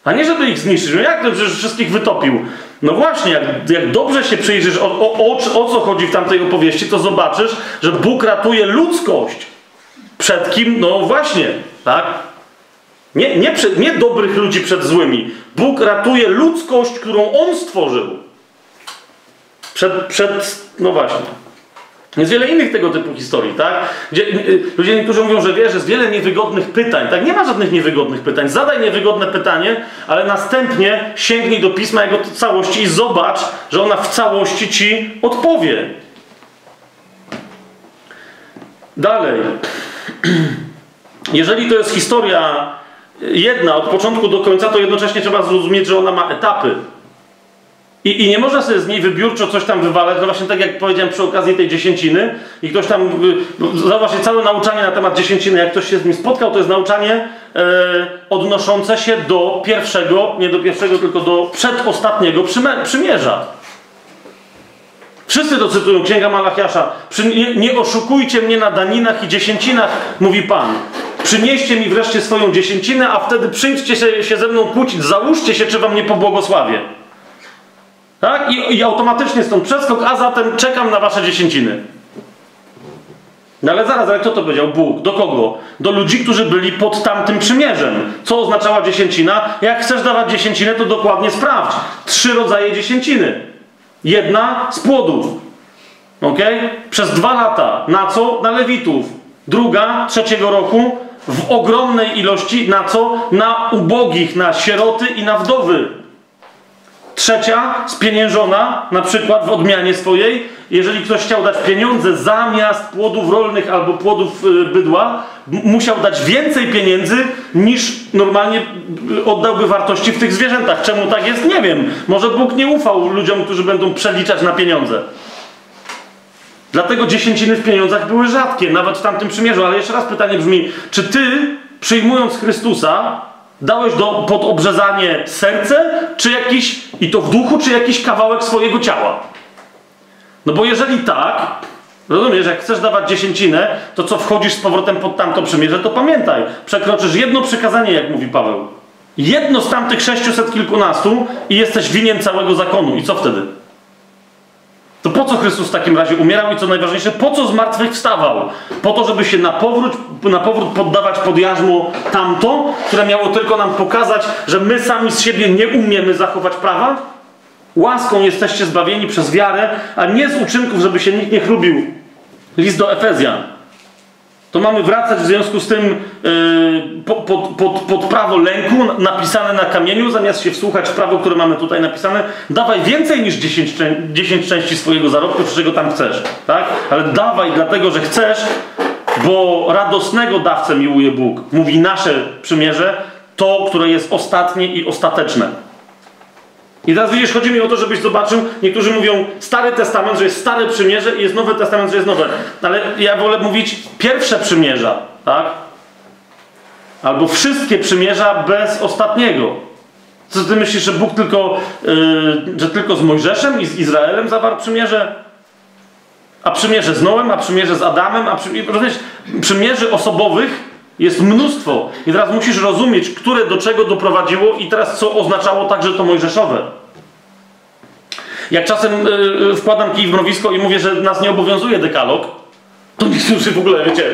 A nie, żeby ich zniszczyć. No jak to przecież wszystkich wytopił? No właśnie, jak, jak dobrze się przyjrzysz, o, o, o, o co chodzi w tamtej opowieści, to zobaczysz, że Bóg ratuje ludzkość. Przed kim? No właśnie, tak? Nie, nie, przed, nie dobrych ludzi przed złymi. Bóg ratuje ludzkość, którą On stworzył. Przed, przed no właśnie. Jest wiele innych tego typu historii, tak? Gdzie y, ludzie niektórzy mówią, że wiesz, jest wiele niewygodnych pytań. Tak, nie ma żadnych niewygodnych pytań. Zadaj niewygodne pytanie, ale następnie sięgnij do pisma jego całości i zobacz, że ona w całości ci odpowie. Dalej. Jeżeli to jest historia jedna od początku do końca, to jednocześnie trzeba zrozumieć, że ona ma etapy. I, I, nie można sobie z niej wybiórczo coś tam wywalać, no właśnie tak jak powiedziałem przy okazji tej dziesięciny i ktoś tam, zobaczcie, całe nauczanie na temat dziesięciny, jak ktoś się z nim spotkał, to jest nauczanie e, odnoszące się do pierwszego, nie do pierwszego, tylko do przedostatniego przymierza. Wszyscy to cytują, Księga Malachiasza. Nie, nie oszukujcie mnie na daninach i dziesięcinach, mówi Pan. Przynieście mi wreszcie swoją dziesięcinę, a wtedy przyjdźcie się, się ze mną kłócić, załóżcie się, czy wam nie pobłogosławię. Tak? I, I, automatycznie stąd przeskok, a zatem czekam na wasze dziesięciny. No ale zaraz, ale kto to powiedział? Bóg. Do kogo? Do ludzi, którzy byli pod tamtym przymierzem. Co oznaczała dziesięcina? Jak chcesz dawać dziesięcinę, to dokładnie sprawdź. Trzy rodzaje dziesięciny. Jedna z płodów. Ok? Przez dwa lata. Na co? Na lewitów. Druga, trzeciego roku, w ogromnej ilości. Na co? Na ubogich, na sieroty i na wdowy. Trzecia, spieniężona, na przykład w odmianie swojej, jeżeli ktoś chciał dać pieniądze zamiast płodów rolnych albo płodów y, bydła, musiał dać więcej pieniędzy niż normalnie y, oddałby wartości w tych zwierzętach. Czemu tak jest? Nie wiem. Może Bóg nie ufał ludziom, którzy będą przeliczać na pieniądze. Dlatego dziesięciny w pieniądzach były rzadkie, nawet w tamtym przymierzu. Ale jeszcze raz pytanie brzmi, czy ty, przyjmując Chrystusa, Dałeś do, pod obrzezanie serce, czy jakiś, i to w duchu, czy jakiś kawałek swojego ciała? No bo jeżeli tak, rozumiesz, jak chcesz dawać dziesięcinę, to co wchodzisz z powrotem pod tamto przymierze, to pamiętaj, przekroczysz jedno przykazanie, jak mówi Paweł. Jedno z tamtych sześciuset kilkunastu i jesteś winien całego zakonu. I co wtedy? To po co Chrystus w takim razie umierał i co najważniejsze, po co zmartwychwstawał? Po to, żeby się na powrót, na powrót poddawać pod jarzmo tamto, które miało tylko nam pokazać, że my sami z siebie nie umiemy zachować prawa? Łaską jesteście zbawieni przez wiarę, a nie z uczynków, żeby się nikt nie chlubił. List do Efezjan. To mamy wracać w związku z tym yy, po- pod, pod, pod prawo lęku napisane na kamieniu, zamiast się wsłuchać w prawo, które mamy tutaj napisane. Dawaj więcej niż 10, czę- 10 części swojego zarobku, czy czego tam chcesz, tak? Ale dawaj dlatego, że chcesz, bo radosnego dawcę miłuje Bóg. Mówi nasze przymierze, to, które jest ostatnie i ostateczne. I teraz widzisz, chodzi mi o to, żebyś zobaczył, niektórzy mówią Stary Testament, że jest Stare Przymierze i jest Nowy Testament, że jest Nowe. Ale ja wolę mówić pierwsze przymierza, tak? Albo wszystkie przymierza bez ostatniego. Co ty myślisz, że Bóg tylko, yy, że tylko z Mojżeszem i z Izraelem zawarł przymierze? A przymierze z Noem, a przymierze z Adamem, a przymierze, rozumiesz, przymierzy osobowych jest mnóstwo. I teraz musisz rozumieć, które do czego doprowadziło i teraz co oznaczało także to mojżeszowe. Jak czasem yy, wkładam kij w mrowisko i mówię, że nas nie obowiązuje dekalog, to niektórzy w ogóle, wiecie,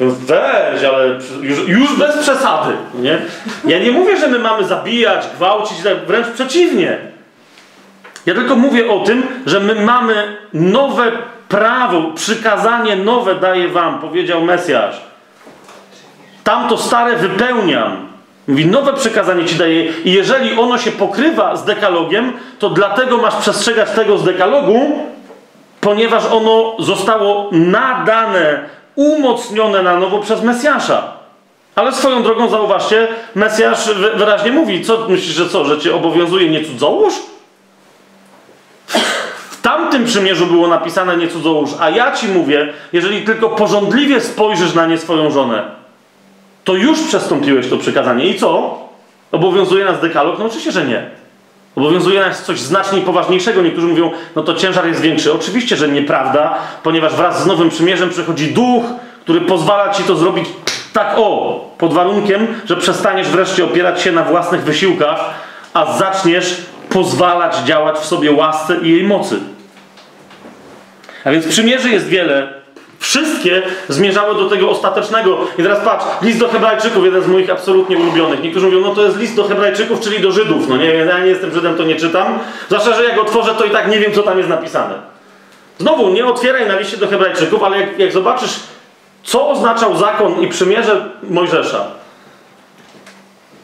weź, ale już, już bez przesady, nie? Ja nie mówię, że my mamy zabijać, gwałcić, wręcz przeciwnie. Ja tylko mówię o tym, że my mamy nowe prawo, przykazanie nowe daje wam, powiedział Mesjasz. Tamto stare wypełniam. Mówi, nowe przekazanie ci daje i jeżeli ono się pokrywa z dekalogiem, to dlatego masz przestrzegać tego z dekalogu, ponieważ ono zostało nadane, umocnione na nowo przez Mesjasza. Ale swoją drogą zauważcie, Mesjasz wy- wyraźnie mówi, co myślisz, że co, że cię obowiązuje nie cudzołóż? W tamtym przymierzu było napisane nie cudzołóż, a ja ci mówię, jeżeli tylko porządliwie spojrzysz na nie swoją żonę, to już przestąpiłeś to przykazanie. I co? Obowiązuje nas dekalog? No oczywiście, że nie. Obowiązuje nas coś znacznie poważniejszego. Niektórzy mówią, no to ciężar jest większy. Oczywiście, że nieprawda, ponieważ wraz z Nowym Przymierzem przychodzi duch, który pozwala ci to zrobić tak o, pod warunkiem, że przestaniesz wreszcie opierać się na własnych wysiłkach, a zaczniesz pozwalać działać w sobie łasce i jej mocy. A więc przymierzy jest wiele. Wszystkie zmierzały do tego ostatecznego. I teraz patrz, list do Hebrajczyków, jeden z moich absolutnie ulubionych. Niektórzy mówią, no to jest list do Hebrajczyków, czyli do Żydów. No nie, ja nie jestem Żydem, to nie czytam. Zwłaszcza, że jak otworzę, to i tak nie wiem, co tam jest napisane. Znowu, nie otwieraj na liście do Hebrajczyków, ale jak, jak zobaczysz, co oznaczał zakon i przymierze Mojżesza,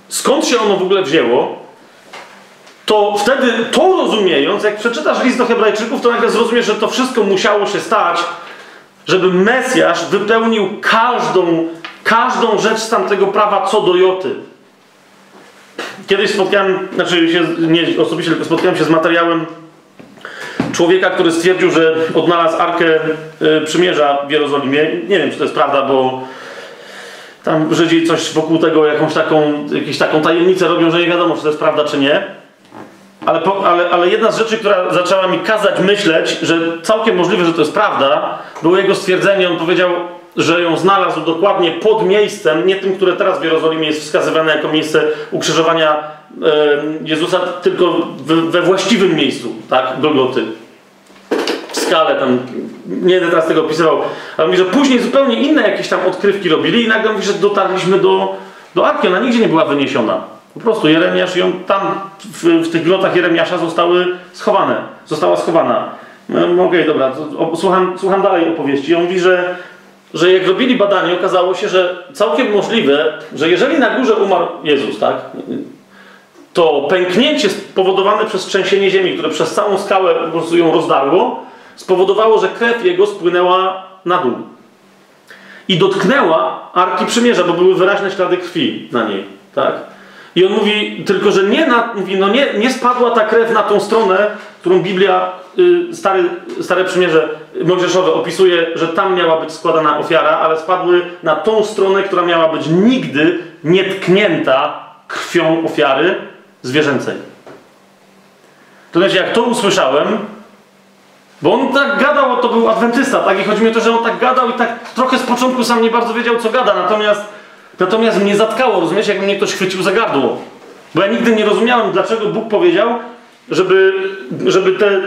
skąd się ono w ogóle wzięło, to wtedy to rozumiejąc, jak przeczytasz list do Hebrajczyków, to nagle zrozumiesz, że to wszystko musiało się stać, żeby Mesjasz wypełnił każdą, każdą rzecz z tamtego prawa co do joty. Kiedyś spotkałem, znaczy się, nie osobiście, tylko spotkałem się z materiałem człowieka, który stwierdził, że odnalazł Arkę y, Przymierza w Jerozolimie. Nie wiem, czy to jest prawda, bo tam Żydzi coś wokół tego, jakąś taką, jakąś taką tajemnicę robią, że nie wiadomo, czy to jest prawda, czy nie. Ale, po, ale, ale jedna z rzeczy, która zaczęła mi kazać myśleć, że całkiem możliwe, że to jest prawda, było jego stwierdzenie. On powiedział, że ją znalazł dokładnie pod miejscem, nie tym, które teraz w Jerozolimie jest wskazywane jako miejsce ukrzyżowania Jezusa, tylko we właściwym miejscu, tak, Golgoty. W skale tam, nie będę teraz tego opisywał, ale mówi, że później zupełnie inne jakieś tam odkrywki robili i nagle mówi, że dotarliśmy do, do Arki. Ona nigdzie nie była wyniesiona. Po prostu Jeremiasz ją tam, w, w tych grotach Jeremiasza zostały schowane. Została schowana. No, no okej, dobra, to, o, słucham, słucham dalej opowieści. On mówi, że, że jak robili badanie, okazało się, że całkiem możliwe, że jeżeli na górze umarł Jezus, tak, to pęknięcie spowodowane przez trzęsienie ziemi, które przez całą skałę po prostu ją rozdarło, spowodowało, że krew jego spłynęła na dół. I dotknęła Arki Przymierza, bo były wyraźne ślady krwi na niej, tak? I on mówi, tylko że nie, na, mówi, no nie, nie spadła ta krew na tą stronę, którą Biblia, y, stary, Stare Przymierze Mojżeszowe opisuje, że tam miała być składana ofiara, ale spadły na tą stronę, która miała być nigdy nietknięta krwią ofiary zwierzęcej. To znaczy, jak to usłyszałem, bo on tak gadał, to był adwentysta, tak? I chodzi mi o to, że on tak gadał i tak trochę z początku sam nie bardzo wiedział, co gada, natomiast Natomiast mnie zatkało, rozumiesz, jak mnie ktoś chwycił za gardło. Bo ja nigdy nie rozumiałem, dlaczego Bóg powiedział, żeby, żeby, te,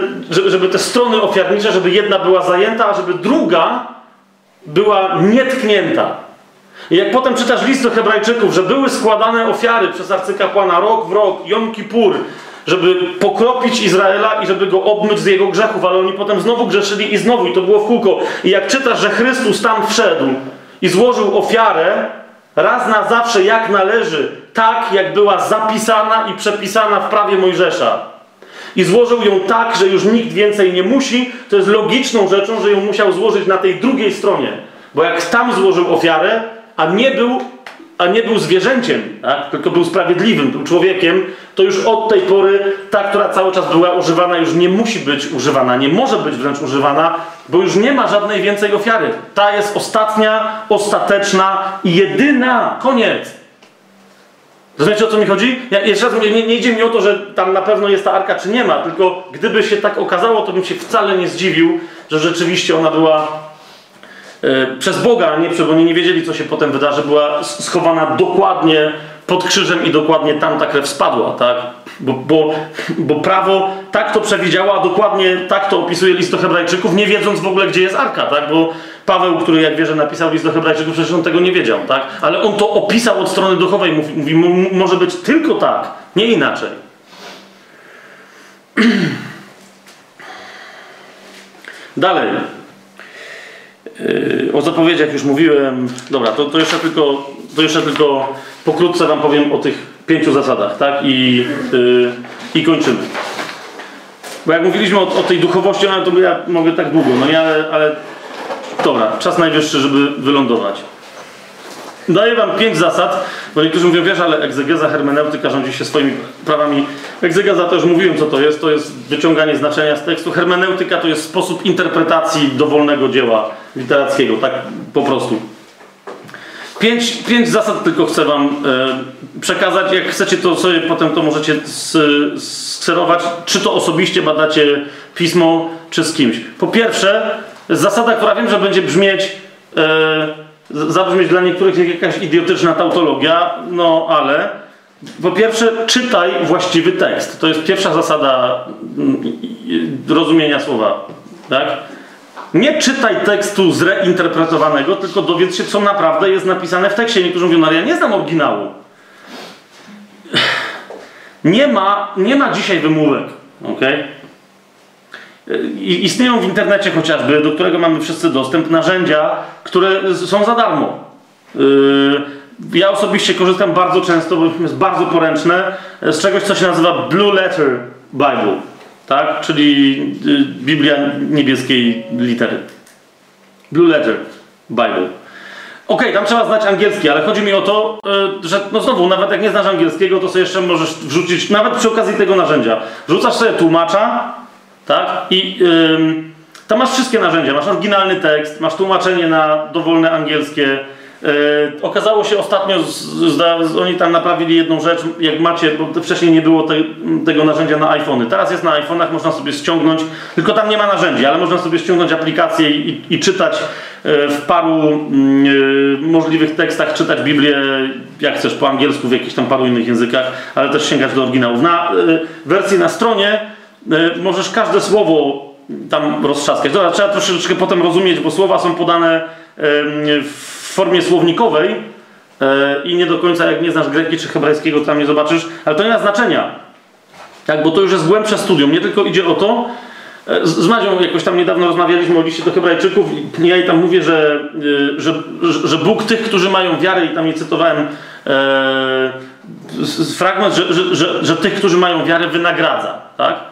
żeby te strony ofiarnicze, żeby jedna była zajęta, a żeby druga była nietknięta. I jak potem czytasz list do Hebrajczyków, że były składane ofiary przez arcykapłana rok w rok, Jom Kippur, żeby pokropić Izraela i żeby go obmyć z jego grzechów, ale oni potem znowu grzeszyli i znowu, i to było w kółko. I jak czytasz, że Chrystus tam wszedł, i złożył ofiarę raz na zawsze jak należy, tak jak była zapisana i przepisana w prawie Mojżesza. I złożył ją tak, że już nikt więcej nie musi, to jest logiczną rzeczą, że ją musiał złożyć na tej drugiej stronie. Bo jak tam złożył ofiarę, a nie był, a nie był zwierzęciem, tak? tylko był sprawiedliwym, był człowiekiem, to już od tej pory ta, która cały czas była używana, już nie musi być używana, nie może być wręcz używana, bo już nie ma żadnej więcej ofiary. Ta jest ostatnia, ostateczna i jedyna. Koniec. Rozumiecie o co mi chodzi? Ja, jeszcze raz mówię, nie, nie idzie mi o to, że tam na pewno jest ta arka, czy nie ma, tylko gdyby się tak okazało, to bym się wcale nie zdziwił, że rzeczywiście ona była przez Boga, nie bo oni nie wiedzieli, co się potem wydarzy, była schowana dokładnie pod krzyżem i dokładnie tam ta krew spadła, tak? Bo, bo, bo prawo tak to przewidziało, a dokładnie tak to opisuje list do Hebrajczyków, nie wiedząc w ogóle, gdzie jest arka, tak? Bo Paweł, który jak wierzę napisał list do Hebrajczyków, przecież on tego nie wiedział, tak? Ale on to opisał od strony duchowej, mówi, mówi "M- może być tylko tak, nie inaczej. Dalej. Yy, o zapowiedziach już mówiłem. Dobra, to, to, jeszcze tylko, to jeszcze tylko pokrótce Wam powiem o tych pięciu zasadach, tak? I, yy, i kończymy. Bo jak mówiliśmy o, o tej duchowości, no to ja mogę tak długo, no nie, ale, ale dobra, czas najwyższy, żeby wylądować. Daję Wam pięć zasad, bo niektórzy mówią, wiesz, ale egzegeza, hermeneutyka rządzi się swoimi prawami. Egzegeza to już mówiłem, co to jest. To jest wyciąganie znaczenia z tekstu. Hermeneutyka to jest sposób interpretacji dowolnego dzieła literackiego, tak po prostu. Pięć, pięć zasad tylko chcę Wam e, przekazać. Jak chcecie, to sobie potem to możecie skserować, czy to osobiście badacie pismo, czy z kimś. Po pierwsze, zasada, która wiem, że będzie brzmieć, e, zabrzmieć dla niektórych jak jakaś idiotyczna tautologia, no ale po pierwsze, czytaj właściwy tekst. To jest pierwsza zasada mm, rozumienia słowa. Tak? Nie czytaj tekstu zreinterpretowanego, tylko dowiedz się, co naprawdę jest napisane w tekście. Niektórzy mówią, no ale ja nie znam oryginału. Nie ma, nie ma dzisiaj wymówek. Okay? Istnieją w internecie chociażby, do którego mamy wszyscy dostęp, narzędzia, które są za darmo. Yy, Ja osobiście korzystam bardzo często, bo jest bardzo poręczne, z czegoś, co się nazywa Blue Letter Bible, tak? czyli yy, Biblia niebieskiej litery. Blue Letter Bible. Okej, tam trzeba znać angielski, ale chodzi mi o to, yy, że no znowu, nawet jak nie znasz angielskiego, to sobie jeszcze możesz wrzucić, nawet przy okazji tego narzędzia, wrzucasz sobie tłumacza, tak? I ym, tam masz wszystkie narzędzia. Masz oryginalny tekst, masz tłumaczenie na dowolne angielskie. Yy, okazało się ostatnio, z, z, oni tam naprawili jedną rzecz, jak macie, bo wcześniej nie było te, tego narzędzia na iPhony. Teraz jest na iPhone'ach, można sobie ściągnąć, tylko tam nie ma narzędzi, ale można sobie ściągnąć aplikację i, i, czytać yy, w paru yy, możliwych tekstach, czytać Biblię, jak chcesz, po angielsku, w jakichś tam paru innych językach, ale też sięgać do oryginałów. Na yy, wersji na stronie możesz każde słowo tam roztrzaskać. Dobra, trzeba troszeczkę potem rozumieć, bo słowa są podane w formie słownikowej yy, i nie do końca, jak nie znasz greki czy hebrajskiego, to tam nie zobaczysz, ale to nie ma znaczenia. Tak, bo to już jest głębsze studium. Nie tylko idzie o to, e, z Madzią jakoś tam niedawno rozmawialiśmy o liście do Hebrajczyków i ja jej tam mówię, że, że, że- Bóg tych, którzy mają wiarę, i tam jej cytowałem e, fragment, że, że, że, że tych, którzy mają wiarę, wynagradza. Tak?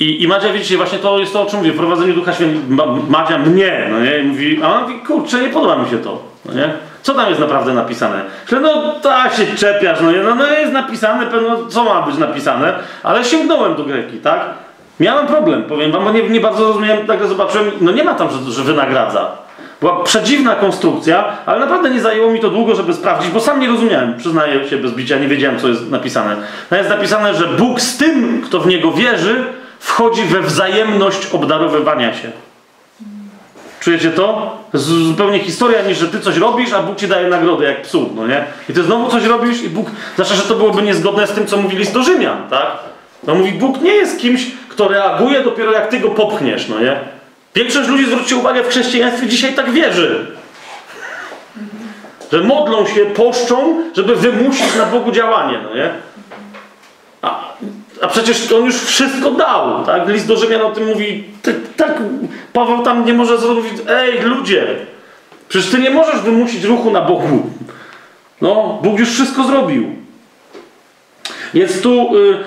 I, I Madzia, widzicie, właśnie to jest to, o czym mówię, wprowadzenie Ducha Świętego. Ma, Madzia mnie, no nie? I mówi, a on mówi, kurczę, nie podoba mi się to, no nie? Co tam jest naprawdę napisane? Że no tak się czepiasz, no, nie? no, no jest napisane, pewno co ma być napisane, ale sięgnąłem do Greki, tak? Miałem problem, powiem wam, bo nie, nie bardzo rozumiałem, nagle zobaczyłem, no nie ma tam, że, że wynagradza. Była przedziwna konstrukcja, ale naprawdę nie zajęło mi to długo, żeby sprawdzić, bo sam nie rozumiałem, przyznaję się bez bicia, nie wiedziałem, co jest napisane. No jest napisane, że Bóg z tym, kto w Niego wierzy, wchodzi we wzajemność obdarowywania się. Czujecie to? To jest zupełnie historia niż, że ty coś robisz, a Bóg ci daje nagrodę, jak psu, no nie? I ty znowu coś robisz i Bóg... Zwłaszcza, że to byłoby niezgodne z tym, co mówi list do Rzymian, tak? No mówi, Bóg nie jest kimś, kto reaguje dopiero jak ty go popchniesz, no nie? Większość ludzi, zwróćcie uwagę, w chrześcijaństwie dzisiaj tak wierzy. Że modlą się, poszczą, żeby wymusić na Bogu działanie, no nie? A, a przecież on już wszystko dał, tak? List do Rzymian o tym mówi, tak, Paweł tam nie może zrobić, ej ludzie, Przecież ty nie możesz wymusić ruchu na Bogu. No, Bóg już wszystko zrobił. Jest tu, y,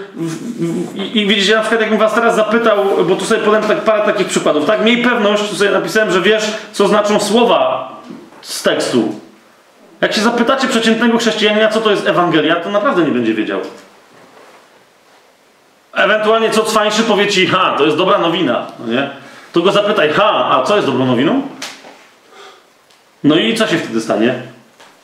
i i widzicie, na przykład jakbym was teraz zapytał, bo tu sobie podam tak parę takich przykładów, tak? Miej pewność, tu sobie napisałem, że wiesz, co znaczą słowa z tekstu. Jak się zapytacie przeciętnego chrześcijanina, co to jest Ewangelia, to naprawdę nie będzie wiedział. Ewentualnie co cwańszy powie ci, ha, to jest dobra nowina, no nie? To go zapytaj, ha, a co jest dobrą nowiną? No i co się wtedy stanie?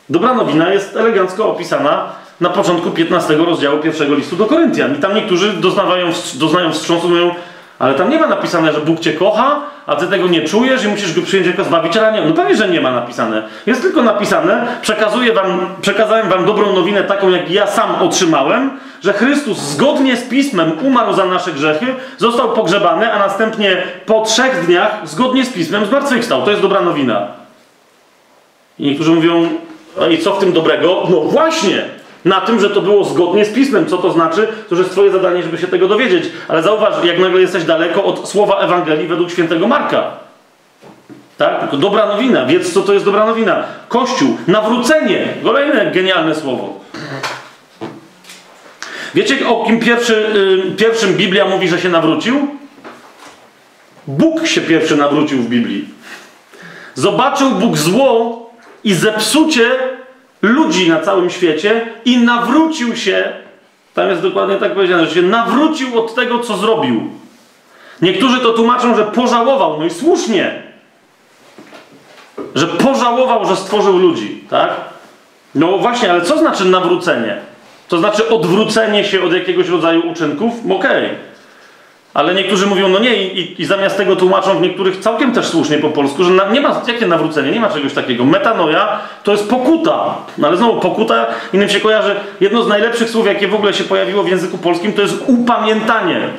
Dobra nowina jest elegancko opisana na początku 15 rozdziału pierwszego listu do Koryntian. I tam niektórzy doznawają, doznają wstrząsu, mówią, ale tam nie ma napisane, że Bóg cię kocha, a ty tego nie czujesz i musisz go przyjąć jako zbawiciela. Nie, no pewnie, że nie ma napisane. Jest tylko napisane, przekazuję wam, przekazałem wam dobrą nowinę taką, jak ja sam otrzymałem, że Chrystus zgodnie z Pismem umarł za nasze grzechy, został pogrzebany, a następnie po trzech dniach zgodnie z Pismem zmartwychwstał. To jest dobra nowina. I niektórzy mówią, a i co w tym dobrego? No właśnie! Na tym, że to było zgodnie z pismem. Co to znaczy? To, że jest twoje zadanie, żeby się tego dowiedzieć. Ale zauważ, jak nagle jesteś daleko od słowa Ewangelii według świętego Marka. Tak? Tylko dobra nowina. Wiedz, co to jest dobra nowina. Kościół. Nawrócenie. Kolejne genialne słowo. Wiecie, o kim pierwszy, y, pierwszym Biblia mówi, że się nawrócił? Bóg się pierwszy nawrócił w Biblii. Zobaczył Bóg zło i zepsucie ludzi na całym świecie i nawrócił się, tam jest dokładnie tak powiedziane, że się nawrócił od tego, co zrobił. Niektórzy to tłumaczą, że pożałował, no i słusznie, że pożałował, że stworzył ludzi, tak? No właśnie, ale co znaczy nawrócenie? To znaczy odwrócenie się od jakiegoś rodzaju uczynków? Okej. Ale niektórzy mówią, no nie, i, i, zamiast tego tłumaczą w niektórych całkiem też słusznie po polsku, że na, nie ma, jakie nawrócenie, nie ma czegoś takiego. Metanoja to jest pokuta. No ale znowu, pokuta, innym się kojarzy, jedno z najlepszych słów, jakie w ogóle się pojawiło w języku polskim, to jest upamiętanie.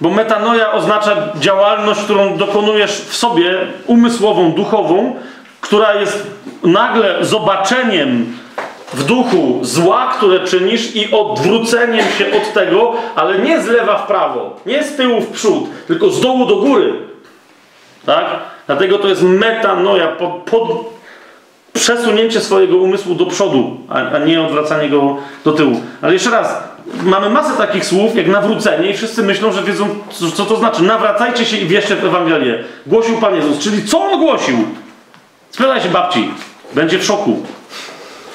Bo metanoja oznacza działalność, którą dokonujesz w sobie, umysłową, duchową, która jest nagle zobaczeniem w duchu zła, które czynisz i odwróceniem się od tego, ale nie z lewa w prawo, nie z tyłu w przód, tylko z dołu do góry. Tak? Dlatego to jest metanoja, pod, pod przesunięcie swojego umysłu do przodu, a, a nie odwracanie go do tyłu. Ale jeszcze raz, mamy masę takich słów jak nawrócenie i wszyscy myślą, że wiedzą, co, to znaczy. Nawracajcie się i wierzcie w Ewangelię. Głosił Pan Jezus, czyli co On głosił? Spytaj się babci, będzie w szoku.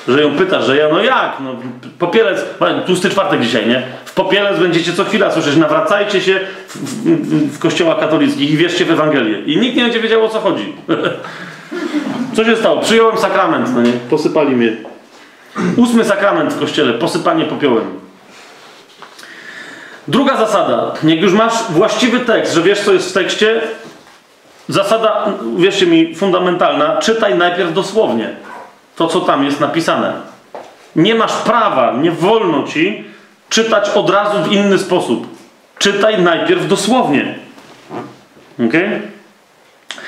Że ją pytasz, że ja, no jak? No, popielec, tłusty czwartek dzisiaj, nie? W popielec będziecie co chwila słyszeć, nawracajcie się w, w, w kościołach katolickich i wierzcie w Ewangelię. I nikt nie będzie wiedział o co chodzi. co się stało? Przyjąłem sakrament, no nie? Posypali mnie. Ósmy sakrament w kościele, posypanie popiołem. Druga zasada. Jak już masz właściwy tekst, że wiesz co jest w tekście, zasada, wierzcie mi, fundamentalna, czytaj najpierw dosłownie to, co tam jest napisane. Nie masz prawa, nie wolno ci czytać od razu w inny sposób. Czytaj najpierw dosłownie. Ok?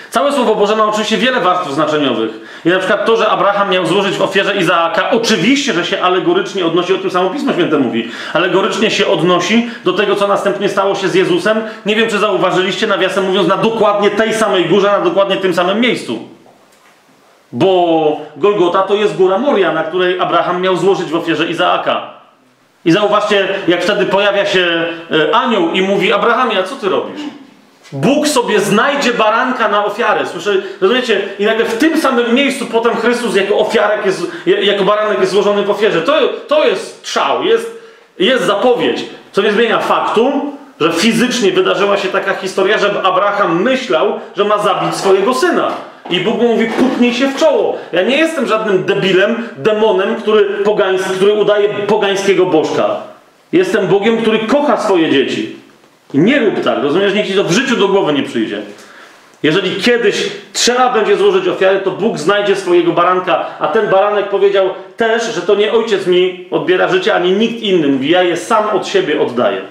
Całe Słowo Boże ma oczywiście wiele warstw znaczeniowych. I na przykład to, że Abraham miał złożyć w ofierze Izaaka, oczywiście, że się alegorycznie odnosi, o tym samo Pismo Święte mówi, alegorycznie się odnosi do tego, co następnie stało się z Jezusem. Nie wiem, czy zauważyliście, nawiasem mówiąc, na dokładnie tej samej górze, na dokładnie tym samym miejscu. Bo Golgota to jest góra Moria, na której Abraham miał złożyć w ofierze Izaaka. I zauważcie, jak wtedy pojawia się e, anioł i mówi: Abrahamie, a co ty robisz? Bóg sobie znajdzie baranka na ofiarę. Słyszę, rozumiecie? I nagle w tym samym miejscu potem Chrystus jako ofiarek jest, jako baranek jest złożony w ofierze. To, to jest strzał, jest, jest zapowiedź. Co nie zmienia faktu, że fizycznie wydarzyła się taka historia, że Abraham myślał, że ma zabić swojego syna. I Bóg mu mówi, puknij się w czoło. Ja nie jestem żadnym debilem, demonem, który, pogański, który udaje pogańskiego bożka. Jestem Bogiem, który kocha swoje dzieci. I nie rób tak, rozumiesz? Niech ci to w życiu do głowy nie przyjdzie. Jeżeli kiedyś trzeba będzie złożyć ofiarę, to Bóg znajdzie swojego baranka, a ten baranek powiedział też, że to nie ojciec mi odbiera życie, ani nikt inny. Mówi, ja je sam od siebie oddaję.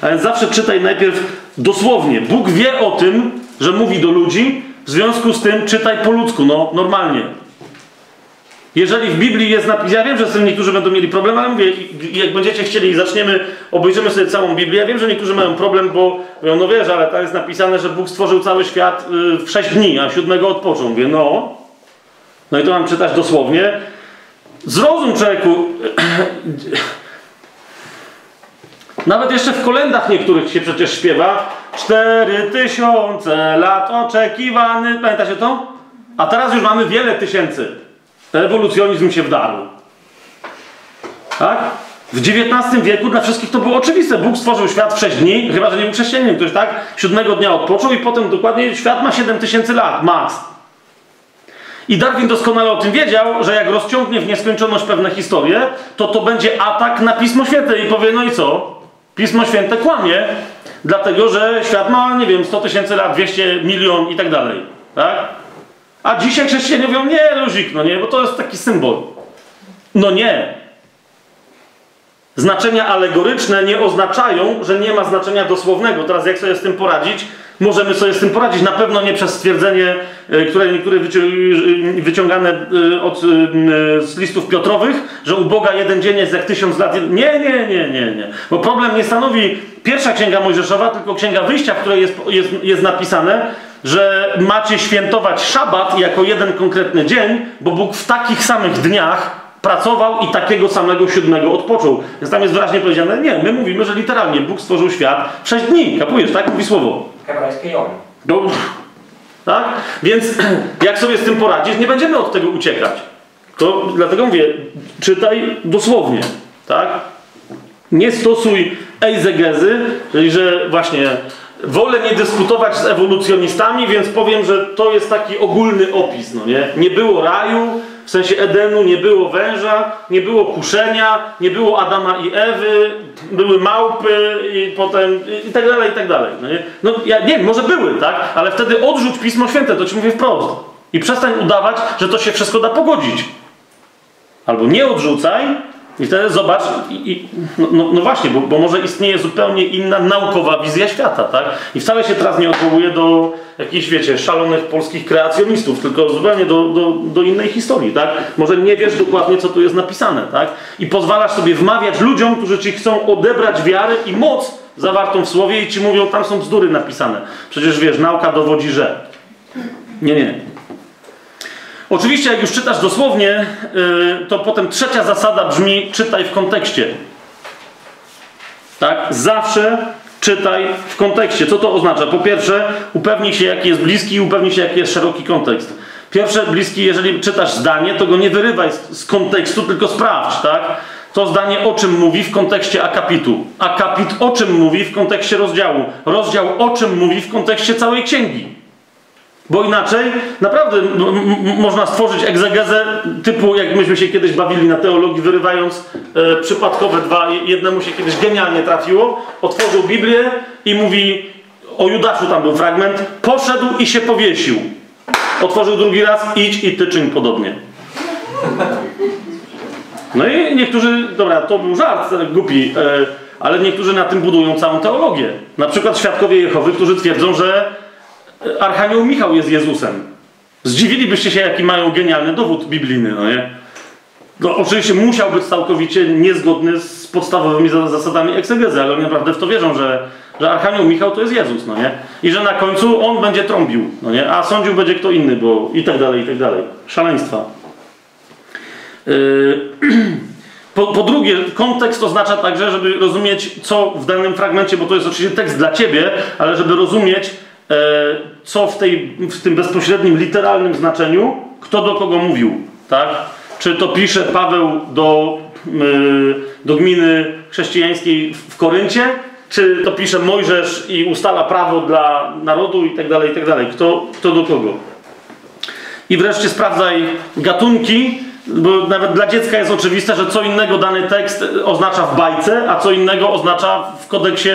A więc zawsze czytaj najpierw dosłownie. Bóg wie o tym, że mówi do ludzi, w związku z tym czytaj po ludzku, no normalnie. Jeżeli w Biblii jest napis, ja wiem, że z tym niektórzy będą mieli problem, ale mówię, jak będziecie chcieli i zaczniemy, obejrzymy sobie całą Biblię, ja wiem, że niektórzy mają problem, bo mówią, no wiesz, ale tak jest napisane, że Bóg stworzył cały świat y, w 6 dni, a siódmego odpoczął. Mówię, no. No i to mam czytać dosłownie. Zrozum człowieku. Nawet jeszcze w kolendach niektórych się przecież śpiewa. Cztery tysiące lat oczekiwany. Pamiętacie to? A teraz już mamy wiele tysięcy. Ewolucjonizm się wdarł. Tak? W XIX wieku dla wszystkich to było oczywiste. Bóg stworzył świat w 6 dni, chyba że nie był chrześcijaninem, ktoś tak? Siódmego dnia odpoczął i potem dokładnie świat ma 7 tysięcy lat, max. I Darwin doskonale o tym wiedział, że jak rozciągnie w nieskończoność pewne historie, to to będzie atak na Pismo Święte i powie, no i co? Pismo Święte kłamie, dlatego że świat ma, nie wiem, 100 tysięcy lat, 200 milion i tak dalej. Tak? A dzisiaj chrześcijanie mówią, nie, luzik, no nie, bo to jest taki symbol. No nie. Znaczenia alegoryczne nie oznaczają, że nie ma znaczenia dosłownego. Teraz jak sobie z tym poradzić? Możemy sobie z tym poradzić. Na pewno nie przez stwierdzenie, e, które niektóre e, wyciągane e, od, z listów Piotrowych, że u Boga jeden dzień jest jak tysiąc lat. Nie, nie, nie, nie, nie. Bo problem nie stanowi pierwsza księga Mojżeszowa, tylko księga wyjścia, w której jest, jest, jest napisane, że macie świętować szabat jako jeden konkretny dzień, bo Bóg w takich samych dniach pracował i takiego samego siódmego odpoczął. Więc tam jest wyraźnie powiedziane, nie, my mówimy, że literalnie Bóg stworzył świat w sześć dni. Kapujesz, tak? Mówi słowo. Hebrajskie Jom. No, tak? Więc jak sobie z tym poradzić, nie będziemy od tego uciekać. To dlatego mówię, czytaj dosłownie, tak? Nie stosuj eisegezy, czyli że właśnie wolę nie dyskutować z ewolucjonistami, więc powiem, że to jest taki ogólny opis, no nie? Nie było raju, w sensie Edenu, nie było węża, nie było kuszenia, nie było Adama i Ewy, były małpy i potem i tak dalej, i tak dalej. No, nie? no ja nie wiem, może były, tak? Ale wtedy odrzuć Pismo Święte, to ci mówię wprost. I przestań udawać, że to się wszystko da pogodzić. Albo nie odrzucaj i wtedy zobacz, i, i, no, no, no właśnie, bo, bo może istnieje zupełnie inna naukowa wizja świata, tak? I wcale się teraz nie odwołuje do jakichś, wiecie, szalonych polskich kreacjonistów, tylko zupełnie do, do, do innej historii, tak? Może nie wiesz dokładnie, co tu jest napisane, tak? I pozwalasz sobie wmawiać ludziom, którzy ci chcą odebrać wiarę i moc zawartą w słowie i ci mówią, tam są bzdury napisane. Przecież wiesz, nauka dowodzi, że. Nie, nie. Oczywiście, jak już czytasz dosłownie, yy, to potem trzecia zasada brzmi: czytaj w kontekście. Tak? Zawsze czytaj w kontekście. Co to oznacza? Po pierwsze, upewnij się, jaki jest bliski i upewnij się, jaki jest szeroki kontekst. Pierwsze, bliski, jeżeli czytasz zdanie, to go nie wyrywaj z kontekstu, tylko sprawdź, tak? To zdanie o czym mówi w kontekście akapitu. Akapit o czym mówi w kontekście rozdziału. Rozdział o czym mówi w kontekście całej księgi. Bo inaczej naprawdę m- można stworzyć egzegezę typu, jak myśmy się kiedyś bawili na teologii, wyrywając e, przypadkowe dwa. Jednemu się kiedyś genialnie trafiło, otworzył Biblię i mówi, o Judaszu tam był fragment, poszedł i się powiesił. Otworzył drugi raz, idź i ty czyń podobnie. No i niektórzy, dobra, to był żart e, głupi, e, ale niektórzy na tym budują całą teologię. Na przykład świadkowie Jehowy, którzy twierdzą, że Archanioł Michał jest Jezusem. Zdziwilibyście się, jaki mają genialny dowód biblijny, no nie? No, oczywiście musiał być całkowicie niezgodny z podstawowymi za- zasadami egzegezy, ale oni naprawdę w to wierzą, że, że Archanioł Michał to jest Jezus, no nie? I że na końcu on będzie trąbił, no nie? A sądził będzie kto inny, bo i tak dalej, i tak dalej. Szaleństwa. Yy, Po, po drugie, kontekst oznacza także, żeby rozumieć, co w danym fragmencie, bo to jest oczywiście tekst dla ciebie, ale żeby rozumieć, co w, tej, w tym bezpośrednim, literalnym znaczeniu, kto do kogo mówił, tak? Czy to pisze Paweł do, y, do gminy chrześcijańskiej w Koryncie, czy to pisze Mojżesz i ustala prawo dla narodu i tak dalej, i tak dalej. Kto, kto do kogo? I wreszcie sprawdzaj gatunki, bo nawet dla dziecka jest oczywiste, że co innego dany tekst oznacza w bajce, a co innego oznacza w kodeksie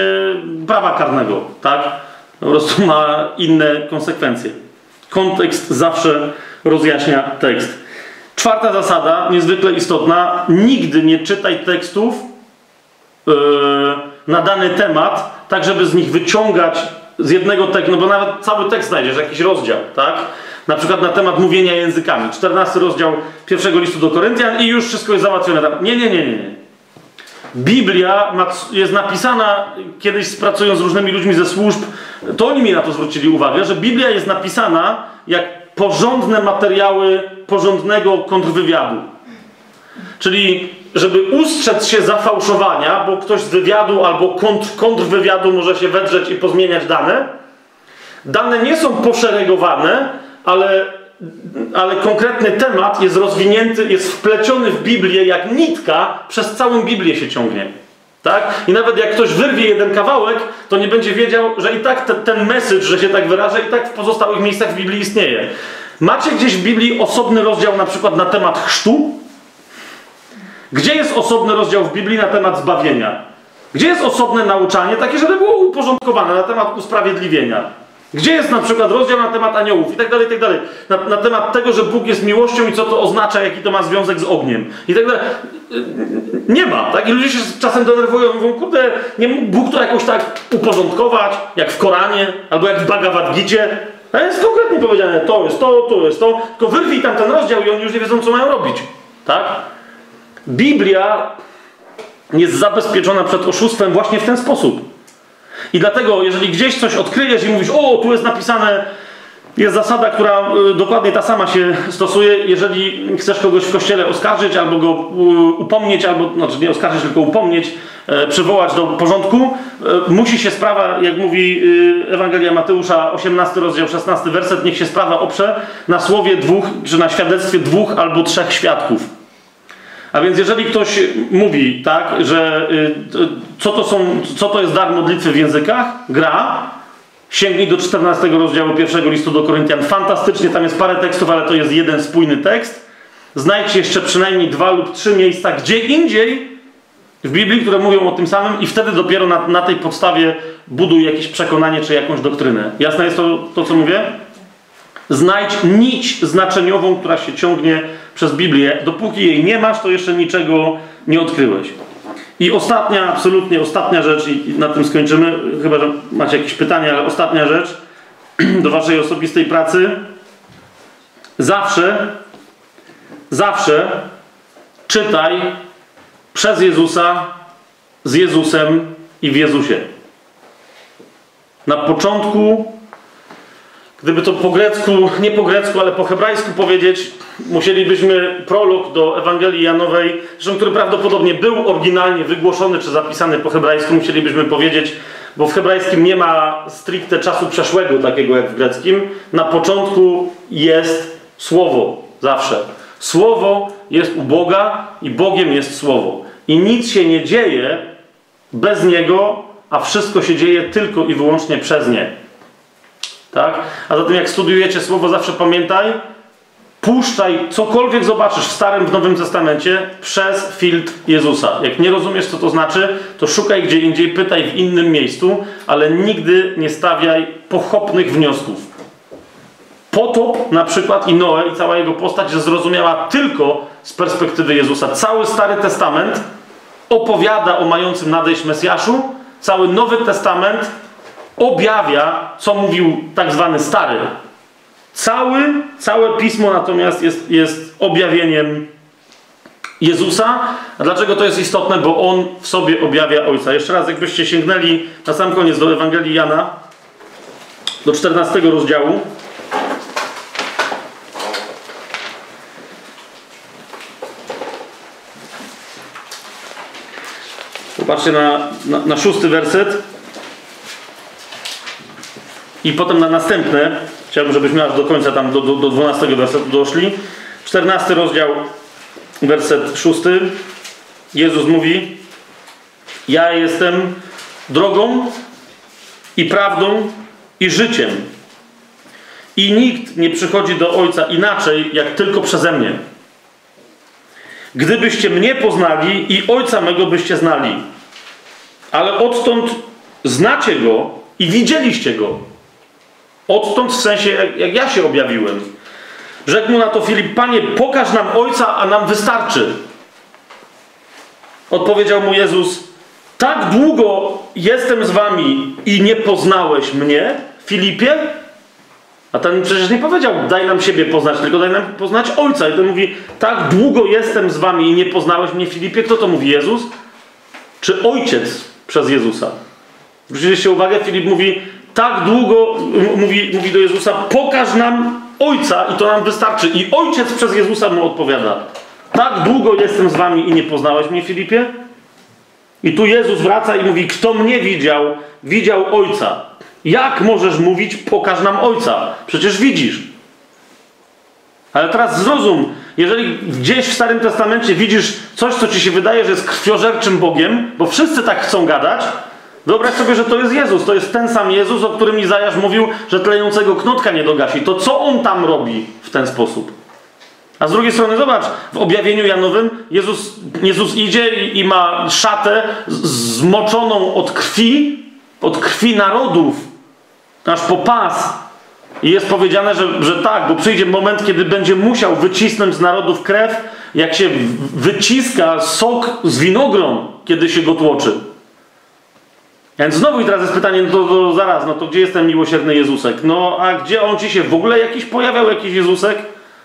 prawa karnego, tak? Po prostu ma inne konsekwencje. Kontekst zawsze rozjaśnia tekst. Czwarta zasada, niezwykle istotna, nigdy nie czytaj tekstów yy, na dany temat, tak żeby z nich wyciągać z jednego tekstu, no bo nawet cały tekst znajdziesz, jakiś rozdział, tak? Na przykład na temat mówienia językami. 14 rozdział pierwszego listu do Koryntian i już wszystko jest załatwione. Nie, nie, nie, nie. nie. Biblia jest napisana, kiedyś pracując z różnymi ludźmi ze służb, to oni mi na to zwrócili uwagę, że Biblia jest napisana jak porządne materiały porządnego kontrwywiadu. Czyli, żeby ustrzec się zafałszowania, bo ktoś z wywiadu albo kontr, kontrwywiadu może się wedrzeć i pozmieniać dane. Dane nie są poszeregowane, ale, ale konkretny temat jest rozwinięty, jest wpleciony w Biblię jak nitka, przez całą Biblię się ciągnie. Tak? I nawet jak ktoś wyrwie jeden kawałek, to nie będzie wiedział, że i tak te, ten message, że się tak wyrażę, i tak w pozostałych miejscach w Biblii istnieje. Macie gdzieś w Biblii osobny rozdział na przykład na temat chrztu? Gdzie jest osobny rozdział w Biblii na temat zbawienia? Gdzie jest osobne nauczanie, takie, żeby było uporządkowane na temat usprawiedliwienia? Gdzie jest na przykład rozdział na temat aniołów i tak dalej, i tak dalej. Na, na temat tego, że Bóg jest miłością i co to oznacza, jaki to ma związek z ogniem. I tak dalej. Nie ma, tak? I ludzie się czasem denerwują mówią, kurde, nie mógł Bóg to jakoś tak uporządkować, jak w Koranie, albo jak w Bhagavad Gita. A jest konkretnie powiedziane, to jest to, to jest to, tylko wyrwij tam ten rozdział i oni już nie wiedzą, co mają robić. Tak? Biblia jest zabezpieczona przed oszustwem właśnie w ten sposób. I dlatego, jeżeli gdzieś coś odkryjesz i mówisz, o, tu jest napisane, jest zasada, która y, dokładnie ta sama się stosuje, jeżeli chcesz kogoś w kościele oskarżyć, albo go y, upomnieć, albo, znaczy nie oskarżyć, tylko upomnieć, e, przywołać do porządku, e, musi się sprawa, jak mówi y, Ewangelia Mateusza, 18 rozdział, 16 werset, niech się sprawa oprze na słowie dwóch, czy na świadectwie dwóch albo trzech świadków. A więc jeżeli ktoś mówi, tak, że y, co, to są, co to jest dar modlitwy w językach, gra, sięgnij do 14 rozdziału pierwszego listu do Koryntian. Fantastycznie, tam jest parę tekstów, ale to jest jeden spójny tekst. Znajdź jeszcze przynajmniej dwa lub trzy miejsca gdzie indziej w Biblii, które mówią o tym samym i wtedy dopiero na, na tej podstawie buduj jakieś przekonanie czy jakąś doktrynę. Jasne jest to, to co mówię? Znajdź nić znaczeniową, która się ciągnie przez Biblię. Dopóki jej nie masz, to jeszcze niczego nie odkryłeś. I ostatnia, absolutnie ostatnia rzecz, i na tym skończymy, chyba że macie jakieś pytania, ale ostatnia rzecz do waszej osobistej pracy. Zawsze, zawsze czytaj przez Jezusa, z Jezusem i w Jezusie. Na początku Gdyby to po grecku, nie po grecku, ale po hebrajsku powiedzieć, musielibyśmy prolog do Ewangelii Janowej, zresztą który prawdopodobnie był oryginalnie wygłoszony czy zapisany po hebrajsku, musielibyśmy powiedzieć, bo w hebrajskim nie ma stricte czasu przeszłego, takiego jak w greckim. Na początku jest słowo, zawsze. Słowo jest u Boga i Bogiem jest słowo. I nic się nie dzieje bez niego, a wszystko się dzieje tylko i wyłącznie przez nie. Tak? A zatem jak studiujecie słowo, zawsze pamiętaj, puszczaj cokolwiek zobaczysz w Starym, w Nowym Testamencie przez filtr Jezusa. Jak nie rozumiesz, co to znaczy, to szukaj gdzie indziej, pytaj w innym miejscu, ale nigdy nie stawiaj pochopnych wniosków. Potop na przykład i Noe i cała jego postać zrozumiała tylko z perspektywy Jezusa. Cały Stary Testament opowiada o mającym nadejść Mesjaszu, cały Nowy Testament objawia, co mówił tak zwany stary. Cały, całe pismo natomiast jest, jest objawieniem Jezusa. A dlaczego to jest istotne? Bo On w sobie objawia Ojca. Jeszcze raz, jakbyście sięgnęli na sam koniec do Ewangelii Jana, do 14 rozdziału. Popatrzcie na, na, na szósty werset. I potem na następne, chciałbym, żebyśmy aż do końca tam do, do, do 12 wersetu doszli. 14 rozdział, werset 6. Jezus mówi: Ja jestem drogą i prawdą i życiem. I nikt nie przychodzi do Ojca inaczej, jak tylko przeze mnie. Gdybyście mnie poznali i Ojca mego byście znali. Ale odtąd znacie Go i widzieliście Go. Odtąd w sensie, jak, jak ja się objawiłem. Rzekł mu na to Filip, panie, pokaż nam ojca, a nam wystarczy. Odpowiedział mu Jezus, tak długo jestem z wami i nie poznałeś mnie, Filipie? A ten przecież nie powiedział, daj nam siebie poznać, tylko daj nam poznać Ojca. I ten mówi, tak długo jestem z wami i nie poznałeś mnie, Filipie. Kto to mówi? Jezus? Czy Ojciec przez Jezusa? Zwróciliście uwagę, Filip mówi, tak długo, mówi, mówi do Jezusa, pokaż nam Ojca i to nam wystarczy. I Ojciec przez Jezusa mu odpowiada, tak długo jestem z wami i nie poznałeś mnie, Filipie? I tu Jezus wraca i mówi, kto mnie widział, widział Ojca. Jak możesz mówić, pokaż nam Ojca? Przecież widzisz. Ale teraz zrozum, jeżeli gdzieś w Starym Testamencie widzisz coś, co ci się wydaje, że jest krwiożerczym Bogiem, bo wszyscy tak chcą gadać, wyobraź sobie, że to jest Jezus. To jest ten sam Jezus, o którym Izajasz mówił, że tlejącego knotka nie dogasi. To co on tam robi w ten sposób? A z drugiej strony zobacz, w objawieniu Janowym Jezus, Jezus idzie i, i ma szatę zmoczoną od krwi, od krwi narodów, aż po pas. I jest powiedziane, że, że tak, bo przyjdzie moment, kiedy będzie musiał wycisnąć z narodów krew, jak się wyciska sok z winogron, kiedy się go tłoczy. Więc znowu i teraz jest pytanie, no to, to zaraz, no to gdzie jest ten miłosierny Jezusek? No a gdzie on ci się w ogóle jakiś pojawiał, jakiś Jezusek?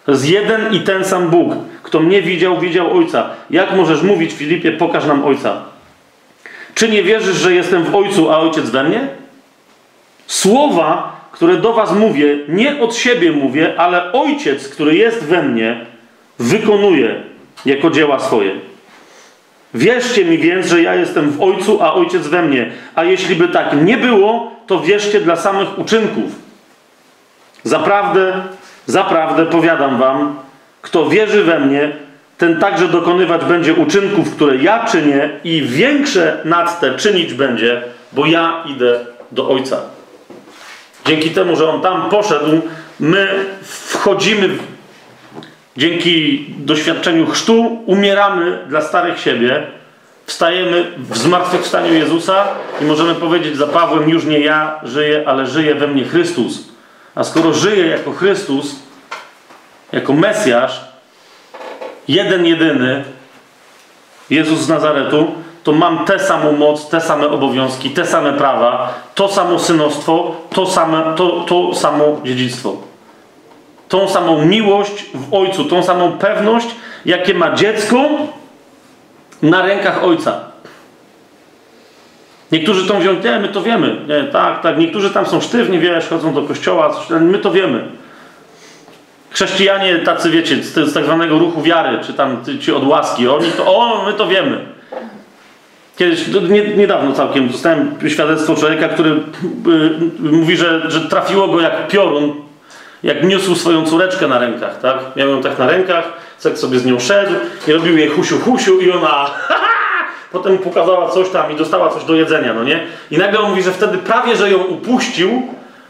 To jest jeden i ten sam Bóg. Kto mnie widział, widział Ojca. Jak możesz mówić, Filipie, pokaż nam Ojca? Czy nie wierzysz, że jestem w Ojcu, a Ojciec we mnie? Słowa, które do was mówię, nie od siebie mówię, ale Ojciec, który jest we mnie, wykonuje jako dzieła swoje. Wierzcie mi więc, że ja jestem w Ojcu, a Ojciec we mnie. A jeśli by tak nie było, to wierzcie dla samych uczynków. Zaprawdę, zaprawdę powiadam wam, kto wierzy we mnie, ten także dokonywać będzie uczynków, które ja czynię i większe nad te czynić będzie, bo ja idę do Ojca. Dzięki temu, że On tam poszedł, my wchodzimy, dzięki doświadczeniu chrztu, umieramy dla starych siebie, wstajemy w zmartwychwstaniu Jezusa i możemy powiedzieć za Pawłem, już nie ja żyję, ale żyje we mnie Chrystus. A skoro żyję jako Chrystus, jako Mesjasz, jeden jedyny, Jezus z Nazaretu, to mam tę samą moc, te same obowiązki, te same prawa, to samo synostwo, to, same, to, to samo dziedzictwo. Tą samą miłość w Ojcu, tą samą pewność, jakie ma dziecko na rękach Ojca. Niektórzy to mówią, nie, my to wiemy. Nie, tak, tak. Niektórzy tam są sztywni, wiesz, chodzą do kościoła, coś, my to wiemy. Chrześcijanie tacy, wiecie, z, z tak zwanego ruchu wiary, czy tam ci od łaski, oni to, o, my to wiemy. Kiedyś, to nie, niedawno całkiem, dostałem świadectwo człowieka, który y, mówi, że, że trafiło go jak piorun, jak niósł swoją córeczkę na rękach, tak? Miał ją tak na rękach, tak sobie z nią szedł i robił jej husiu, husiu i ona potem pokazała coś tam i dostała coś do jedzenia, no nie? I nagle on mówi, że wtedy prawie, że ją upuścił,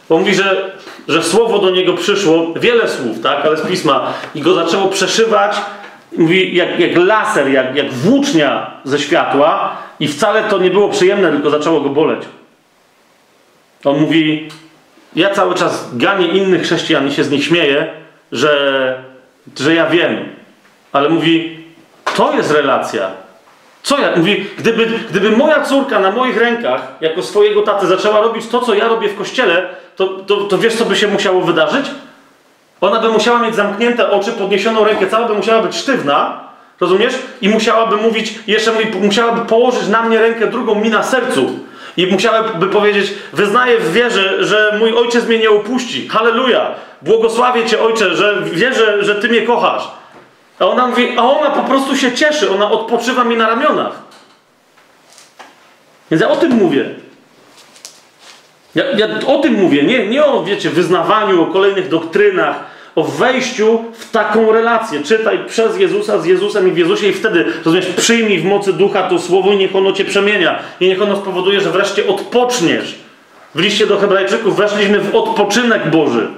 bo mówi, że, że słowo do niego przyszło, wiele słów, tak, ale z pisma, i go zaczęło przeszywać, mówi, jak, jak laser, jak, jak włócznia ze światła, i wcale to nie było przyjemne, tylko zaczęło go boleć. On mówi, ja cały czas ganię innych chrześcijan i się z nich śmieję, że, że ja wiem, ale mówi, to jest relacja. Co ja? Mówi, gdyby, gdyby moja córka na moich rękach, jako swojego taty, zaczęła robić to, co ja robię w kościele, to, to, to wiesz, co by się musiało wydarzyć? Ona by musiała mieć zamknięte oczy, podniesioną rękę, cała by musiała być sztywna, rozumiesz? I musiałaby mówić, jeszcze musiałaby położyć na mnie rękę drugą mi na sercu. I musiałaby powiedzieć, wyznaję w wierze, że mój ojciec mnie nie opuści. Halleluja! Błogosławię Cię, ojcze, że wierzę, że Ty mnie kochasz. A ona mówi, a ona po prostu się cieszy, ona odpoczywa mi na ramionach. Więc ja o tym mówię. Ja, ja o tym mówię, nie, nie o, wiecie, wyznawaniu, o kolejnych doktrynach, o wejściu w taką relację. Czytaj przez Jezusa, z Jezusem i w Jezusie i wtedy, rozumiesz, przyjmij w mocy ducha to słowo i niech ono cię przemienia. I niech ono spowoduje, że wreszcie odpoczniesz. W liście do hebrajczyków weszliśmy w odpoczynek Boży.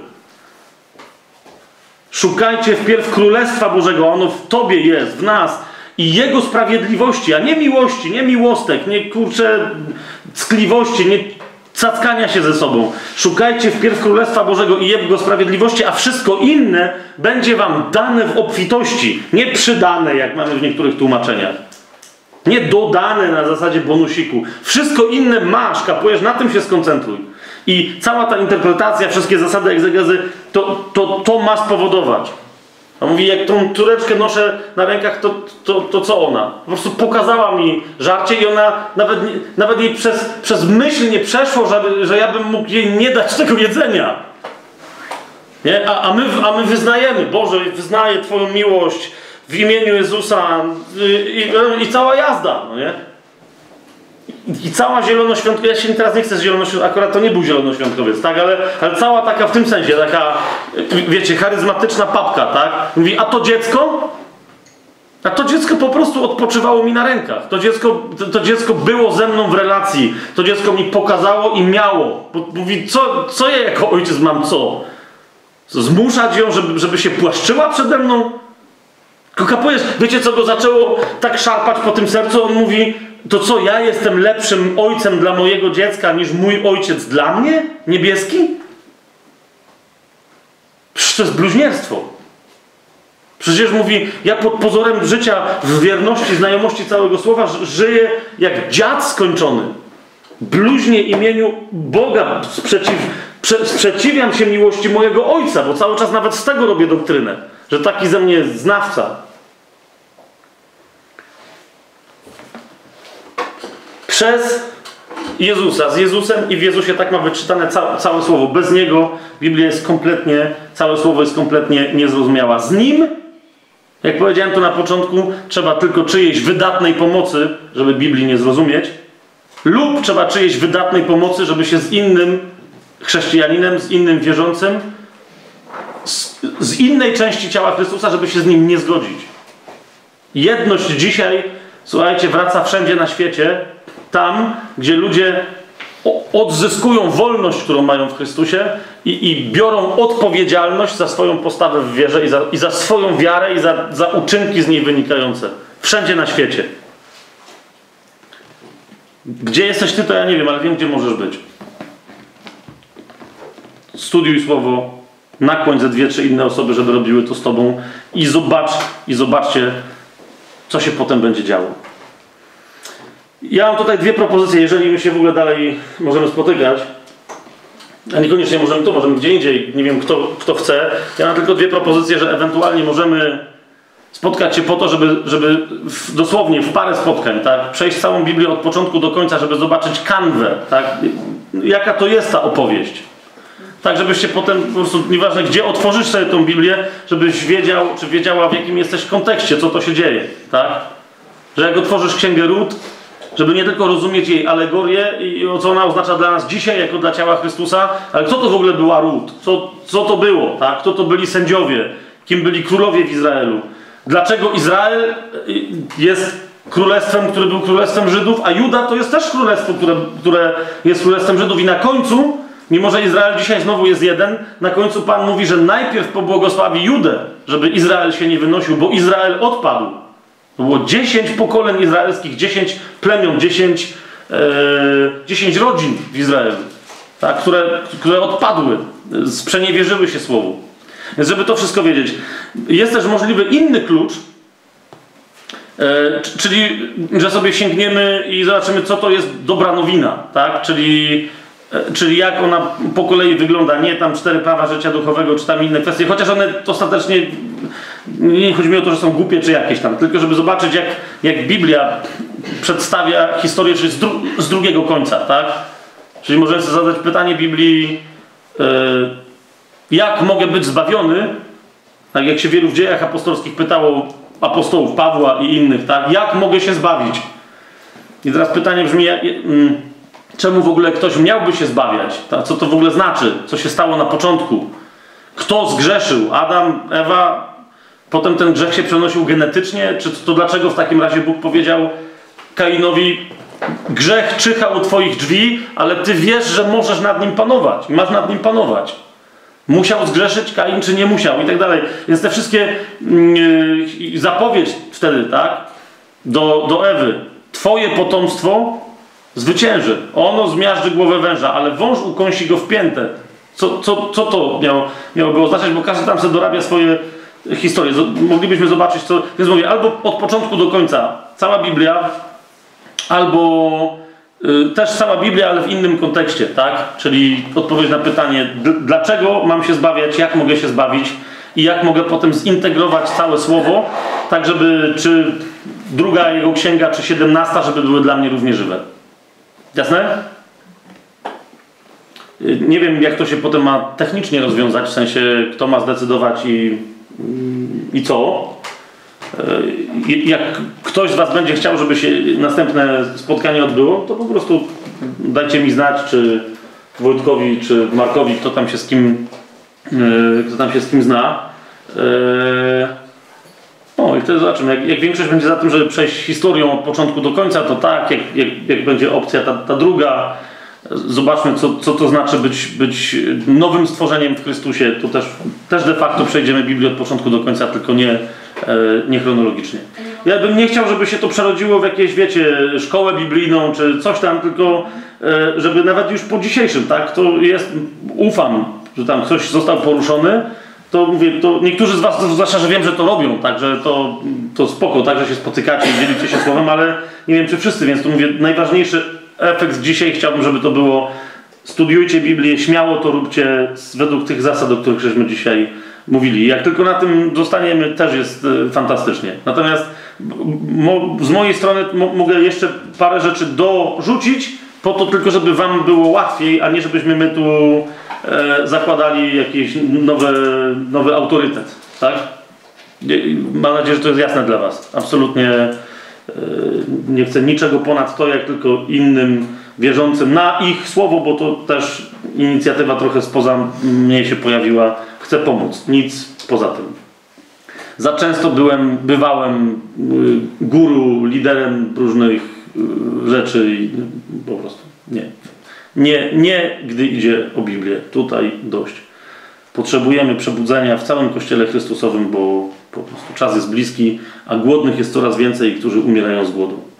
Szukajcie wpierw Królestwa Bożego, ono w Tobie jest, w nas i Jego sprawiedliwości, a nie miłości, nie miłostek, nie kurcze ckliwości, nie cackania się ze sobą. Szukajcie wpierw Królestwa Bożego i Jego sprawiedliwości, a wszystko inne będzie Wam dane w obfitości, nie przydane, jak mamy w niektórych tłumaczeniach. Nie dodane na zasadzie bonusiku. Wszystko inne masz, kapujesz, na tym się skoncentruj. I cała ta interpretacja, wszystkie zasady egzegezy, to, to, to ma spowodować. A mówi, jak tą córeczkę noszę na rękach, to, to, to co ona? Po prostu pokazała mi żarcie i ona nawet, nawet jej przez, przez myśl nie przeszło, żeby, że ja bym mógł jej nie dać tego jedzenia. Nie? A, a, my, a my wyznajemy, Boże, wyznaję Twoją miłość w imieniu Jezusa i, i, i cała jazda, no nie? I, cała zielonoświątkowa, ja się teraz nie chcę z zielonoświątkowiec, akurat to nie był zielonoświątkowiec, tak, ale, ale cała taka w tym sensie, taka, wiecie, charyzmatyczna papka, tak? Mówi, a to dziecko? A to dziecko po prostu odpoczywało mi na rękach. To dziecko, to, to dziecko było ze mną w relacji. To dziecko mi pokazało i miało. Bo, mówi, co, co ja jako ojciec mam? Co, Zmuszać ją, żeby, żeby się płaszczyła przede mną? Kapujesz, wiecie co go zaczęło tak szarpać po tym sercu? On mówi, to co, ja jestem lepszym ojcem dla mojego dziecka niż mój ojciec dla mnie? Niebieski? Przecież to jest bluźnierstwo. Przecież mówi, ja pod pozorem życia w wierności, znajomości całego słowa żyję jak dziad skończony. Bluźnie imieniu Boga, sprzeciw, prze, sprzeciwiam się miłości mojego ojca, bo cały czas nawet z tego robię doktrynę, że taki ze mnie jest znawca. Przez Jezusa, z Jezusem i w Jezusie tak ma być czytane ca całe słowo. Bez Niego Biblia jest kompletnie, całe słowo jest kompletnie niezrozumiała. Z Nim, jak powiedziałem to na początku, trzeba tylko czyjejś wydatnej pomocy, żeby Biblii nie zrozumieć, lub trzeba czyjejś wydatnej pomocy, żeby się z innym chrześcijaninem, z innym wierzącym, z, z innej części ciała Chrystusa, żeby się z nim nie zgodzić. Jedność dzisiaj, słuchajcie, wraca wszędzie na świecie, tam, gdzie ludzie odzyskują wolność, którą mają w Chrystusie i, i biorą odpowiedzialność za swoją postawę w wierze i za, i za swoją wiarę i za, za uczynki z niej wynikające. Wszędzie na świecie. Gdzie jesteś ty, to ja nie wiem, ale wiem, gdzie możesz być. Studiuj słowo, nakłoń ze dwie, trzy inne osoby, żeby robiły to z tobą i zobacz, i zobaczcie, co się potem będzie działo. Ja mam tutaj dwie propozycje, jeżeli my się w ogóle dalej możemy spotykać. A niekoniecznie możemy tu, możemy gdzie indziej. Nie wiem, kto, kto chce. Ja mam tylko dwie propozycje, że ewentualnie możemy spotkać się po to, żeby, żeby w, dosłownie w parę spotkań, tak, przejść całą Biblię od początku do końca, żeby zobaczyć kanwę, tak, jaka to jest ta opowieść. Tak, żebyś się potem po prostu, nieważne gdzie otworzysz sobie tą Biblię, żebyś wiedział, czy wiedziała w jakim jesteś kontekście, co to się dzieje, tak? Że jak otworzysz Księgę Ród, żeby nie tylko rozumieć jej alegorię i o co ona oznacza dla nas dzisiaj, jako dla ciała Chrystusa, ale kto to w ogóle była Ród? Co, co to było, tak? Kto to byli sędziowie? Kim byli królowie w Izraelu? Dlaczego Izrael y, jest królestwem, które był królestwem Żydów, a Juda to jest też królestwo, które, które jest królestwem Żydów i na końcu, mimo że Izrael dzisiaj znowu jest jeden, na końcu Pan mówi, że najpierw pobłogosławi Judę, żeby Izrael się nie wynosił, bo Izrael odpadł. To było 10 pokoleń izraelskich, 10 plemion, 10, e, 10 rodzin w Izraelu, tak, które, które odpadły, sprzeniewierzyły się słowu. Więc żeby to wszystko wiedzieć. Jest też możliwy inny klucz, e, czyli że sobie sięgniemy i zobaczymy, co to jest dobra nowina, tak? Czyli, e, czyli jak ona po kolei wygląda. Nie tam cztery prawa życia duchowego, czy tam inne kwestie, chociaż one ostatecznie nie chodzi mi o to, że są głupie czy jakieś tam, tylko żeby zobaczyć, jak, jak Biblia przedstawia historię czyli z, dru z drugiego końca, tak? Czyli możemy sobie zadać pytanie Biblii, e, jak mogę być zbawiony, tak jak się wielu w dziejach apostolskich pytało apostołów Pawła i innych, tak? Jak mogę się zbawić? I teraz pytanie brzmi, jak- mm, czemu w ogóle ktoś miałby się zbawiać? Tak? Co to w ogóle znaczy? Co się stało na początku? Kto zgrzeszył? Adam, Ewa? Potem ten grzech się przenosił genetycznie? Czy to dlaczego w takim razie Bóg powiedział Kainowi, grzech czyha u twoich drzwi, ale ty wiesz, że możesz nad nim panować. Masz nad nim panować. Musiał zgrzeszyć Kain, czy nie musiał i tak dalej. Więc te wszystkie yy, zapowiedź wtedy, tak, do, do Ewy. Twoje potomstwo zwycięży. Ono zmiażdży głowę węża, ale wąż ukąsi go w piętę. Co, co, co to miało, miałoby oznaczać? Bo każdy tam sobie dorabia swoje historie. Z- Moglibyśmy zobaczyć, co... Więc mówię, albo od początku do końca cała Biblia, albo y, też cała Biblia, ale w innym kontekście, tak? Czyli odpowiedź na pytanie, dlaczego mam się zbawiać, jak mogę się zbawić i jak mogę potem zintegrować całe słowo, tak żeby czy druga jego księga, czy siedemnasta, żeby były dla mnie równie żywe. Jasne? Y, Nie wiem, jak to się potem ma technicznie rozwiązać, w sensie kto ma zdecydować i, i co. Y, Jak ktoś z Was będzie chciał, żeby się następne spotkanie odbyło, to po prostu dajcie mi znać, czy Wojtkowi, czy Markowi, kto tam się z kim, y, kto tam się z kim zna. Y, No i wtedy zobaczymy. Jak, jak większość będzie za tym, żeby przejść historią od początku do końca, to tak. Jak, jak, jak będzie opcja ta, ta druga, zobaczmy, co, co to znaczy być, być nowym stworzeniem w Chrystusie. To też, też de facto przejdziemy Biblię od początku do końca, tylko nie, e, nie chronologicznie. Ja bym nie chciał, żeby się to przerodziło w jakieś, wiecie, szkołę biblijną czy coś tam, tylko e, żeby nawet już po dzisiejszym, tak, to jest, ufam, że tam ktoś został poruszony, to mówię, to niektórzy z Was, zwłaszcza, że wiem, że to robią, także to, to spoko, tak, że się spotykacie i dzielicie się słowem, ale nie wiem, czy wszyscy, więc to mówię, najważniejszy efekt dzisiaj chciałbym, żeby to było studiujcie Biblię, śmiało to róbcie według tych zasad, o których żeśmy dzisiaj mówili. Jak tylko na tym zostaniemy, też jest e, fantastycznie. Natomiast z mojej strony mo, mogę jeszcze parę rzeczy dorzucić, po to tylko, żeby Wam było łatwiej, a nie żebyśmy my tu e, zakładali jakiś nowe, nowy autorytet. Tak? Mam nadzieję, że to jest jasne dla Was. Absolutnie nie chcę niczego ponad to, jak tylko innym wierzącym na ich słowo, bo to też inicjatywa trochę spoza mnie się pojawiła. Chcę pomóc. Nic poza tym. Za często byłem, bywałem y, guru, liderem różnych y, rzeczy i po prostu nie. Nie, nie, gdy idzie o Biblię. Tutaj dość. Potrzebujemy przebudzenia w całym Kościele Chrystusowym, bo po prostu czas jest bliski, a głodnych jest coraz więcej, którzy umierają z głodu.